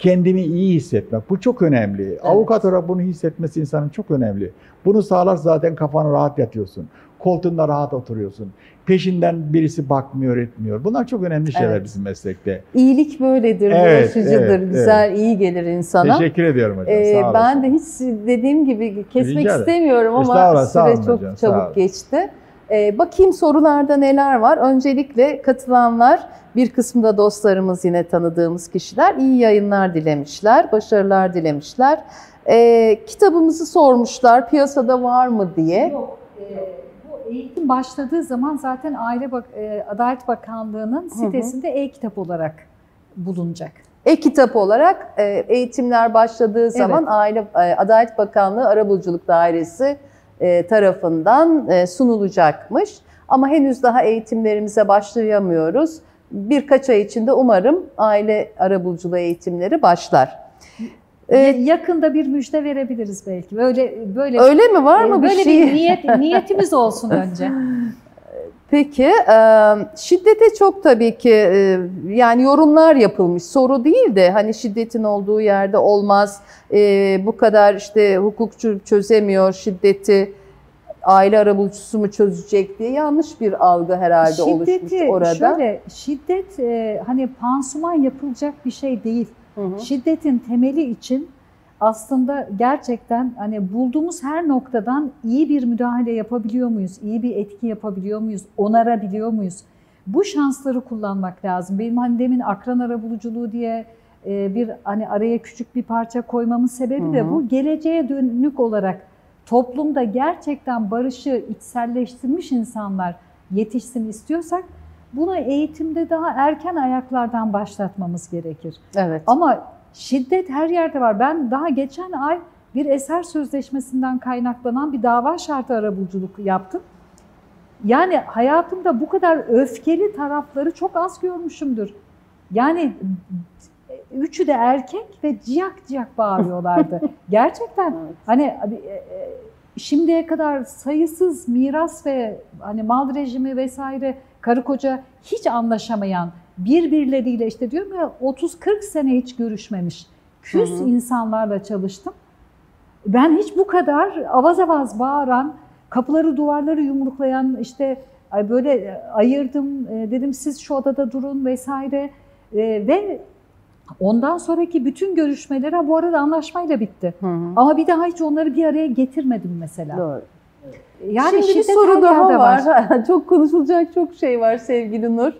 Speaker 5: kendimi iyi hissetmek. Bu çok önemli. Avukat olarak bunu hissetmesi insanın çok önemli. Bunu sağlar zaten kafanı rahat yatıyorsun. Koltuğunda rahat oturuyorsun. Peşinden birisi bakmıyor etmiyor. Bunlar çok önemli şeyler
Speaker 1: Evet.
Speaker 5: bizim meslekte.
Speaker 1: İyilik böyledir,
Speaker 5: Evet,
Speaker 1: bulaşıcıdır,
Speaker 5: evet,
Speaker 1: güzel, iyi gelir insana.
Speaker 5: Teşekkür ediyorum hocam.
Speaker 1: Ee,
Speaker 5: sağ olasın.
Speaker 1: ben de hiç dediğim gibi kesmek
Speaker 5: Rica
Speaker 1: istemiyorum ama süre çok
Speaker 5: hocam,
Speaker 1: çabuk geçti. Ee, bakayım sorularda neler var. Öncelikle katılanlar, bir kısmında dostlarımız yine tanıdığımız kişiler iyi yayınlar dilemişler, başarılar dilemişler. Ee, kitabımızı sormuşlar, piyasada var mı diye.
Speaker 2: Yok. e, bu eğitim başladığı zaman zaten Aile Bak e, Adalet Bakanlığı'nın sitesinde e-kitap olarak bulunacak.
Speaker 1: E-kitap olarak e, eğitimler başladığı zaman Aile e, Adalet Bakanlığı Arabuluculuk Dairesi e, tarafından e, sunulacakmış. Ama henüz daha eğitimlerimize başlayamıyoruz. Birkaç ay içinde umarım aile arabuluculuğu eğitimleri başlar. E,
Speaker 2: Yakında bir müjde verebiliriz belki. Böyle böyle
Speaker 1: öyle mi var
Speaker 2: e,
Speaker 1: mı bir
Speaker 2: böyle
Speaker 1: şey?
Speaker 2: bir niyet niyetimiz olsun önce.
Speaker 1: Peki e, şiddete çok tabii ki e, yani yorumlar yapılmış soru değil de hani şiddetin olduğu yerde olmaz e, bu kadar işte hukukçu çözemiyor şiddeti aile arabulucusu mu çözecek diye yanlış bir algı herhalde oluşmuş orada.
Speaker 2: şöyle şiddet e, hani pansuman yapılacak bir şey değil.
Speaker 1: Hı hı.
Speaker 2: Şiddetin temeli için aslında gerçekten hani bulduğumuz her noktadan iyi bir müdahale yapabiliyor muyuz? İyi bir etki yapabiliyor muyuz? Onarabiliyor muyuz? Bu şansları kullanmak lazım. Benim hani demin akran arabuluculuğu diye e, bir hani araya küçük bir parça koymamın sebebi de bu. Geleceğe dönük olarak toplumda gerçekten barışı içselleştirmiş insanlar yetişsin istiyorsak buna eğitimde daha erken ayaklardan başlatmamız gerekir.
Speaker 1: Evet.
Speaker 2: Ama şiddet her yerde var. Ben daha geçen ay bir eser sözleşmesinden kaynaklanan bir dava şartı arabuluculuk yaptım. Yani hayatımda bu kadar öfkeli tarafları çok az görmüşümdür. Yani üçü de erkek ve ciyak ciyak bağırıyorlardı. Gerçekten
Speaker 1: Evet.
Speaker 2: hani e, e, şimdiye kadar sayısız miras ve hani mal rejimi vesaire karı koca hiç anlaşamayan birbirleriyle işte diyorum ya 30-40 sene hiç görüşmemiş küs
Speaker 1: Hı hı.
Speaker 2: insanlarla çalıştım. Ben hiç bu kadar avaz avaz bağıran, kapıları duvarları yumruklayan işte böyle e, ayırdım e, dedim siz şu odada durun vesaire E, ve ondan sonraki bütün görüşmeler bu arada anlaşmayla bitti.
Speaker 1: Hı hı.
Speaker 2: Ama bir daha hiç onları bir araya getirmedim mesela.
Speaker 1: Doğru.
Speaker 2: Yani
Speaker 1: Şimdi bir soru daha
Speaker 2: yerde
Speaker 1: var. çok konuşulacak çok şey var sevgili Nur.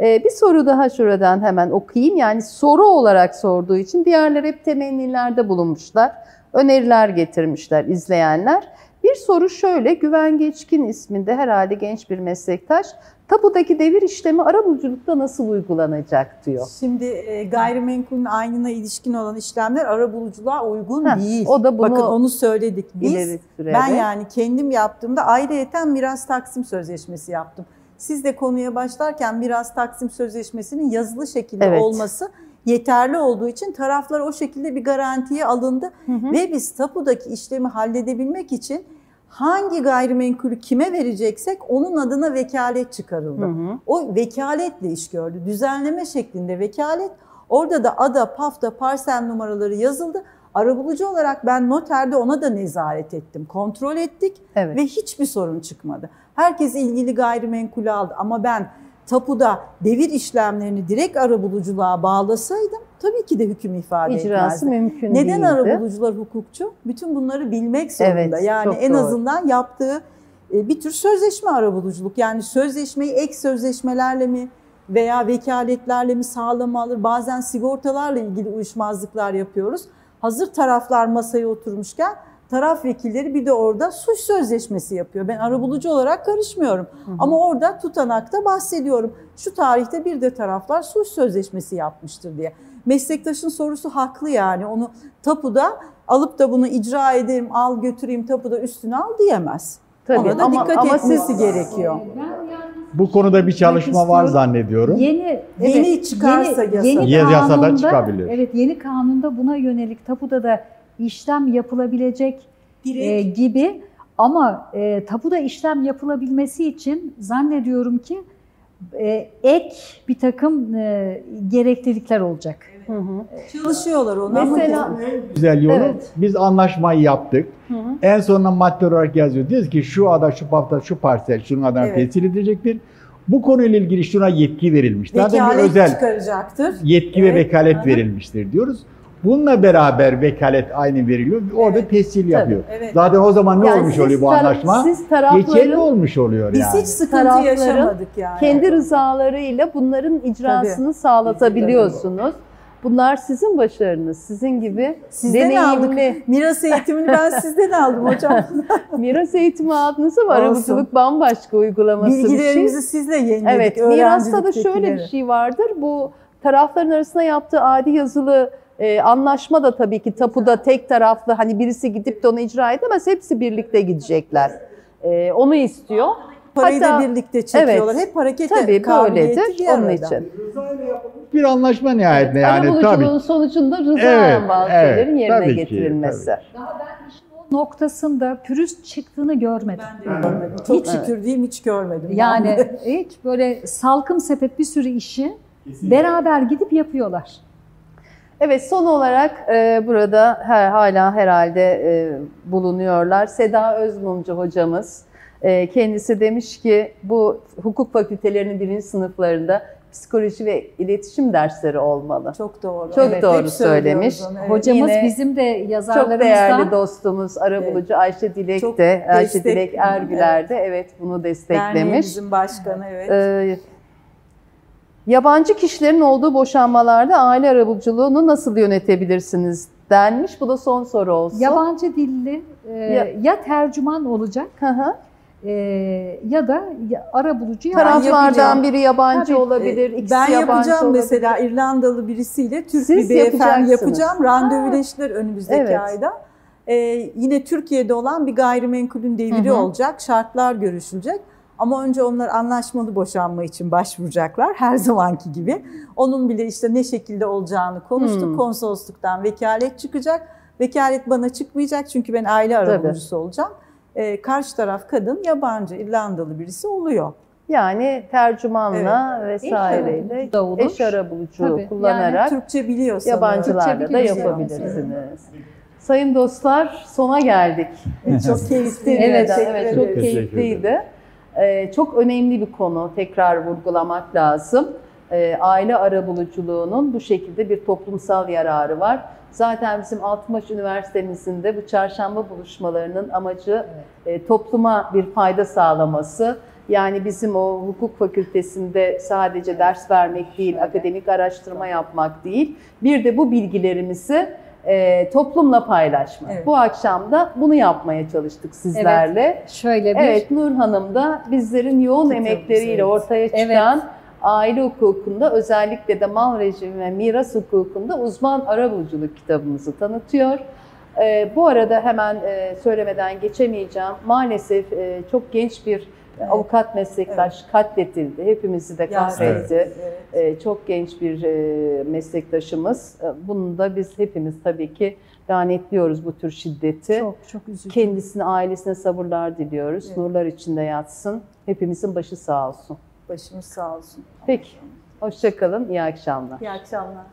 Speaker 1: Ee, bir soru daha şuradan hemen okuyayım. Yani soru olarak sorduğu için diğerler hep temennilerde bulunmuşlar. Öneriler getirmişler izleyenler. Bir soru şöyle, Güven Geçkin isminde herhalde genç bir meslektaş. Tapudaki devir işlemi arabuluculukta nasıl uygulanacak diyor.
Speaker 3: Şimdi e, gayrimenkulün aynına ilişkin olan işlemler arabuluculuğa uygun
Speaker 1: Heh,
Speaker 3: değil.
Speaker 1: o da bunu
Speaker 3: Bakın onu söyledik. Biz, ben yani kendim yaptığımda ayrıyeten miras taksim sözleşmesi yaptım. Siz de konuya başlarken miras taksim sözleşmesinin yazılı şekilde
Speaker 1: Evet.
Speaker 3: olması yeterli olduğu için taraflar o şekilde bir garantiye alındı.
Speaker 1: Hı hı.
Speaker 3: Ve biz tapudaki işlemi halledebilmek için hangi gayrimenkulü kime vereceksek onun adına vekalet çıkarıldı.
Speaker 1: Hı hı.
Speaker 3: O vekaletle iş gördü. Düzenleme şeklinde vekalet. Orada da ada, pafta, parsel numaraları yazıldı. Arabulucu olarak ben noterde ona da nezaret ettim. Kontrol ettik
Speaker 1: Evet.
Speaker 3: ve hiçbir sorun çıkmadı. Herkes ilgili gayrimenkulü aldı ama ben tapuda devir işlemlerini direkt arabuluculuğa bağlasaydım tabii ki de hüküm ifade
Speaker 1: İcrası
Speaker 3: etmezdi.
Speaker 1: mümkün
Speaker 3: Neden
Speaker 1: değildi.
Speaker 3: arabulucular hukukçu? Bütün bunları bilmek zorunda.
Speaker 1: Evet,
Speaker 3: yani en
Speaker 1: doğru.
Speaker 3: azından yaptığı e, bir tür sözleşme arabuluculuk. Yani sözleşmeyi ek sözleşmelerle mi veya vekaletlerle mi sağlama alır? Bazen sigortalarla ilgili uyuşmazlıklar yapıyoruz. Hazır taraflar masaya oturmuşken taraf vekilleri bir de orada suç sözleşmesi yapıyor. Ben arabulucu olarak karışmıyorum. Ama orada tutanakta bahsediyorum. Şu tarihte bir de taraflar suç sözleşmesi yapmıştır diye. Meslektaşın sorusu haklı yani. Onu tapuda alıp da bunu icra edeyim, al götüreyim tapuda üstüne al diyemez.
Speaker 1: Tabii
Speaker 3: Ona da
Speaker 1: ama-
Speaker 3: dikkat
Speaker 1: ama
Speaker 3: etmesi
Speaker 1: siz-
Speaker 3: gerekiyor.
Speaker 5: Bu konuda bir çalışma var zannediyorum.
Speaker 2: Yeni,
Speaker 3: Yeni çıkarsa yasa.
Speaker 2: yeni
Speaker 5: Yeni yasada
Speaker 2: kanunda-
Speaker 5: çıkabilir.
Speaker 2: Evet yeni kanunda buna yönelik tapuda da işlem yapılabilecek e, gibi ama e, tapuda işlem yapılabilmesi için zannediyorum ki e, ek bir takım e, gereklilikler olacak.
Speaker 3: Çalışıyorlar ona. ama
Speaker 1: Mesela
Speaker 5: Güzel yolu.
Speaker 1: Evet.
Speaker 5: Biz anlaşmayı yaptık. En sonunda madde olarak yazıyor. Diyoruz ki şu ada, şu pafta, şu parsel şunun adına
Speaker 3: Evet.
Speaker 5: tescil edilecektir. Bu konuyla ilgili şuna yetki verilmiş. Zaten bir
Speaker 3: vekalet
Speaker 5: özel
Speaker 3: çıkaracaktır.
Speaker 5: yetki ve
Speaker 3: Evet.
Speaker 5: vekalet
Speaker 3: Aha.
Speaker 5: verilmiştir diyoruz. Bununla beraber vekalet aynı veriliyor. Orada
Speaker 3: Evet.
Speaker 5: tescil yapıyor.
Speaker 3: evet.
Speaker 5: Zaten o zaman ne
Speaker 1: Yani
Speaker 5: olmuş
Speaker 1: siz
Speaker 5: oluyor bu anlaşma?
Speaker 1: Siz
Speaker 5: Geçerli olmuş oluyor
Speaker 3: Biz
Speaker 5: yani.
Speaker 3: hiç sıkıntı yaşamadık yani.
Speaker 1: kendi rızalarıyla bunların icrasını sağlatabiliyorsunuz. Bunlar sizin başarınız. Sizin gibi
Speaker 3: Sizden aldık.
Speaker 1: deneyimli
Speaker 3: Miras eğitimini ben sizden aldım hocam.
Speaker 1: miras eğitimi aldınız ama
Speaker 3: Olsun.
Speaker 1: arabuluculuk bambaşka uygulaması bir şey.
Speaker 3: Bilgilerimizi sizle yeniledik.
Speaker 1: Evet, mirasta da şöyle bir şey vardır. Bu tarafların arasında yaptığı adi yazılı e, anlaşma da tabii ki tapuda tek taraflı hani birisi gidip de onu icra edemez. Hepsi birlikte gidecekler. E, onu istiyor.
Speaker 3: Parayı
Speaker 1: Hatta-
Speaker 3: da birlikte çekiyorlar.
Speaker 1: Evet.
Speaker 3: Hep hareket
Speaker 1: Tabii
Speaker 3: kabiliyeti
Speaker 1: böyledir
Speaker 3: bir
Speaker 1: onun
Speaker 3: arada.
Speaker 1: için.
Speaker 5: Bir anlaşma nihayetinde yani
Speaker 1: Arabuluculuğun
Speaker 5: tabii.
Speaker 1: sonucunda rıza
Speaker 5: Evet,
Speaker 1: bazı
Speaker 5: evet,
Speaker 1: şeylerin yerine
Speaker 5: tabii ki,
Speaker 1: getirilmesi.
Speaker 2: O noktasında pürüz çıktığını görmedim.
Speaker 3: Görmedim. Çok şükür diyeyim hiç görmedim.
Speaker 2: Yani hiç böyle salkım sepet bir sürü işi beraber gidip yapıyorlar.
Speaker 1: Evet son olarak e, burada her, hala herhalde e, bulunuyorlar. Seda Özmumcu hocamız. E, kendisi demiş ki bu hukuk fakültelerinin birinci sınıflarında psikoloji ve iletişim dersleri olmalı.
Speaker 3: çok doğru.
Speaker 1: Çok
Speaker 3: Evet,
Speaker 1: doğru söylemiş.
Speaker 3: onu, evet.
Speaker 2: Hocamız
Speaker 1: Yine
Speaker 2: bizim de
Speaker 1: Çok
Speaker 2: yazarlarımızdan
Speaker 1: değerli dostumuz arabulucu Ayşe Dilek
Speaker 3: Çok
Speaker 1: de, Ayşe Dilek Ergüler de evet bunu desteklemiş.
Speaker 3: bizim başkanı evet.
Speaker 1: Ee, yabancı kişilerin olduğu boşanmalarda aile arabuluculuğunu nasıl yönetebilirsiniz denmiş. Bu da son soru olsun.
Speaker 2: yabancı dilli e,
Speaker 1: Ya-
Speaker 2: ya tercüman olacak
Speaker 1: Hı hı.
Speaker 2: e, ya da arabulucu ya
Speaker 1: Taraflardan biri yabancı
Speaker 2: Tabii.
Speaker 1: olabilir, ikisi
Speaker 3: ben
Speaker 1: yabancı
Speaker 3: yapacağım
Speaker 1: olabilir.
Speaker 3: mesela İrlandalı birisiyle Türk
Speaker 1: Siz
Speaker 3: bir beyefendi yapacağım. Randevuleştiler önümüzdeki
Speaker 1: Evet.
Speaker 3: ayda. Ee, yine Türkiye'de olan bir gayrimenkulün deviri
Speaker 1: Hı hı.
Speaker 3: olacak. Şartlar görüşülecek. Ama önce onlar anlaşmalı boşanma için başvuracaklar her zamanki gibi. Onun bile işte ne şekilde olacağını konuştuk.
Speaker 1: Hmm.
Speaker 3: Konsolosluktan vekalet çıkacak. Vekalet bana çıkmayacak çünkü ben aile arabulucusu olacağım. Ee, karşı taraf kadın yabancı, İrlandalı birisi oluyor.
Speaker 1: Yani tercümanla vesaireyle
Speaker 2: da olur.
Speaker 1: eş arabuluculuğu
Speaker 2: Tabii.
Speaker 1: kullanarak
Speaker 3: Türkçe biliyorsanız.
Speaker 1: yabancılarla
Speaker 2: Türkçe
Speaker 1: da yapabilirsiniz. Sayın dostlar sona geldik.
Speaker 3: Çok keyifli.
Speaker 1: Evet, evet çok keyifliydi. Ee, çok önemli bir konu tekrar vurgulamak lazım. Ee, aile arabuluculuğunun bu şekilde bir toplumsal yararı var. Zaten bizim Altınbaş Üniversitemizin de bu çarşamba buluşmalarının amacı e, topluma bir fayda sağlaması. Yani bizim o hukuk fakültesinde sadece ders vermek değil, akademik araştırma yapmak değil. Bir de bu bilgilerimizi e, toplumla paylaşmak.
Speaker 3: Evet.
Speaker 1: Bu akşam da bunu yapmaya çalıştık sizlerle.
Speaker 2: şöyle bir
Speaker 1: Evet, Nur Hanım da bizlerin yoğun
Speaker 3: Çok
Speaker 1: emekleriyle
Speaker 3: evet.
Speaker 1: ortaya çıkan aile hukukunda özellikle de mal rejimi ve miras hukukunda uzman arabuluculuk kitabımızı tanıtıyor. Ee, bu arada hemen e, söylemeden geçemeyeceğim. Maalesef e, çok genç bir
Speaker 3: Evet.
Speaker 1: avukat meslektaş katledildi. Hepimizi de kahretti.
Speaker 3: Evet.
Speaker 1: Ee, çok genç bir e, meslektaşımız. Ee, Bunu da biz hepimiz tabii ki lanetliyoruz bu tür şiddeti.
Speaker 2: çok çok üzücü.
Speaker 1: Kendisine, ailesine sabırlar diliyoruz.
Speaker 3: Evet.
Speaker 1: Nurlar içinde yatsın. Hepimizin başı sağ olsun.
Speaker 3: Başımız sağ olsun.
Speaker 1: Peki, hoşçakalın, iyi akşamlar.
Speaker 3: İyi akşamlar.